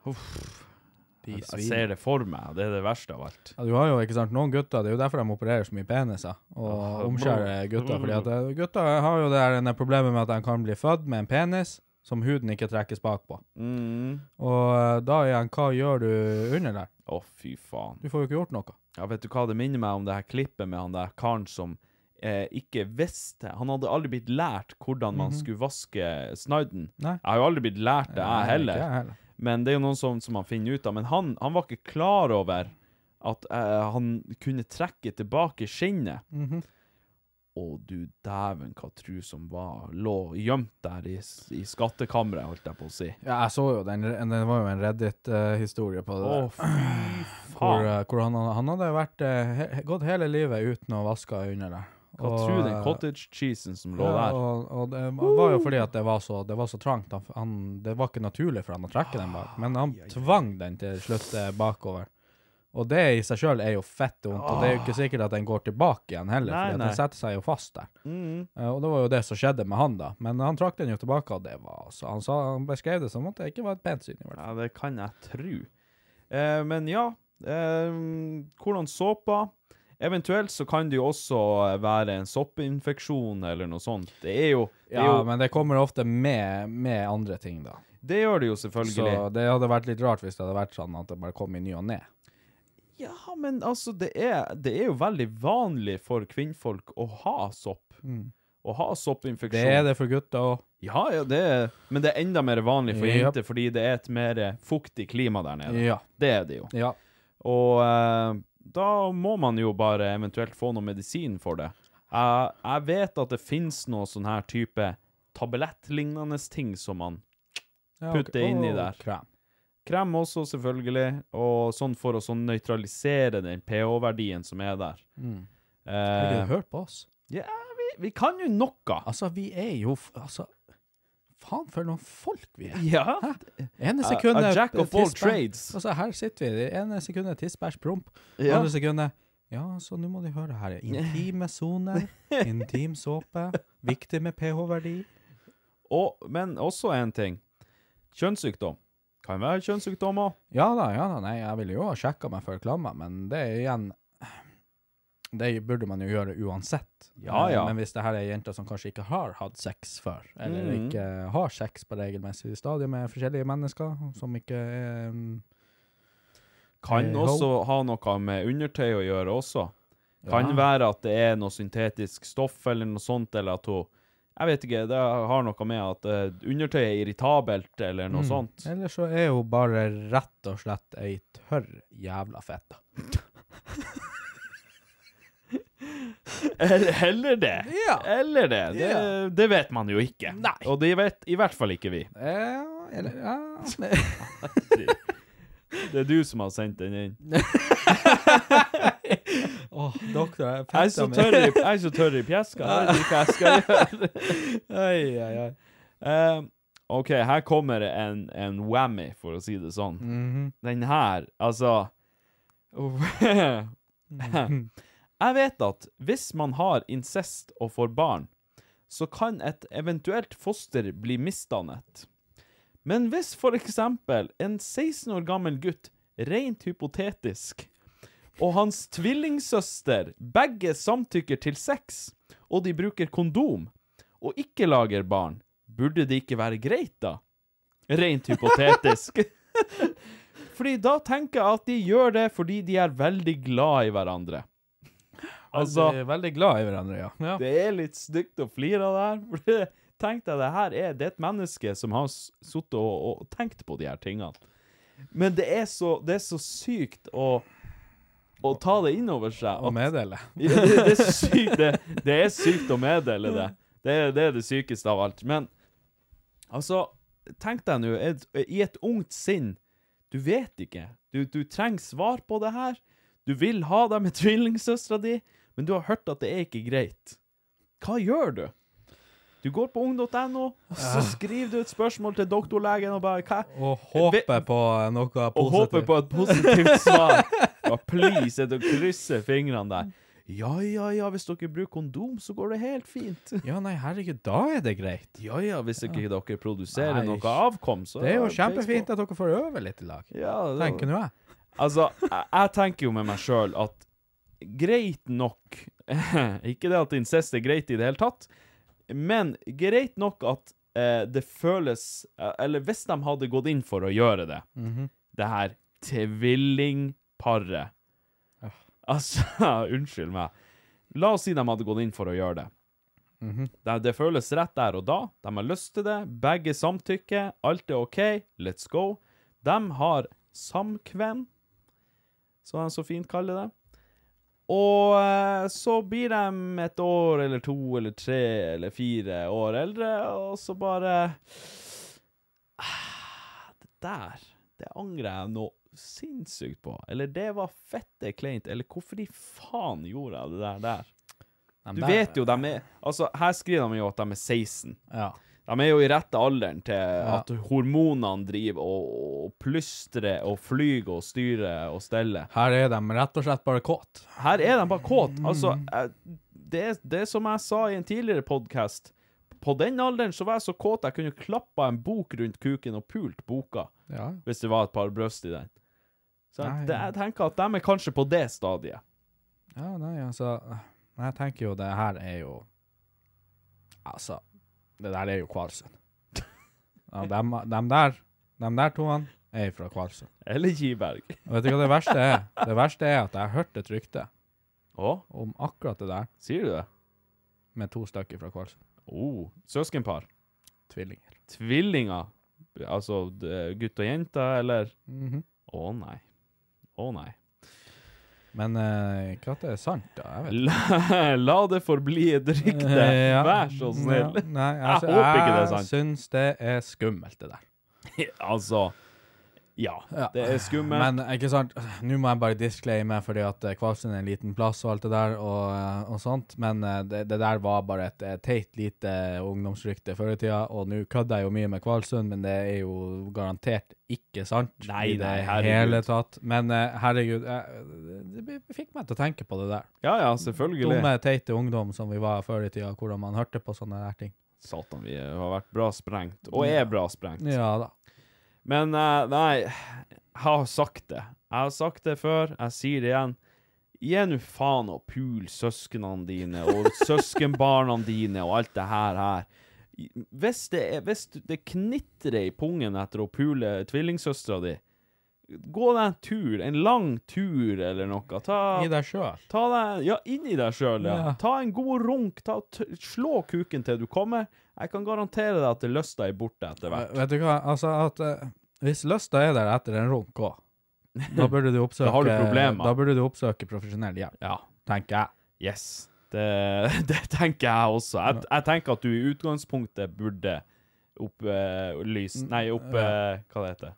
Speaker 1: Uff.
Speaker 2: De
Speaker 1: Jeg ser det for meg. Det er det verste av alt.
Speaker 2: Ja, du har jo ikke sant, noen gutter, det er jo derfor de opererer så mye peniser, og
Speaker 1: ja,
Speaker 2: omskjærer gutter, fordi at eh, gutter har jo det denne problemet med at de kan bli født med en penis som huden ikke trekkes bak på.
Speaker 1: Mm.
Speaker 2: Og eh, da igjen, hva gjør du under der?
Speaker 1: Å, fy faen.
Speaker 2: Du får jo ikke gjort noe.
Speaker 1: Ja, vet du hva det minner meg om det her klippet med han der karen som eh, ikke visste Han hadde aldri blitt lært hvordan man skulle vaske snadden.
Speaker 2: Mhm. Nei.
Speaker 1: Jeg har jo aldri blitt lært det, jeg heller.
Speaker 2: Ikke jeg heller.
Speaker 1: Men det er jo noen som, som man finner ut av. Men han, han var ikke klar over at eh, han kunne trekke tilbake skinnet.
Speaker 2: Å
Speaker 1: Og du dæven hva tru som var lå gjemt der i, i skattkammeret, holdt jeg på å si.
Speaker 2: Ja, jeg så jo den. Det var jo en Reddit-historie på det.
Speaker 1: Å,
Speaker 2: der.
Speaker 1: fy
Speaker 2: Hvor,
Speaker 1: faen.
Speaker 2: eh, hvor han, han hadde vært, eh, he, gått hele livet uten å vaske under der.
Speaker 1: Hva
Speaker 2: Og,
Speaker 1: du, den
Speaker 2: eh,
Speaker 1: cottage cheesen som lå
Speaker 2: ja,
Speaker 1: der?
Speaker 2: Og, og det var jo fordi at det var så, det var så trangt. Han, han, det var ikke naturlig for han å trekke den bak, men han tvang den til slutt eh, bakover. Og det i seg sjøl er jo fett vondt, og det er jo ikke sikkert at den går tilbake igjen heller, for den setter seg jo fast der.
Speaker 1: Mm.
Speaker 2: Uh, og det var jo det som skjedde med han, da. Men han trakk den jo tilbake, og det var altså Han, sa, han beskrev det som at det ikke var et pent syn, i hvert fall.
Speaker 1: Ja, det kan jeg tru. Uh, men ja, uh, hvordan såpa? Eventuelt så kan det jo også være en soppinfeksjon eller noe sånt. Det er jo, det er
Speaker 2: Ja,
Speaker 1: jo
Speaker 2: men det kommer ofte med, med andre ting, da.
Speaker 1: Det gjør det jo selvfølgelig.
Speaker 2: Så det hadde vært litt rart hvis det hadde vært sånn at det bare kom i ny og ne.
Speaker 1: Ja, men altså, det er, det er jo veldig vanlig for kvinnfolk å ha sopp. Å ha soppinfeksjon.
Speaker 2: Det er det for gutter òg.
Speaker 1: Ja, ja, det er, men det er enda mer vanlig for jenter, fordi det er et mer fuktig klima der nede.
Speaker 2: Ja.
Speaker 1: Det er det jo.
Speaker 2: ja.
Speaker 1: Og eh, da må man jo bare eventuelt få noe medisin for det. Jeg, jeg vet at det finnes noe sånn her type tablettlignende ting som man
Speaker 2: ja
Speaker 1: okay.
Speaker 2: ok.
Speaker 1: inni der.
Speaker 2: Krem.
Speaker 1: Krem også, selvfølgelig, og sånn for å sånn nøytralisere den pH-verdien som er der.
Speaker 2: Mm.
Speaker 1: Eh,
Speaker 2: du hørt på oss.
Speaker 1: ja, vi, vi kan jo noe.
Speaker 2: Altså, vi er jo Altså, faen for noen folk vi er.
Speaker 1: Ja.
Speaker 2: Ene sekundet
Speaker 1: a jack of all trades. Og.
Speaker 2: Altså, her sitter vi. Det ene sekundet tiss, bæsj, promp.
Speaker 1: Ja.
Speaker 2: Andre sekundet Ja, så nå må de høre her. Intime soner, intim såpe, viktig med pH-verdi.
Speaker 1: Og, men også en ting. Kjønnssykdom. Kan være kjønnssykdom òg.
Speaker 2: Ja da, ja da. Nei, jeg ville jo ha sjekka meg før klammer, men det er igjen Det burde man jo gjøre uansett.
Speaker 1: Ja,
Speaker 2: Eh,
Speaker 1: ja.
Speaker 2: Men hvis det her er jenter som kanskje ikke har hatt sex før, eller
Speaker 1: mm.
Speaker 2: ikke har sex på regelmessig stadie med forskjellige mennesker, som ikke er um,
Speaker 1: Kan
Speaker 2: er
Speaker 1: også ha noe med undertøy å gjøre også. Kan
Speaker 2: Ja.
Speaker 1: være at det er noe syntetisk stoff eller noe sånt, eller at hun Jeg vet ikke, det har noe med at uh, undertøy er irritabelt, eller noe
Speaker 2: Mm.
Speaker 1: sånt.
Speaker 2: Eller så er hun bare rett og slett ei tørr jævla fette.
Speaker 1: Eller, eller det.
Speaker 2: Ja.
Speaker 1: Eller det. Det,
Speaker 2: Ja.
Speaker 1: det vet man jo ikke.
Speaker 2: Nei.
Speaker 1: Og det vet i hvert fall ikke vi.
Speaker 2: Ja, eller ja.
Speaker 1: Det er du som har sendt den inn.
Speaker 2: Åh, doktor, jeg
Speaker 1: Jeg er så tørr i, jeg er så tørr i pjeska. Jeg vet ikke hva jeg skal gjøre.
Speaker 2: Oi, oi, oi.
Speaker 1: Eh, OK, her kommer en, en whammy, for å si det sånn.
Speaker 2: Mhm.
Speaker 1: Den her, altså Jeg vet at hvis man har incest og får barn, så kan et eventuelt foster bli misdannet. Men hvis for eksempel en 16 år gammel gutt, rent hypotetisk, og hans tvillingsøster begge samtykker til sex, og de bruker kondom, og ikke lager barn, burde det ikke være greit da? Rent hypotetisk. Fordi da tenker jeg at de gjør det fordi de er veldig glad i hverandre. Altså,
Speaker 2: er veldig glad i hverandre, ja. ja.
Speaker 1: det er litt stygt å flire av det her. Tenk deg, det her er, det er et menneske som har sittet og, og tenkt på de her tingene. Men det er så, det er så sykt å, å ta det inn over seg. At-
Speaker 2: meddele.
Speaker 1: ja, det, det, er sykt, det, det er sykt å meddele det. Det, det er det sykeste av alt. Men altså, tenk deg nå, i et ungt sinn, du vet ikke. Du, du trenger svar på det her. Du vil ha deg med tvillingsøstera di, men du har hørt at det er ikke greit. Hva gjør du? Du går på ung.no, og så skriver du et spørsmål til doktorlegen og bare hva?
Speaker 2: Og håper på noe positivt.
Speaker 1: Og håper på et positivt svar. Ja, please, er det å krysse fingrene der. Ja, ja, ja, hvis dere bruker kondom, så går det helt fint.
Speaker 2: Ja, nei, herregud, da er det greit.
Speaker 1: Ja, ja, hvis ikke dere produserer
Speaker 2: Nei,
Speaker 1: noe avkom, så
Speaker 2: Det er jo kjempefint at dere får øve litt i lag.
Speaker 1: Ja, det,
Speaker 2: Tenker nå jeg.
Speaker 1: Altså, jeg, jeg tenker jo med meg sjøl at greit nok Ikke det at incest er greit i det hele tatt, men greit nok at eh, det føles eh, Eller hvis de hadde gått inn for å gjøre det,
Speaker 2: Mhm.
Speaker 1: det her tvillingparet Altså, unnskyld meg. La oss si de hadde gått inn for å gjøre det.
Speaker 2: Mhm.
Speaker 1: det. Det føles rett der og da. De har lyst til det. Begge samtykker. Alt er OK. Let's go. De har samkvem, som de så fint kaller det. Og eh, så blir de et år eller to eller tre eller fire år eldre, og så bare ah, Det der, det angrer jeg noe sinnssykt på. Eller det var fette kleint. Eller hvorfor i faen gjorde jeg det der der?
Speaker 2: De
Speaker 1: Du
Speaker 2: der-
Speaker 1: vet jo, de er Altså, her skriver de jo at de er 16.
Speaker 2: Ja.
Speaker 1: De er jo i rette alderen til at hormonene driver og, og plystrer og flyger og styrer og steller.
Speaker 2: Her er de rett og slett bare kåt.
Speaker 1: Her er de bare kåt. Altså,
Speaker 2: Mm.
Speaker 1: det, det som jeg sa i en tidligere podkast På den alderen så var jeg så kåt jeg kunne klappa en bok rundt kuken og pult boka,
Speaker 2: Ja.
Speaker 1: hvis det var et par bryst i den. Så jeg, det, jeg tenker at de er kanskje på det stadiet.
Speaker 2: ja, nei, altså Jeg tenker jo det her er jo Altså, det der er jo Kvalsund. Ja, dem, dem der, dem der toene er fra Kvalsund.
Speaker 1: Eller Kiberg.
Speaker 2: Og vet du hva det verste er? Det verste er at jeg har hørt et rykte
Speaker 1: Å,
Speaker 2: om akkurat det der,
Speaker 1: sier du det?
Speaker 2: med to stykker fra Kvalsund.
Speaker 1: Oh, søskenpar.
Speaker 2: Tvillinger.
Speaker 1: Tvillinger. Altså gutt og jente, eller?
Speaker 2: Å mm -hmm.
Speaker 1: Å nei. Å nei.
Speaker 2: Men uh, ikke at det er sant, da? Jeg vet
Speaker 1: La, la det forbli et rykte.
Speaker 2: Eh, ja.
Speaker 1: Vær så snill.
Speaker 2: Ja, nei,
Speaker 1: Jeg
Speaker 2: altså,
Speaker 1: håper ikke det er sant.
Speaker 2: Jeg syns det er skummelt, det der.
Speaker 1: altså Ja,
Speaker 2: Ja.
Speaker 1: det er skummelt.
Speaker 2: Men ikke sant, nå må jeg bare disclaime fordi at eh, Kvalsund er en liten plass og alt det der, og, eh, og sånt, men eh, det, det der var bare et teit lite ungdomsrykte før i tida, og nå kødder jeg jo mye med Kvalsund, men det er jo garantert ikke sant
Speaker 1: Nei,
Speaker 2: i det
Speaker 1: nei,
Speaker 2: hele tatt. Men herregud, det fikk meg til å tenke på det der.
Speaker 1: ja, ja, selvfølgelig.
Speaker 2: Dumme, teite ungdom som vi var før i tida, hvordan man hørte på sånne der ting.
Speaker 1: Satan, vi har vært bra sprengt. Og er bra sprengt.
Speaker 2: Ja da.
Speaker 1: Men uh, nei, jeg har sagt det. Jeg har sagt det før, jeg sier det igjen. Gi nå faen og pul søsknene dine og søskenbarna dine og alt det her her. Hvis det, er, hvis det knitrer i pungen etter å pule tvillingsøstera di, gå deg en tur, en lang tur eller noe. Ta,
Speaker 2: I deg sjøl.
Speaker 1: Ja, inn inni deg sjøl, ja.
Speaker 2: Ja.
Speaker 1: Ta en god runk. Ta, slå kuken til du kommer. Jeg kan garantere deg at det lysta er borte etter hvert.
Speaker 2: Vet du hva, altså at uh, hvis lysta er der etter en runk òg, da burde du oppsøke
Speaker 1: Da har du problemer.
Speaker 2: Da burde du oppsøke profesjonell hjelp,
Speaker 1: Ja.
Speaker 2: tenker jeg.
Speaker 1: Yes. Det, det tenker jeg også. Jeg, jeg tenker at du i utgangspunktet burde opplyse Nei, opp... uh, hva det heter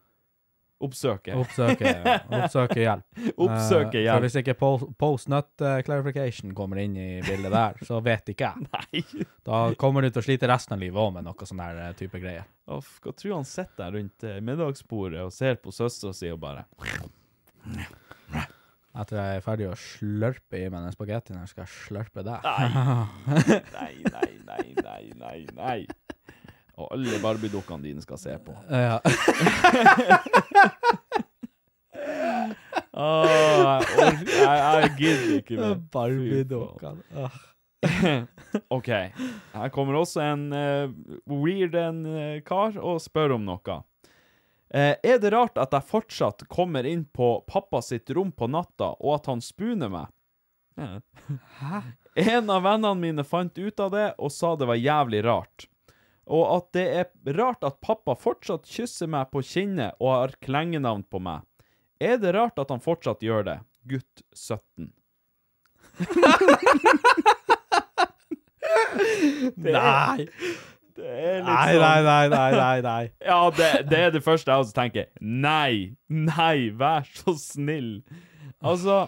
Speaker 1: Oppsøke.
Speaker 2: Oppsøke, oppsøke hjelp.
Speaker 1: Oppsøke
Speaker 2: Eh, For
Speaker 1: hjelp.
Speaker 2: hvis ikke post nut eh, clarification kommer inn i bildet der, så vet ikke jeg.
Speaker 1: Nei.
Speaker 2: Da kommer du til å slite resten av livet òg med noe sånn der eh, type greier.
Speaker 1: Uff, hva tror han sitter der rundt middagsbordet og ser på søstera si og bare
Speaker 2: Etter jeg er ferdig å slørpe i meg den spagettien her, skal jeg slørpe deg.
Speaker 1: Nei, nei, nei, nei, nei, nei. Og alle Barbie-dukkene dine skal se på.
Speaker 2: Ja.
Speaker 1: Åh, jeg, jeg, gidder ikke mer.
Speaker 2: Barbie-dukkene. Ah.
Speaker 1: OK. Her kommer også en uh, weird en uh, kar og spør om noe. Uh, er det rart at jeg fortsatt kommer inn på pappa sitt rom på natta, og at han spuner meg?
Speaker 2: Hæ?
Speaker 1: En av vennene mine fant ut av det og sa det var jævlig rart. Og at det er rart at pappa fortsatt kysser meg på kinnet og har klengenavn på meg. Er det rart at han fortsatt gjør det? Gutt 17.
Speaker 2: Nei.
Speaker 1: Det er liksom
Speaker 2: Nei, nei, nei, nei, nei, nei.
Speaker 1: Ja, det, det er det første jeg også tenker. Nei, nei, vær så snill. Altså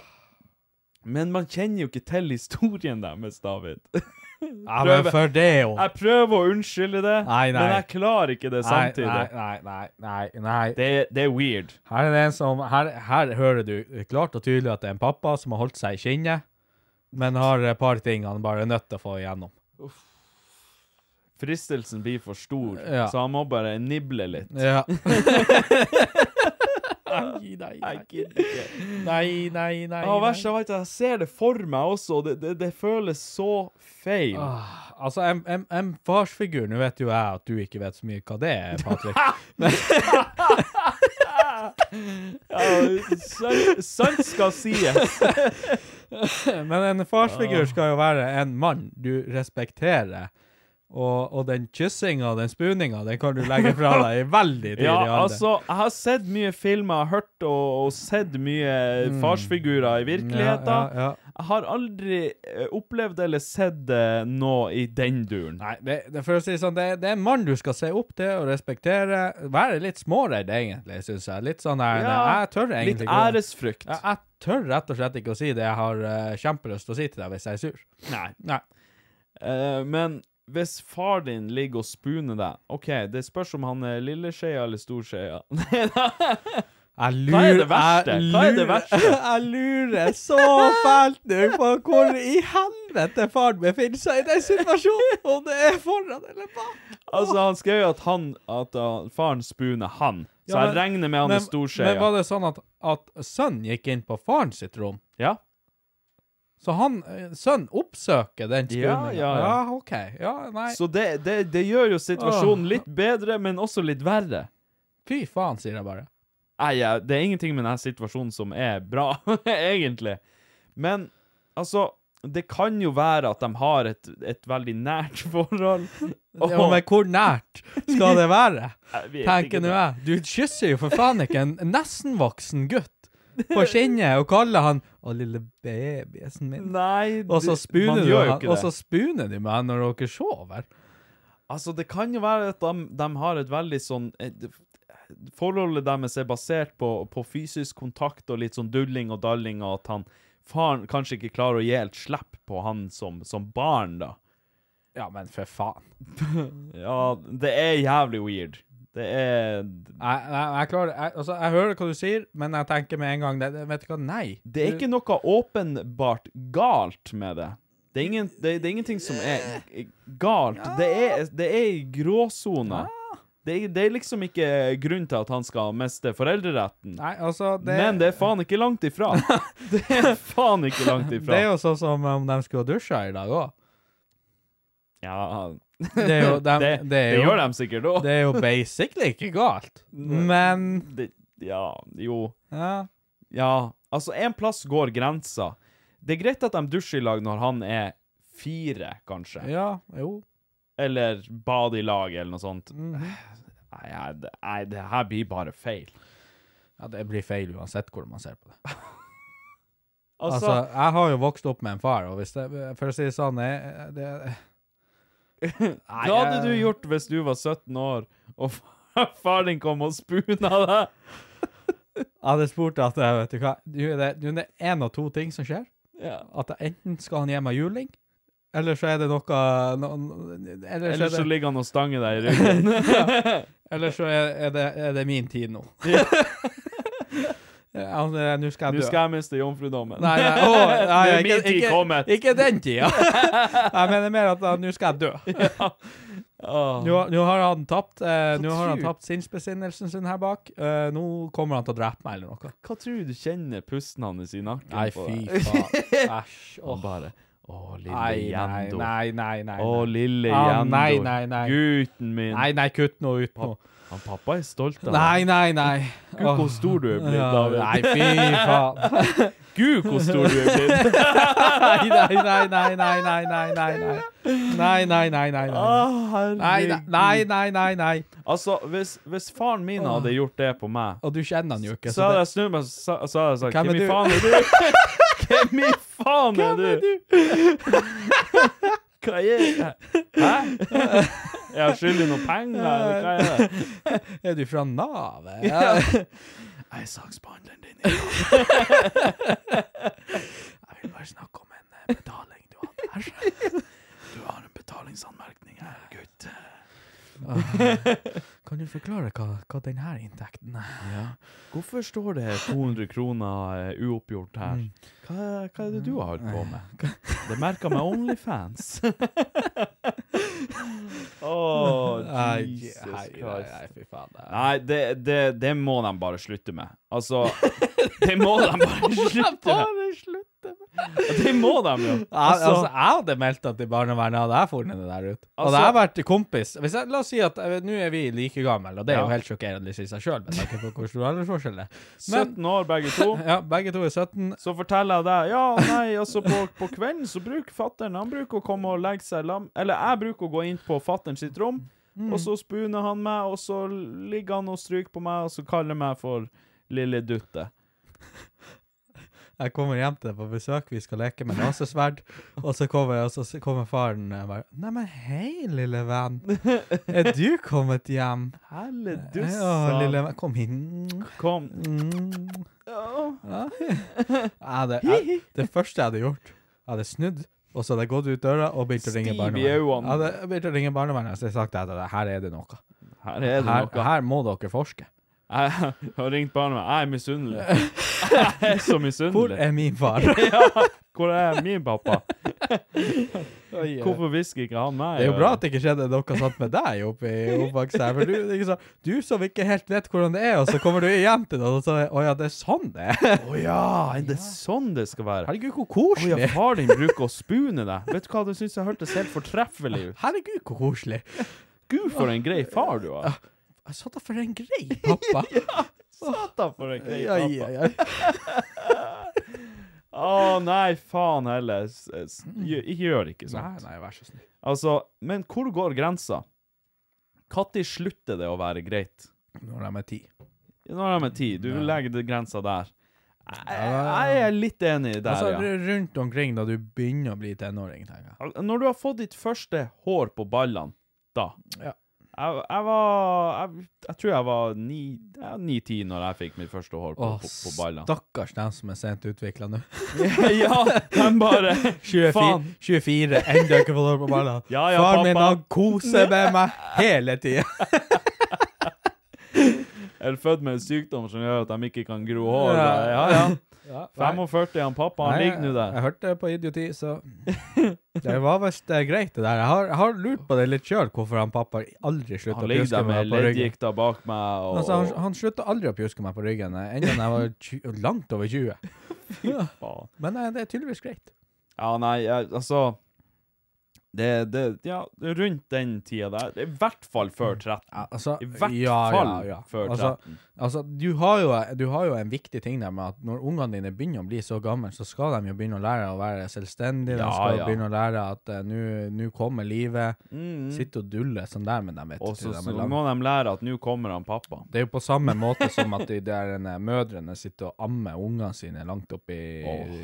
Speaker 1: Men man kjenner jo ikke til historien deres, David.
Speaker 2: Ja, men for det jo.
Speaker 1: Jeg prøver å unnskylde det,
Speaker 2: Nei, nei.
Speaker 1: men jeg klarer ikke det samtidig.
Speaker 2: Nei, nei, nei, nei.
Speaker 1: Det, det er weird.
Speaker 2: Her er som her, her hører du klart og tydelig at det er en pappa som har holdt seg i kinnet, men har et par ting han bare er nødt til å få igjennom.
Speaker 1: Fristelsen blir for stor,
Speaker 2: Ja.
Speaker 1: så han må bare nible litt.
Speaker 2: Ja. nei, nei,
Speaker 1: Jeg gidder ikke.
Speaker 2: nei, nei, nei.
Speaker 1: Ja, verst av vet, jeg ser det for meg også, og det, det, det føles så feil.
Speaker 2: Ah, altså, en, en, en farsfigur, nå vet jo jeg at du ikke vet så mye hva det er, Patrick.
Speaker 1: Ja, sant, sant skal sies.
Speaker 2: Men en farsfigur skal jo være en mann du respekterer, Og, og den kyssinga og den spooninga den kan du legge fra deg i veldig tidlig
Speaker 1: Ja, altså, jeg har sett mye filmer, hørt og, og sett mye farsfigurer i virkeligheten.
Speaker 2: Mm. Ja, ja.
Speaker 1: Jeg har aldri eh, opplevd eller sett noe i den duren.
Speaker 2: Nei, det, det, for å si sånn, det, det er en mann du skal se opp til og respektere. Være litt småredd, egentlig, syns jeg. Litt sånn der Jeg tør egentlig å-
Speaker 1: æresfrykt.
Speaker 2: jeg, jeg tør rett og slett ikke å si det jeg har uh, kjempelyst til å si til deg hvis jeg er sur.
Speaker 1: Nei.
Speaker 2: Nei.
Speaker 1: Uh, men hvis far din ligger og spuner deg OK, det spørs om han er lilleskeia eller storskeia. Hva er det verste? Hva er det verste?
Speaker 2: Jeg lurer så fælt nå på hvor i helvete faren befinner seg i den situasjonen, om det er foran eller bak.
Speaker 1: altså, han skrev jo at han At uh, faren spuner han. Så
Speaker 2: Ja,
Speaker 1: jeg regner med han
Speaker 2: Men,
Speaker 1: er
Speaker 2: men var det sånn at, at sønnen gikk inn på faren sitt rom?
Speaker 1: Ja.
Speaker 2: Så han, eh, sønnen oppsøker den
Speaker 1: Ja,
Speaker 2: ja,
Speaker 1: ja, ja.
Speaker 2: OK. Ja, nei.
Speaker 1: Så det, det, det gjør jo situasjonen litt bedre, men også litt verre.
Speaker 2: Fy faen, sier jeg bare.
Speaker 1: Nei, ja, det er ingenting med denne situasjonen som er bra, egentlig. Men altså Det kan jo være at de har et, et veldig nært forhold.
Speaker 2: Ja, men hvor nært skal det være? Tenker nå jeg. Du kysser jo for faen ikke en nesten-voksen gutt på kinnet og kaller han 'Å, lille babysen min'.
Speaker 1: Nei,
Speaker 2: Og så spuner
Speaker 1: man gjør jo ikke det.
Speaker 2: og så spuner de med han når dere sover.
Speaker 1: Altså, det kan jo være at de, de har et veldig sånn et, Forholdet deres er basert på, på fysisk kontakt og litt sånn dulling og dalling, og at han faren kanskje ikke klarer å gi helt slipp på han som, som barn, da.
Speaker 2: Ja, men for faen.
Speaker 1: Ja, det er jævlig weird. Det er
Speaker 2: Jeg, jeg, jeg klarer jeg, Altså, jeg hører hva du sier, men jeg tenker med en gang det, det, Vet du hva? Nei.
Speaker 1: Det er ikke noe åpenbart galt med det. Det er, ingen, det, det er ingenting som er galt. Det er, det er i gråsona. Det, er- det er liksom ikke grunn til at han skal miste foreldreretten.
Speaker 2: Nei, altså det,
Speaker 1: Men det er faen ikke langt ifra. Det er faen ikke langt ifra.
Speaker 2: det er jo sånn som om de skulle dusja i dag òg.
Speaker 1: Ja,
Speaker 2: Det, er jo, de,
Speaker 1: det,
Speaker 2: det,
Speaker 1: det
Speaker 2: er jo,
Speaker 1: gjør de sikkert òg.
Speaker 2: Det er jo basically ikke galt. Men
Speaker 1: Ja, jo.
Speaker 2: ja.
Speaker 1: Ja, altså, en plass går grensa. Det er greit at de dusjer i lag når han er fire, kanskje.
Speaker 2: ja, jo.
Speaker 1: Eller bade i lag, eller noe sånt.
Speaker 2: Mhm.
Speaker 1: Nei, jeg- det, nei, det her blir bare feil.
Speaker 2: Ja, det blir feil uansett hvordan man ser på det.
Speaker 1: Altså,
Speaker 2: Altså, jeg har jo vokst opp med en far, og hvis det, for å si det sånn jeg, det, Nei,
Speaker 1: hva hadde du gjort hvis du var 17 år, og far din kom og spuna deg?
Speaker 2: Jeg hadde spurt at eh, Vet du hva, det, er én en av to ting som skjer.
Speaker 1: Ja.
Speaker 2: At enten skal han gi meg juling, eller så er det noe no, no, Eller så
Speaker 1: Eller
Speaker 2: er
Speaker 1: så
Speaker 2: det,
Speaker 1: ligger han og stanger deg i ryggen.
Speaker 2: eller så er, er, det, er det min tid nå. Ja, Nå skal jeg dø.
Speaker 1: Nå skal jeg miste jomfrudommen.
Speaker 2: Nei, nei, å, nei,
Speaker 1: Nå er
Speaker 2: ikke, ikke, ikke den tida. Jeg mener mer at ah, nå skal jeg dø. Nå, nå har han tapt eh, Nå har han tapt sinnsbesinnelsen sin her bak. Eh, nå kommer han til å drepe meg eller noe.
Speaker 1: Hva tror du du kjenner pusten hans i nakken
Speaker 2: Nei, fy faen. Æsj.
Speaker 1: Og
Speaker 2: Åh.
Speaker 1: bare Å, lille
Speaker 2: Nei, nei,
Speaker 1: Jendo.
Speaker 2: nei, nei, nei.
Speaker 1: Å,
Speaker 2: nei.
Speaker 1: lille
Speaker 2: Ah,
Speaker 1: Jendo.
Speaker 2: nei, nei, nei.
Speaker 1: Gutten min.
Speaker 2: Nei, nei, kutt nå ut nå.
Speaker 1: Han pappa er stolt av deg.
Speaker 2: Nei, nei, nei.
Speaker 1: Gud, hvor stor du er blitt, David.
Speaker 2: Nei, fy faen.
Speaker 1: Gud, hvor stor du er blitt.
Speaker 2: Nei, nei, nei, nei, nei, nei, nei, nei. Nei, nei, nei, nei. Nei, nei, nei, nei, nei.
Speaker 1: Altså, hvis, hvis faren min hadde gjort det på meg
Speaker 2: Og du kjenner han jo ikke.
Speaker 1: Så hadde jeg snudd meg og sagt
Speaker 2: Hvem er du?
Speaker 1: Hvem i faen er du? Hvem i faen er du? Hva er det? Hæ? Jeg skyldig noen penger, eller hva er det?
Speaker 2: Er du fra Nav? Ja.
Speaker 1: Jeg er saksbehandleren din. i dag.
Speaker 2: Jeg vil bare snakke om en eh, betaling du hadde her.
Speaker 1: Du har en betalingsanmerkning her, gutt.
Speaker 2: Kan du forklare hva, hva denne inntekten er?
Speaker 1: Ja. Hvorfor står det 200 kroner eh, uoppgjort her?
Speaker 2: Mm.
Speaker 1: Hva, hva er det du har holdt på med? Det merker meg Onlyfans.
Speaker 2: oh,
Speaker 1: Jesus
Speaker 2: nei, nei,
Speaker 1: Christ.
Speaker 2: nei, fy faen. det
Speaker 1: Nei, det, det, det må de bare slutte med. Altså, det må de bare slutte med. Det må de jo.
Speaker 2: Altså,
Speaker 1: Altså,
Speaker 2: jeg hadde meldt at til barnevernet hadde jeg funnet det der ut.
Speaker 1: Altså-
Speaker 2: det har vært kompis jeg, La oss si at eh, nå er vi like gamle, og det er jo helt sjokkerende i seg sjøl, med tanke på hvor stor aldersforskjell det er. Men
Speaker 1: 17 år begge to.
Speaker 2: ja, begge to er 17.
Speaker 1: Så forteller jeg deg Ja, nei, altså på, på kvelden så bruker fattern Han bruker å komme og legge seg lam... Eller jeg bruker å gå inn på fattern sitt rom, og så spooner han meg, og så ligger han og stryker på meg, og så kaller han meg for lille dutte.
Speaker 2: Jeg kommer hjem til deg på besøk, vi skal leke med lasersverd, og så kommer, og så kommer faren og bare Neimen, hei, lille venn. Er du kommet hjem?
Speaker 1: Helle
Speaker 2: Ja, lille venn. Kom inn.
Speaker 1: Kom.
Speaker 2: Mm.
Speaker 1: Ja.
Speaker 2: Ja. Hadde, jeg, det første jeg hadde gjort, jeg hadde snudd, og så hadde jeg gått ut døra og begynt å ringe barnevernet. Jeg hadde begynt å ringe barnevernet, jeg sagt at her er det noe.
Speaker 1: Her er det
Speaker 2: Her,
Speaker 1: noe.
Speaker 2: her må dere forske.
Speaker 1: Jeg har ringt barnevernet. Jeg er misunnelig. Jeg er så
Speaker 2: Hvor er min far?
Speaker 1: Ja, hvor er min pappa? Hvorfor hvisker ikke han meg?
Speaker 2: Det er jo bra at det ikke skjedde noe sånt med deg oppe i oppvekst her. For du, sant, du som ikke helt vet hvordan det er, og så kommer du hjem til noen og så Å ja, det er sånn det er.
Speaker 1: Å ja, er det sånn det skal være?
Speaker 2: Herregud, hvor
Speaker 1: Å ja, far din bruker å spune deg. Vet du hva, det syns jeg hørtes helt fortreffelig ut.
Speaker 2: Herregud, hvor koselig.
Speaker 1: Gud, for en grei far du har.
Speaker 2: Jeg satt da for en grei pappa.
Speaker 1: ja, Satan, for en grei pappa.
Speaker 2: ja, ja. ja.
Speaker 1: Å nei, faen heller. Gjør- Ikke gjør ikke
Speaker 2: Nei,
Speaker 1: sånt.
Speaker 2: nei, vær så snill.
Speaker 1: Altså, men hvor går grensa? Når slutter det å være greit?
Speaker 2: Når de er ti.
Speaker 1: Når de er ti. Du
Speaker 2: Ja.
Speaker 1: legger grensa der. Jeg, jeg er litt enig der,
Speaker 2: Altså,
Speaker 1: ja.
Speaker 2: rundt omkring da du begynner å bli tenåring, tenker jeg.
Speaker 1: Når du har fått ditt første hår på ballene, da
Speaker 2: Ja.
Speaker 1: Jeg, jeg var jeg, jeg tror jeg var ni- ja, ni-ti når jeg fikk mitt første hår på, på, på ballene.
Speaker 2: stakkars dem som er sent utvikla nå.
Speaker 1: ja, de bare
Speaker 2: 24,
Speaker 1: Faen.
Speaker 2: 24 ennå ikke fått hår på ballene.
Speaker 1: Ja, ja,
Speaker 2: Faren min han koser med meg hele tida.
Speaker 1: er født med en sykdom som gjør at de ikke kan gro hår. Ja, ja. 45, han pappa, han ligger nå der.
Speaker 2: Jeg hørte det på idioti, så Det var visst eh, greit, det der. Jeg har, jeg har lurt på det litt sjøl, hvorfor han pappa aldri slutta å pjuske meg
Speaker 1: med
Speaker 2: på ryggen.
Speaker 1: leddgikta bak meg, og,
Speaker 2: Altså, han, han slutta aldri å pjuske meg på ryggen, eh, enda jeg var 20, langt over 20. Ja. Men eh, det er tydeligvis greit.
Speaker 1: Ja, nei, jeg, altså det, det, ja, rundt den tida der. I hvert fall før 13.
Speaker 2: Altså,
Speaker 1: I hvert
Speaker 2: ja,
Speaker 1: fall
Speaker 2: ja, ja.
Speaker 1: før 13.
Speaker 2: Altså, altså du, har jo, du har jo en viktig ting der med at når ungene dine begynner å bli så gamle, så skal de jo begynne å lære å være selvstendige. De skal
Speaker 1: ja.
Speaker 2: begynne å lære at uh, nå kommer livet.
Speaker 1: Mm.
Speaker 2: Sitte og dulle sånn der med dem. vet du,
Speaker 1: Og så må de lære at nå kommer han pappa.
Speaker 2: Det er jo på samme måte som at de der eh, mødrene sitter og ammer ungene sine langt opp i oh.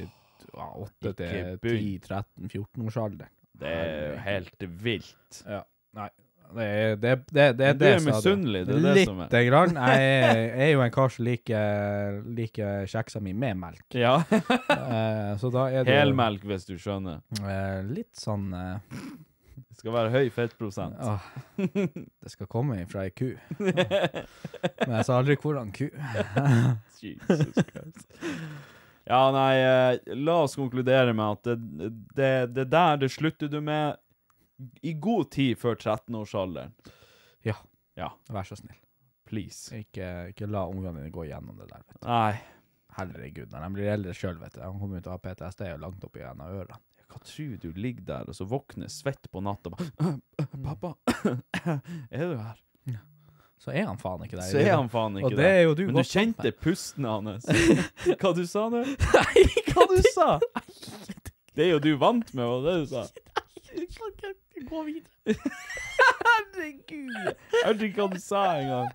Speaker 2: 8 til
Speaker 1: ikke
Speaker 2: 10-13-14 års alder.
Speaker 1: Det er jo helt vilt.
Speaker 2: Ja. Nei. Det det, det, det, det
Speaker 1: er misunnelig, det er det som er.
Speaker 2: Lite grann. Jeg er, jeg er jo en kar som liker, liker kjeksa mi med melk.
Speaker 1: Ja.
Speaker 2: Eh, så da er det
Speaker 1: Helmelk, hvis du skjønner.
Speaker 2: eh, litt sånn eh,
Speaker 1: Det skal være høy fettprosent.
Speaker 2: Ja. Det skal komme fra ei ku. Men jeg sa aldri hvordan ku.
Speaker 1: Jesus Christ. Ja, nei, eh, la oss konkludere med at det, det, det der det slutter du med i god tid før 13-årsalderen.
Speaker 2: Ja.
Speaker 1: Ja,
Speaker 2: Vær så snill.
Speaker 1: please.
Speaker 2: Ikke, ikke la ungene dine gå gjennom det der. Vet du.
Speaker 1: Nei,
Speaker 2: Herregud, når de blir eldre sjøl, vet du. De kommer ut til å ha PTSD og langt oppi en av ørene.
Speaker 1: hva tror du ligger der, og så våkner svett på natta og bare Pappa, er du her?
Speaker 2: Så er han faen ikke der.
Speaker 1: Så er han faen ikke
Speaker 2: Og det er jo du
Speaker 1: Men du kjente pusten hans. Hva du sa nå? Nei, hva du sa? Det er jo du vant med, var det du sa?
Speaker 2: Gå videre.
Speaker 1: Herregud! Jeg hørte ikke hva du sa engang.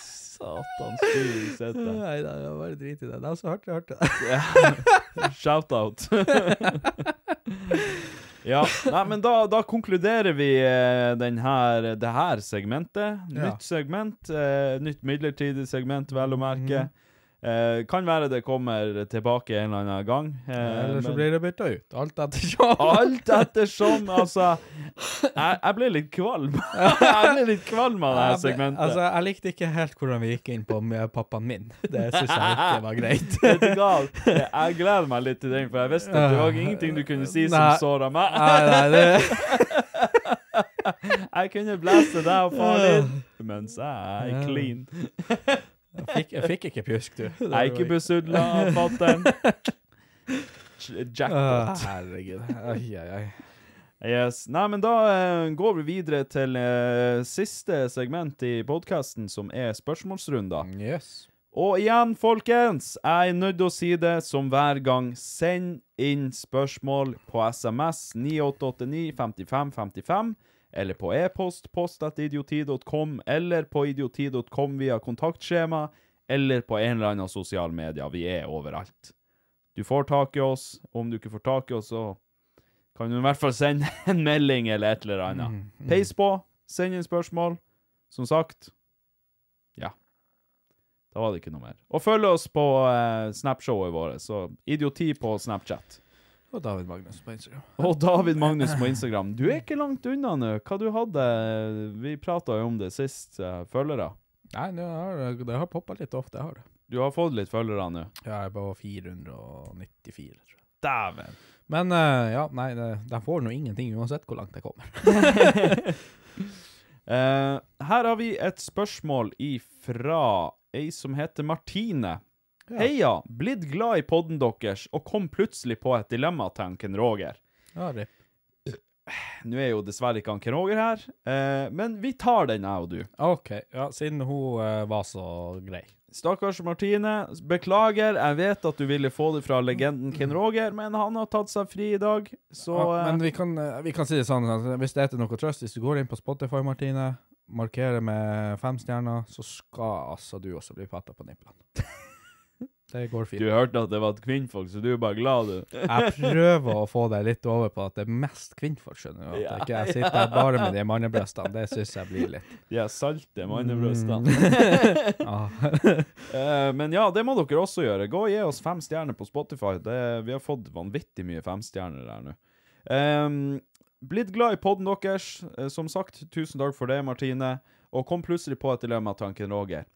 Speaker 1: Satan, styr sette.
Speaker 2: Nei, det var bare drit i det. De så hardt jeg hørte det.
Speaker 1: Shout-out. ja, nei, men da, da konkluderer vi eh, den her, det her segmentet. Nytt segment, eh, nytt midlertidig segment, vel å merke. Eh, kan være det kommer tilbake en eller annen gang. Eh,
Speaker 2: Eller så
Speaker 1: men-
Speaker 2: blir det bytta ut. Alt ettersom.
Speaker 1: Alt ettersom, altså. Jeg, jeg ble litt kvalm. jeg ble litt kvalm av det her segmentet.
Speaker 2: Altså, jeg likte ikke helt hvordan vi gikk inn på med pappaen min. Det syns jeg ikke var greit.
Speaker 1: Vet du hva? Jeg gleder meg litt til den, for jeg visste at det var ingenting du kunne si som
Speaker 2: Nei.
Speaker 1: såra meg.
Speaker 2: Nei, nei, det
Speaker 1: Jeg kunne blæste deg og far din, mens jeg er clean.
Speaker 2: Jeg fikk, jeg fikk ikke pjusk, du.
Speaker 1: Jeg er ikke besudla av fatter'n. Jackpot. jackpot.
Speaker 2: herregud. Ai, ai, ai.
Speaker 1: Yes. Nei, men da eh, går vi videre til eh, siste segment i podkasten, som er spørsmålsrunder.
Speaker 2: Yes.
Speaker 1: Og igjen, folkens, jeg er nødt til å si det som hver gang. Send inn spørsmål på SMS 9889 55 55, eller på e-post post.idioti.com, eller på idioti.com via kontaktskjema, eller på en eller annen sosial media. Vi er overalt. Du får tak i oss. Om du ikke får tak i oss, så kan du i hvert fall sende en melding eller et eller annet. Peis på, send inn spørsmål. Som sagt, ja. Da var det ikke noe mer. Og følg oss på eh, Snapshowet vårt, så idioti på Snapchat.
Speaker 2: Og David Magnus på Instagram.
Speaker 1: Og David Magnus på Instagram. Du er ikke langt unna nå. Hva du hadde Vi prata jo om det sist, uh, følgere.
Speaker 2: Nei, det har, det har poppa litt ofte, jeg har det.
Speaker 1: Du har fått litt følgere nå.
Speaker 2: Ja, Jeg er på 494, tror jeg.
Speaker 1: Dæven.
Speaker 2: Men uh, ja, nei, de får nå ingenting uansett hvor langt jeg kommer.
Speaker 1: uh, her har vi et spørsmål ifra ei som heter Martine.
Speaker 2: Ja.
Speaker 1: Heia! Blitt glad i podden deres og kom plutselig på et dilemma til han Ken Roger.
Speaker 2: Ja, det.
Speaker 1: Nå er jo dessverre ikke han Ken Roger her, eh, men vi tar den, jeg og du.
Speaker 2: OK, ja, siden hun eh, var så grei.
Speaker 1: Stakkars Martine, beklager, jeg vet at du ville få det fra legenden Ken Roger, men han har tatt seg fri i dag, så
Speaker 2: ja,
Speaker 1: eh,
Speaker 2: men vi kan, eh, vi kan si det sånn at hvis det er til noe trøst, hvis du går inn på Spotify, Martine, markerer med fem stjerner, så skal altså du også bli patta på nipplene. Det går fint.
Speaker 1: du hørte at det var et kvinnfolk, så du er bare glad, du.
Speaker 2: Jeg prøver å få deg litt over på at det er mest kvinnfolk, skjønner du. At
Speaker 1: Ja,
Speaker 2: ikke jeg sitter her bare med de mannebrystene. Det syns jeg blir litt
Speaker 1: De er salte mannebrystene.
Speaker 2: Mm.
Speaker 1: ah. men ja, det må dere også gjøre. Gå og gi oss fem stjerner på Spotify. Det, vi har fått vanvittig mye femstjerner der nå. Um, blitt glad i podden deres. Eh, som sagt, tusen takk for det, Martine. Og kom plutselig på et dilemma, tanken Roger.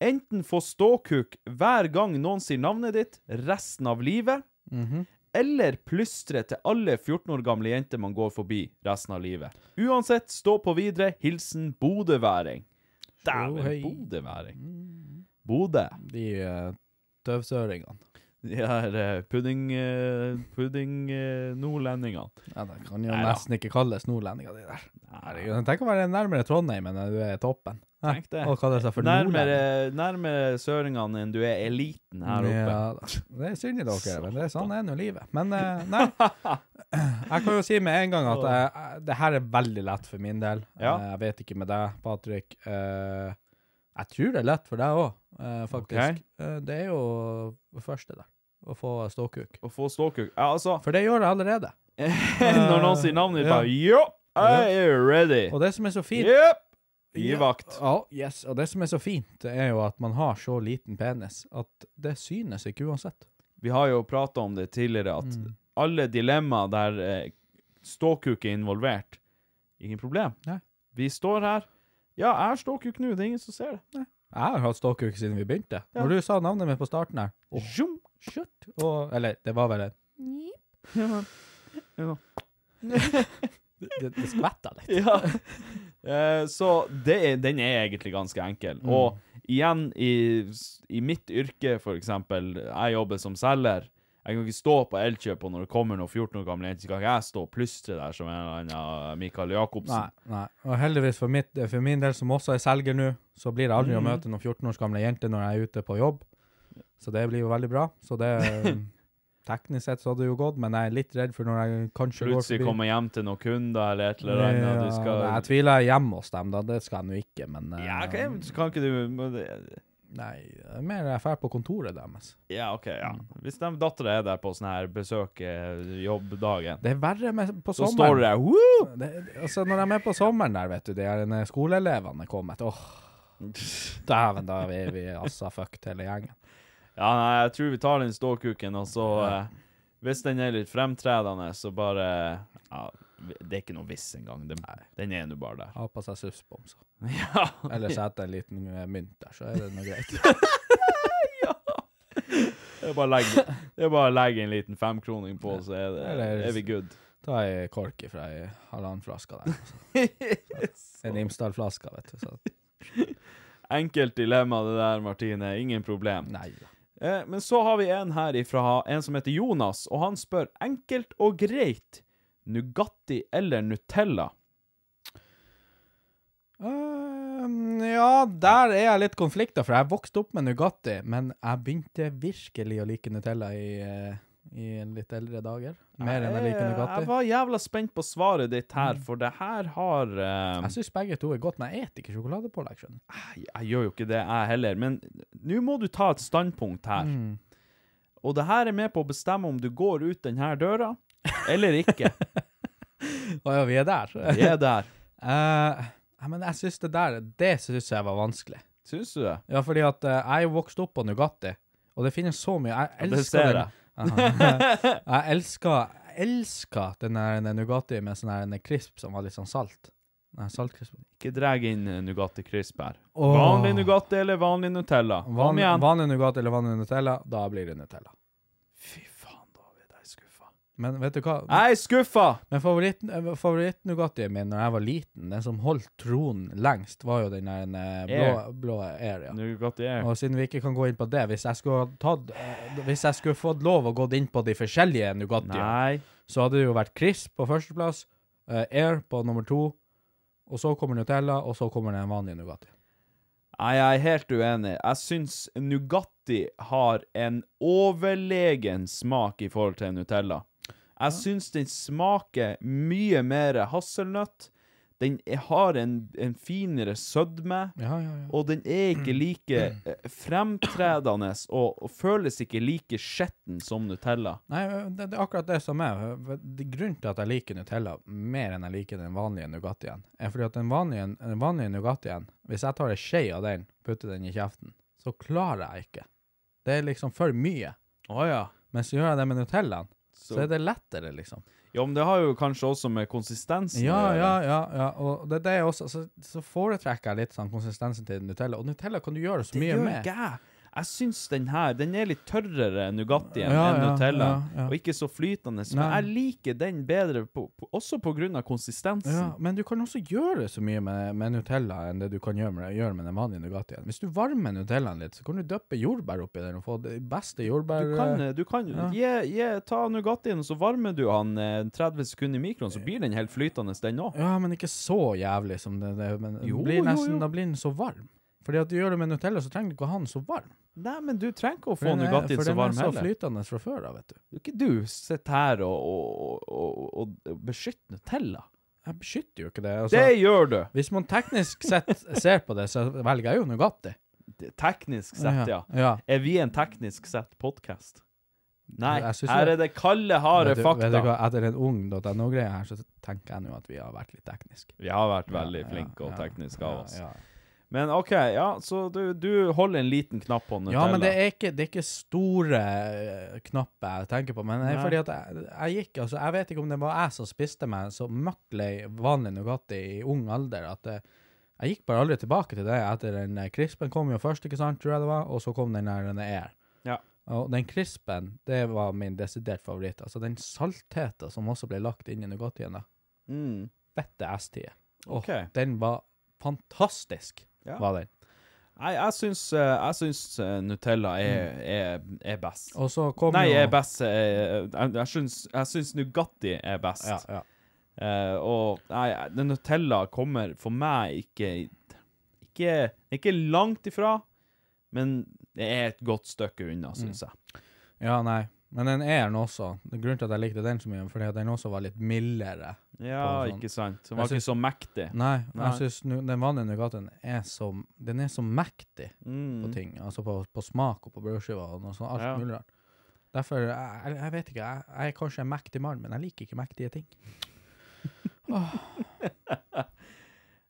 Speaker 1: Enten få ståkuk hver gang noen sier navnet ditt resten av livet,
Speaker 2: Mhm.
Speaker 1: eller plystre til alle 14 år gamle jenter man går forbi resten av livet. Uansett, stå på videre. Hilsen bodøværing. Dæven, bodøværing. Bodø.
Speaker 2: De uh, døvsøringene.
Speaker 1: De her eh, pudding... eh, pudding eh.
Speaker 2: Ja, det kan jo
Speaker 1: Nei,
Speaker 2: nesten ikke kalles nordlendinger, de der. Nei, Tenk å være nærmere Trondheim enn du er toppen.
Speaker 1: Tenk det.
Speaker 2: Og kalle seg for
Speaker 1: Nærmere, nærmere søringene enn du er eliten her oppe.
Speaker 2: Ja, det er synd i dere, men det er sånn er nå livet. Men nei, jeg kan jo si med en gang at jeg, det her er veldig lett for min del.
Speaker 1: Ja.
Speaker 2: Jeg vet ikke med deg, Patrick. Jeg tror det er lett for deg òg, faktisk.
Speaker 1: Ok.
Speaker 2: Eh, det er jo det første der, å få ståkuk.
Speaker 1: Å få ståkuk. Ja, altså
Speaker 2: For det gjør jeg allerede.
Speaker 1: Når noen sier navnet ditt,
Speaker 2: Ja.
Speaker 1: bare Jo, I am ready.
Speaker 2: Og det som er så fint
Speaker 1: Yep. Gi vakt.
Speaker 2: Ja, yes. Og det som er så fint, det er jo at man har så liten penis at det synes ikke uansett.
Speaker 1: Vi har jo prata om det tidligere, at
Speaker 2: Mm.
Speaker 1: alle dilemmaer der eh, ståkuk er involvert, ingen problem.
Speaker 2: Nei.
Speaker 1: Vi står her. Ja, jeg har ståkuk nå, det er ingen som ser det. Nei.
Speaker 2: Jeg har hatt ståkuk siden vi begynte.
Speaker 1: Ja.
Speaker 2: Når du sa navnet mitt på starten her, og
Speaker 1: Zoom.
Speaker 2: Shut, og, eller det var vel et
Speaker 1: Ja. Ja.
Speaker 2: Det, det skvetta litt.
Speaker 1: ja. Eh, så det den er egentlig ganske enkel.
Speaker 2: Mm.
Speaker 1: Og igjen, i, i mitt yrke, for eksempel, jeg jobber som selger. Jeg kan ikke stå på Elkjøp, og når det kommer noen 14 år gamle jenter, så kan ikke jeg stå og plystre der som en eller annen Mikael Jacobsen.
Speaker 2: Nei, nei. Og heldigvis for, mitt, for min del, som også er selger nå, så blir det aldri å
Speaker 1: Mm.
Speaker 2: møte noen 14 års gamle jenter når jeg er ute på jobb. Så det blir jo veldig bra. Så det Teknisk sett så hadde det jo gått, men jeg er litt redd for når jeg kanskje går
Speaker 1: Plutselig kommer hjem til noen kunder eller et eller annet.
Speaker 2: Ja,
Speaker 1: du skal...
Speaker 2: Jeg tviler hjemme hos dem, da. Det skal jeg nå ikke, men eh,
Speaker 1: Ja, kan, kan ikke du
Speaker 2: Nei, det er mer jeg drar på kontoret deres.
Speaker 1: Ja, OK, ja.
Speaker 2: Mm.
Speaker 1: Hvis de dattera er der på sånn her besøk eh, jobbdagen,
Speaker 2: Det er verre med, på
Speaker 1: så står
Speaker 2: sommeren.
Speaker 1: det der Woo!
Speaker 2: Det, altså Når de er på sommeren der, vet du, de er når skoleelevene er kommet Åh, dæven, da er vi altså fucked hele gjengen.
Speaker 1: Ja, nei, jeg tror vi tar den ståkuken, og så eh, Hvis den er litt fremtredende, så bare Ja, det er ikke noe hvis engang. Den, den er nå bare der.
Speaker 2: Ha på seg suspbomser.
Speaker 1: Ja.
Speaker 2: Eller sette en liten eh, mynt der, så er det noe greit.
Speaker 1: Det er bare å legge, det er bare å legge en liten femkroning på, så er, det,
Speaker 2: Eller-
Speaker 1: er vi good.
Speaker 2: Ta ei kork fra ei halvannen flaske der. Så. En Imsdal-flaske, vet du. Så.
Speaker 1: Enkelt dilemma det der, Martine. Ingen problem.
Speaker 2: Nei da.
Speaker 1: Eh, men så har vi en her ifra en som heter Jonas, og han spør enkelt og greit Nugatti eller Nutella?
Speaker 2: Uh, ja, der er jeg litt konflikta, for jeg vokste opp med Nugatti, men jeg begynte virkelig å like Nutella i, eh, i litt eldre dager. Mer enn jeg liker
Speaker 1: Jeg var jævla spent på svaret ditt her, for det her har uh...
Speaker 2: Jeg syns begge to er godt, men jeg spiser ikke sjokoladepålegg.
Speaker 1: jeg, jeg gjør jo ikke det, jeg heller. Men nå må du ta et standpunkt her.
Speaker 2: Mm.
Speaker 1: Og det her er med på å bestemme om du går ut denne døra eller ikke.
Speaker 2: Å ja, vi er der.
Speaker 1: Vi er der.
Speaker 2: Uh, men jeg syns det der Det syns jeg var vanskelig.
Speaker 1: Syns du det?
Speaker 2: Ja, fordi at uh, jeg er jo vokst opp på Nugatti, og det finnes så mye Jeg
Speaker 1: det
Speaker 2: elsker
Speaker 1: ser
Speaker 2: den.
Speaker 1: jeg.
Speaker 2: Aha. jeg elsker elsker den der Nugatti med sånn her en crisp som var litt sånn salt. Nei, saltkrisp.
Speaker 1: Ikke dreg inn eh, Nugatti Crisp her. Vanlig Nugatti eller vanlig Nutella? Kom
Speaker 2: Van, vanlig Nugatti eller vanlig Nutella, da blir det Nutella.
Speaker 1: Fy faen, David, jeg er skuffa.
Speaker 2: Men vet du hva?
Speaker 1: Jeg er skuffa!
Speaker 2: Men favoritt, eh, favoritt-Nugattien min når jeg var liten, den som holdt tronen lengst, var jo den der eh, blå,
Speaker 1: Air.
Speaker 2: blå Air. Ja.
Speaker 1: Nugatti Air.
Speaker 2: Og siden vi ikke kan gå inn på det, hvis jeg skulle, tatt, eh, hvis jeg skulle fått lov å gå inn på de forskjellige Nugattiene, så hadde det jo vært Crisp på førsteplass, Air på nummer to, og så kommer Nutella, og så kommer den vanlige Nugatti.
Speaker 1: Nei, jeg er helt uenig. Jeg syns Nugatti har en overlegen smak i forhold til Nutella. Jeg syns den smaker mye mer hasselnøtt. Den har en, en finere sødme.
Speaker 2: Ja, ja, ja.
Speaker 1: Og den er ikke like eh, fremtredende og, og føles ikke like skjetten som Nutella.
Speaker 2: Nei, det, det er akkurat det som er. Det- Grunnen til at jeg liker Nutella mer enn jeg liker den vanlige Nugattien, er fordi at den vanlige, den vanlige Nugattien, hvis jeg tar en skje av den, putter den i kjeften, så klarer jeg ikke. Det er liksom for mye.
Speaker 1: Oh, ja.
Speaker 2: Men så gjør jeg det med Nutellaen, så,
Speaker 1: Så,
Speaker 2: er det lettere, liksom.
Speaker 1: ja, men det har jo kanskje også med konsistensen
Speaker 2: Ja, ja, ja. ja. Og det, det er også, så, så foretrekker jeg litt sånn konsistensen til Nutella. Og Nutella kan du gjøre så
Speaker 1: Det
Speaker 2: mye med.
Speaker 1: ikke jeg. Jeg syns den her Den er litt tørrere Nugattien
Speaker 2: Ja,
Speaker 1: enn Nutella.
Speaker 2: ja.
Speaker 1: Og ikke så flytende. Men jeg liker den bedre på, på, også av konsistensen.
Speaker 2: Men du kan også gjøre så mye med, med Nutella enn det du kan gjøre med, gjøre med den vanlige Nugattien. Hvis du varmer Nutellaen litt, så kan du døppe jordbær oppi den og få det beste jordbær...
Speaker 1: Du kan, du kan
Speaker 2: Ja.
Speaker 1: gi, gi, ta Nugattien, og så varmer du han eh, 30 sekunder i mikroen, så blir den helt flytende, den òg.
Speaker 2: Ja, men ikke så jævlig som det, det men
Speaker 1: Jo,
Speaker 2: blir
Speaker 1: jo, jo.
Speaker 2: Da blir den så varm. Fordi at du gjør det med Nutella, så trenger du ikke å ha den så varm.
Speaker 1: Nei, men du trenger ikke å få
Speaker 2: den varm
Speaker 1: heller.
Speaker 2: for
Speaker 1: så
Speaker 2: den er så
Speaker 1: heller.
Speaker 2: flytende fra før av, vet du.
Speaker 1: Du ikke du sitter her og, og, og, og, beskytter Nutella.
Speaker 2: Jeg beskytter jo ikke det. Altså,
Speaker 1: det gjør du!
Speaker 2: Hvis man teknisk sett ser på det, så velger jeg jo Nugatti.
Speaker 1: Teknisk sett, ja.
Speaker 2: ja.
Speaker 1: Er vi en teknisk sett podkast? Nei, her er det kalde, harde fakta.
Speaker 2: Vet du hva, etter den ung.no-greia her, så tenker jeg nå at vi har vært litt tekniske.
Speaker 1: Vi har vært veldig
Speaker 2: Ja,
Speaker 1: flinke
Speaker 2: ja,
Speaker 1: og tekniske
Speaker 2: ja,
Speaker 1: av oss. Men OK, ja, så du, du holder en liten knapp på Nutella.
Speaker 2: Ja, men det er ikke, det er ikke store eh, knapper jeg tenker på. Men det er
Speaker 1: Nei.
Speaker 2: fordi at jeg, jeg gikk altså, Jeg vet ikke om det var jeg som spiste meg så møkklei vanlig Nugatti i ung alder at det, jeg gikk bare aldri tilbake til det etter den eh, krispen kom jo først, ikke sant, tror jeg det var, og så kom den der den Air.
Speaker 1: Ja.
Speaker 2: Og den krispen, det var min desidert favoritt. Altså den saltheten som også ble lagt inn i Nugattien, da.
Speaker 1: mm.
Speaker 2: Fette S-tider. Okay.
Speaker 1: OK.
Speaker 2: Den var fantastisk,
Speaker 1: Ja.
Speaker 2: var den.
Speaker 1: Nei, jeg syns, eh, jeg syns eh, Nutella er, er, er best.
Speaker 2: Og så kom
Speaker 1: Nei,
Speaker 2: jo
Speaker 1: er best er, Jeg, jeg, syns, jeg syns Nugatti er best.
Speaker 2: Ja, ja.
Speaker 1: Uh, og nei, den Nutella kommer for meg ikke Ikke, ikke langt ifra, men det er et godt stykke unna, syns jeg.
Speaker 2: Ja, nei. Men den er den også. Grunnen til at jeg likte den så mye, fordi at den også var litt mildere.
Speaker 1: Ja,
Speaker 2: sånn-
Speaker 1: ikke sant? Den
Speaker 2: var
Speaker 1: var ikke så mektig.
Speaker 2: Nei,
Speaker 1: Nei.
Speaker 2: jeg syns den vanlige Nugattien er så Den er så mektig på
Speaker 1: Mm.
Speaker 2: ting. Altså på, på smak og på brødskiver og noe sånt. Alt
Speaker 1: Ja.
Speaker 2: mulig rart. Derfor jeg, jeg, vet ikke. Jeg, jeg er kanskje en mektig mann, men jeg liker ikke mektige ting.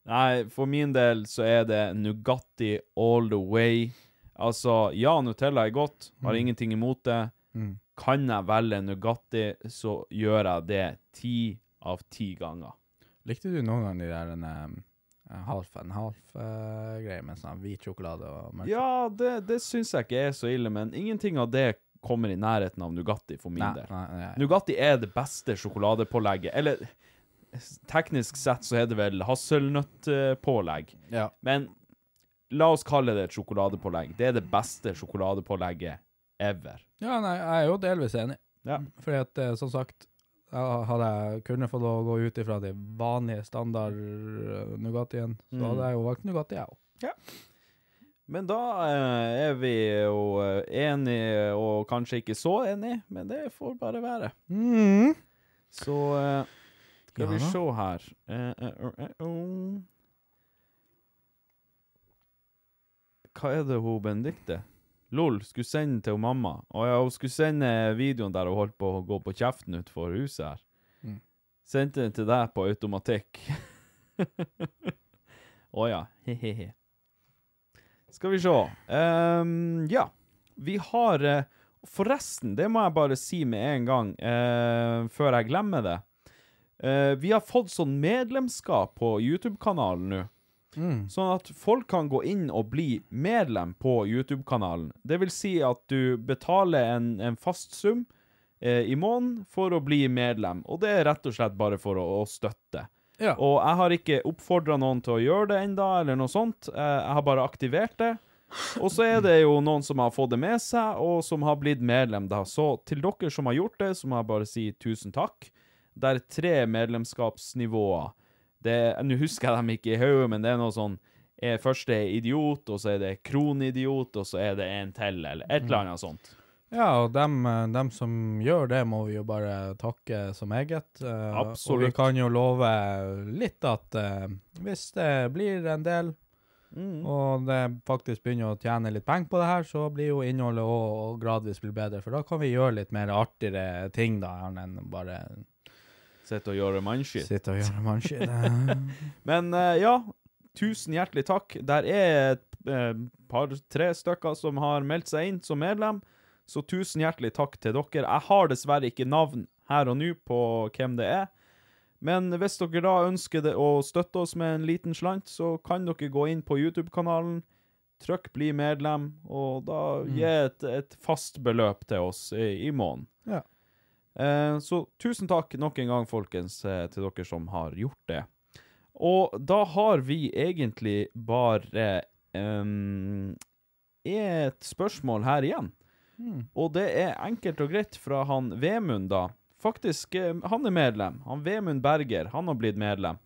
Speaker 1: Nei, for min del så er det Nugatti all the way. Altså, ja, Nutella er godt, har
Speaker 2: Mm.
Speaker 1: ingenting imot det.
Speaker 2: Mm.
Speaker 1: Kan jeg velge Nugatti, så gjør jeg det ti av ti ganger.
Speaker 2: Likte du noen gang de der en, um, half and half-greier med sånn hvit sjokolade og mørk
Speaker 1: Ja, det, det syns jeg ikke er så ille, men ingenting av det kommer i nærheten av Nugatti for min
Speaker 2: Nei,
Speaker 1: del.
Speaker 2: nei, nei.
Speaker 1: Nugatti er det beste sjokoladepålegget. Eller teknisk sett så er det vel hasselnøttpålegg.
Speaker 2: Ja.
Speaker 1: Men la oss kalle det et sjokoladepålegg. Det er det beste sjokoladepålegget ever.
Speaker 2: Ja, nei, jeg er jo delvis enig.
Speaker 1: Ja.
Speaker 2: Fordi at, eh, som sagt, hadde jeg kunnet få lov å gå ut ifra de vanlige standard eh, Nugattien, så
Speaker 1: Mm.
Speaker 2: hadde jeg jo valgt Nugatti, jeg òg.
Speaker 1: Men da eh, er vi jo eh, enige, og kanskje ikke så enige, men det får bare være.
Speaker 2: Mm.
Speaker 1: Så eh, skal
Speaker 2: Ja
Speaker 1: vi se her Eh, eh, oh. Hva er det hun Benedicte? Lol, skulle sende til mamma. og ja, hun skulle sende videoen der hun holdt på å gå på kjeften utenfor huset her.
Speaker 2: Mm.
Speaker 1: Sendte den til deg på automatikk. Å ja, he-he-he. Skal vi se. Um, ja, vi har uh, Forresten, det må jeg bare si med en gang, uh, før jeg glemmer det. Uh, vi har fått sånn medlemskap på YouTube-kanalen nå.
Speaker 2: Mm.
Speaker 1: Sånn at folk kan gå inn og bli medlem på YouTube-kanalen. Det vil si at du betaler en, en fast sum eh, i måneden for å bli medlem. Og det er rett og slett bare for å, å støtte.
Speaker 2: Ja.
Speaker 1: Og jeg har ikke oppfordra noen til å gjøre det enda, eller noe sånt. Eh, Jeg har bare aktivert det. Og så er det jo noen som har fått det med seg, og som har blitt medlem, da. Så til dere som har gjort det, så må jeg bare si tusen takk. Det er tre medlemskapsnivåer. Det- Nå husker jeg dem ikke i hodet, men det er noe sånn er Først er idiot, og så er det kronidiot, og så er det en til, eller et eller annet sånt.
Speaker 2: Ja, og dem, eh, dem som gjør det, må vi jo bare takke som eget. Absolutt. Og vi kan jo love litt at eh, hvis det blir en del,
Speaker 1: Mm.
Speaker 2: og det faktisk begynner å tjene litt penger på det her, så blir jo innholdet òg gradvis blir bedre. For da kan vi gjøre litt mer artigere ting da, enn bare
Speaker 1: Sitte og gjøre mannskitt.
Speaker 2: sitte og gjøre mannskitt.
Speaker 1: Men eh, ja, tusen hjertelig takk. Der er et eh, par-tre stykker som har meldt seg inn som medlem, så tusen hjertelig takk til dere. Jeg har dessverre ikke navn her og nå på hvem det er. Men hvis dere da ønsker å støtte oss med en liten slant, så kan dere gå inn på YouTube-kanalen, trykk 'bli medlem', og da
Speaker 2: Mm.
Speaker 1: gi et, et fast beløp til oss i, i måneden.
Speaker 2: Ja.
Speaker 1: Eh, så tusen takk nok en gang, folkens, eh, til dere som har gjort det. Og da har vi egentlig bare um, et spørsmål her igjen.
Speaker 2: Mm.
Speaker 1: Og det er enkelt og greit fra han Vemund, da. Faktisk, han er medlem. Han Vemund Berger, han har blitt medlem.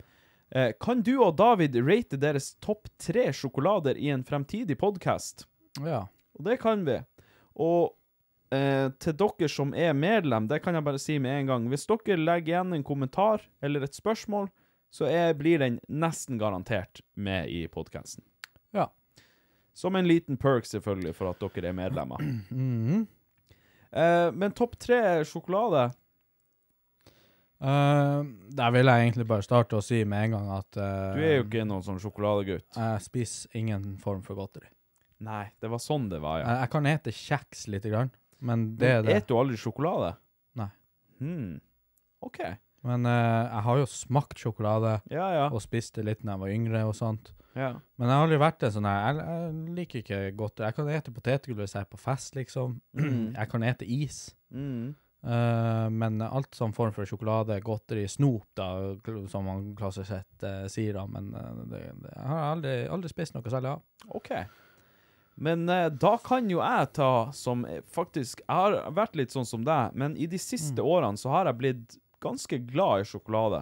Speaker 1: Eh, kan du og David rate deres topp tre sjokolader i en fremtidig podkast?
Speaker 2: ja.
Speaker 1: Og det kan vi. Og eh, til dere som er medlem, det kan jeg bare si med en gang. Hvis dere legger igjen en kommentar eller et spørsmål, så er, blir den nesten garantert med i podkasten.
Speaker 2: Ja.
Speaker 1: Som en liten perk, selvfølgelig, for at dere er medlemmer.
Speaker 2: Mhm.
Speaker 1: Eh, men topp tre sjokolade
Speaker 2: Uh, der vil jeg egentlig bare starte å si med en gang at uh,
Speaker 1: Du er jo ikke noen sånn sjokoladegutt.
Speaker 2: Jeg spiser ingen form for godteri.
Speaker 1: Nei, det var sånn det var, ja.
Speaker 2: Jeg, jeg kan ete kjeks lite grann, men det er det.
Speaker 1: Spiser du aldri sjokolade?
Speaker 2: Nei.
Speaker 1: Hmm. OK.
Speaker 2: Men eh, jeg har jo smakt sjokolade
Speaker 1: Ja, ja.
Speaker 2: og spist det litt når jeg var yngre og sånt.
Speaker 1: ja.
Speaker 2: Men jeg har aldri vært en sånn her jeg, jeg liker ikke godt Jeg kan ete potetgull hvis jeg er på fest, liksom.
Speaker 1: Mm.
Speaker 2: Jeg kan ete is.
Speaker 1: Mm.
Speaker 2: Eh, men alt som form for sjokolade, godteri, snop, da, kl- som man klassisk sett eh, sier, da. Men eh, det, det, jeg har aldri, aldri spist noe særlig av.
Speaker 1: OK. Men eh, da kan jo jeg ta som eh, faktisk Jeg har vært litt sånn som deg, men i de siste årene så har jeg blitt ganske glad i sjokolade.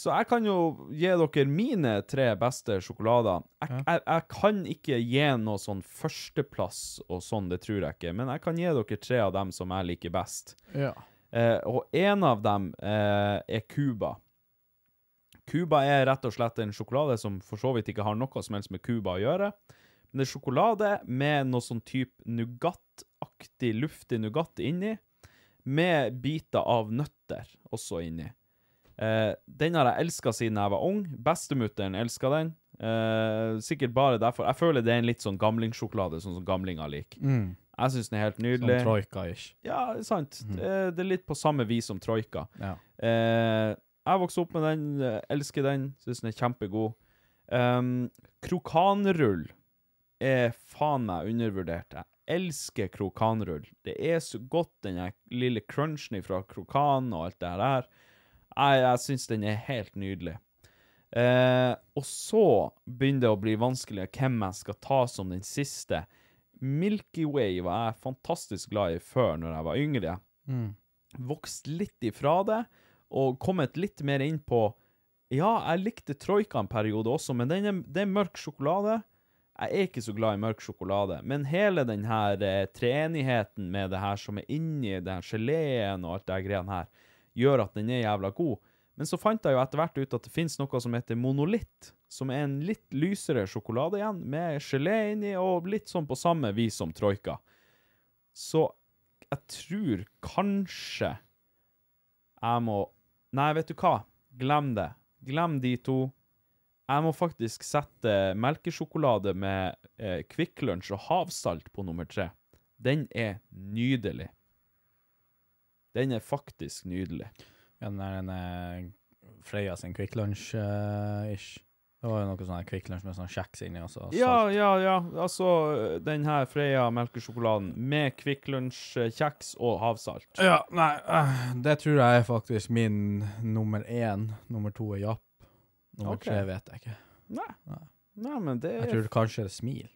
Speaker 1: Så jeg kan jo gi dere mine tre beste sjokolader. Jeg,
Speaker 2: Ja.
Speaker 1: jeg, jeg kan ikke gi noe sånn førsteplass og sånn, det tror jeg ikke. Men jeg kan gi dere tre av dem som jeg liker best.
Speaker 2: Ja.
Speaker 1: Eh, og en av dem eh, er Cuba. Cuba er rett og slett en sjokolade som for så vidt ikke har noe som helst med Cuba å gjøre. Men det er sjokolade med noe sånn type nougataktig, luftig nougat inni, med biter av nøtter også inni. Eh, den har jeg elska siden jeg var ung. Bestemutteren elska den. Eh, sikkert bare derfor. Jeg føler det er en litt sånn gamlingsjokolade, sånn som gamlinger liker.
Speaker 2: Mm.
Speaker 1: Jeg syns den er helt nydelig.
Speaker 2: Som troika-ish.
Speaker 1: Ja, sant. Det, det er litt på samme vis som troika.
Speaker 2: Ja.
Speaker 1: Eh, jeg vokste opp med den, eh, elsker den, syns den er kjempegod. Um, krokanrull er faen meg undervurdert. Jeg elsker krokanrull. Det er så godt, den lille crunchen fra krokan og alt det her. Jeg, jeg syns den er helt nydelig. Eh, og så begynner det å bli vanskelig hvem jeg skal ta som den siste. Milky Way var jeg fantastisk glad i før, når jeg var yngre.
Speaker 2: Mm.
Speaker 1: Vokst litt ifra det, og kommet litt mer inn på Ja, jeg likte Troika en periode også, men den er, det er mørk sjokolade. Jeg er ikke så glad i mørk sjokolade, men hele den her eh, treenigheten med det her som er inni den her geleen og alt det her greiene her, gjør at den er jævla god. Men så fant jeg jo etter hvert ut at det finnes noe som heter monolitt, som er en litt lysere sjokolade igjen, med gelé inni, og litt sånn på samme vis som Troika. Så jeg tror kanskje jeg må Nei, vet du hva? Glem det. Glem de to. Jeg må faktisk sette melkesjokolade med eh, Kvikk Lunsj og havsalt på nummer tre. Den er nydelig. Den er faktisk nydelig.
Speaker 2: Ja, den er den, eh, Freia sin Kvikk Lunsj-ish. det var jo noe sånn her Lunsj med sånn kjeks inni og så salt.
Speaker 1: Ja, ja, ja. Altså, den her Freia melkesjokoladen med Kvikk Lunsj, eh, og havsalt.
Speaker 2: Ja, nei, eh, det tror jeg er faktisk min nummer én. Nummer to er Japp. Nummer
Speaker 1: Ok.
Speaker 2: tre vet jeg ikke.
Speaker 1: Nei.
Speaker 2: Nei.
Speaker 1: Nei, men det
Speaker 2: Jeg tror kanskje det er Smil.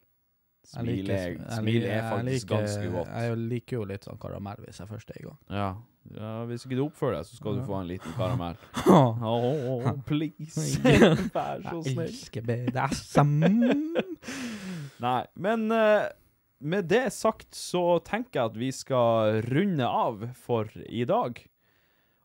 Speaker 2: Jeg
Speaker 1: Smil
Speaker 2: liker-
Speaker 1: er,
Speaker 2: jeg
Speaker 1: smil
Speaker 2: liker-
Speaker 1: er
Speaker 2: jeg
Speaker 1: faktisk
Speaker 2: liker-
Speaker 1: ganske godt.
Speaker 2: Jeg liker jo litt sånn karamell hvis jeg først er i gang.
Speaker 1: Ja. ja, hvis ikke du oppfører deg, så skal du få en liten karamell. Oh, please. Vær så
Speaker 2: jeg
Speaker 1: snill.
Speaker 2: elsker BDSM.
Speaker 1: Nei, men eh, med det sagt så tenker jeg at vi skal runde av for i dag.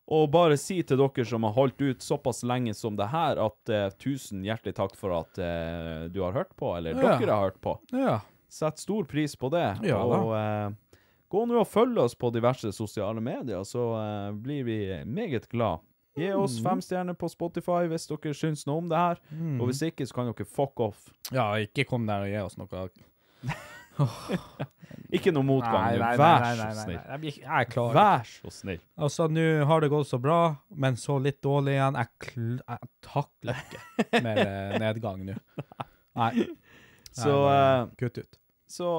Speaker 1: Og bare si til dere som har holdt ut såpass lenge som det her, at eh, tusen hjertelig takk for at eh, du har hørt på, eller
Speaker 2: Ja.
Speaker 1: dere har hørt på.
Speaker 2: Ja.
Speaker 1: Sett stor pris på det.
Speaker 2: Ja da.
Speaker 1: og eh, gå nå og følg oss på diverse sosiale medier, så eh, blir vi meget glad. Gi oss
Speaker 2: Mm.
Speaker 1: fem stjerner på Spotify hvis dere syns noe om det her.
Speaker 2: Mm.
Speaker 1: Og hvis ikke, så kan dere fuck off.
Speaker 2: ja, ikke kom der og gi oss noe
Speaker 1: Ikke noe motgang.
Speaker 2: Nei, nei,
Speaker 1: Vær
Speaker 2: nei,
Speaker 1: så
Speaker 2: nei, nei,
Speaker 1: snill.
Speaker 2: nei. Jeg, blir, ikke- er klar.
Speaker 1: Vær så snill.
Speaker 2: Altså, nå har det gått så bra, men så litt dårlig igjen. Jeg, kl jeg takler ikke mer eh, nedgang nå. Nei.
Speaker 1: Så,
Speaker 2: Nei,
Speaker 1: eh,
Speaker 2: Kutt ut.
Speaker 1: Så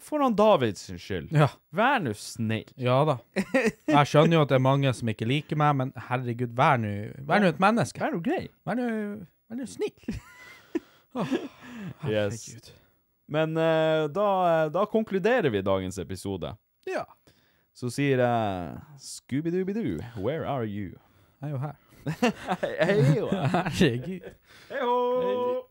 Speaker 1: for han Davids skyld,
Speaker 2: Ja.
Speaker 1: vær nå snill.
Speaker 2: ja da. Jeg skjønner jo at det er mange som ikke liker meg, men herregud, vær nå vær nå et menneske.
Speaker 1: Vær nå grei.
Speaker 2: Vær nå snill. Oh. Åh,
Speaker 1: Yes.
Speaker 2: Herregud.
Speaker 1: Men eh, da, da konkluderer vi dagens episode.
Speaker 2: Ja.
Speaker 1: Så sier jeg Scooby-Dooby-Doo, where are you?
Speaker 2: Jeg er jo her.
Speaker 1: Hei, hei,
Speaker 2: Herregud.
Speaker 1: hei, hei.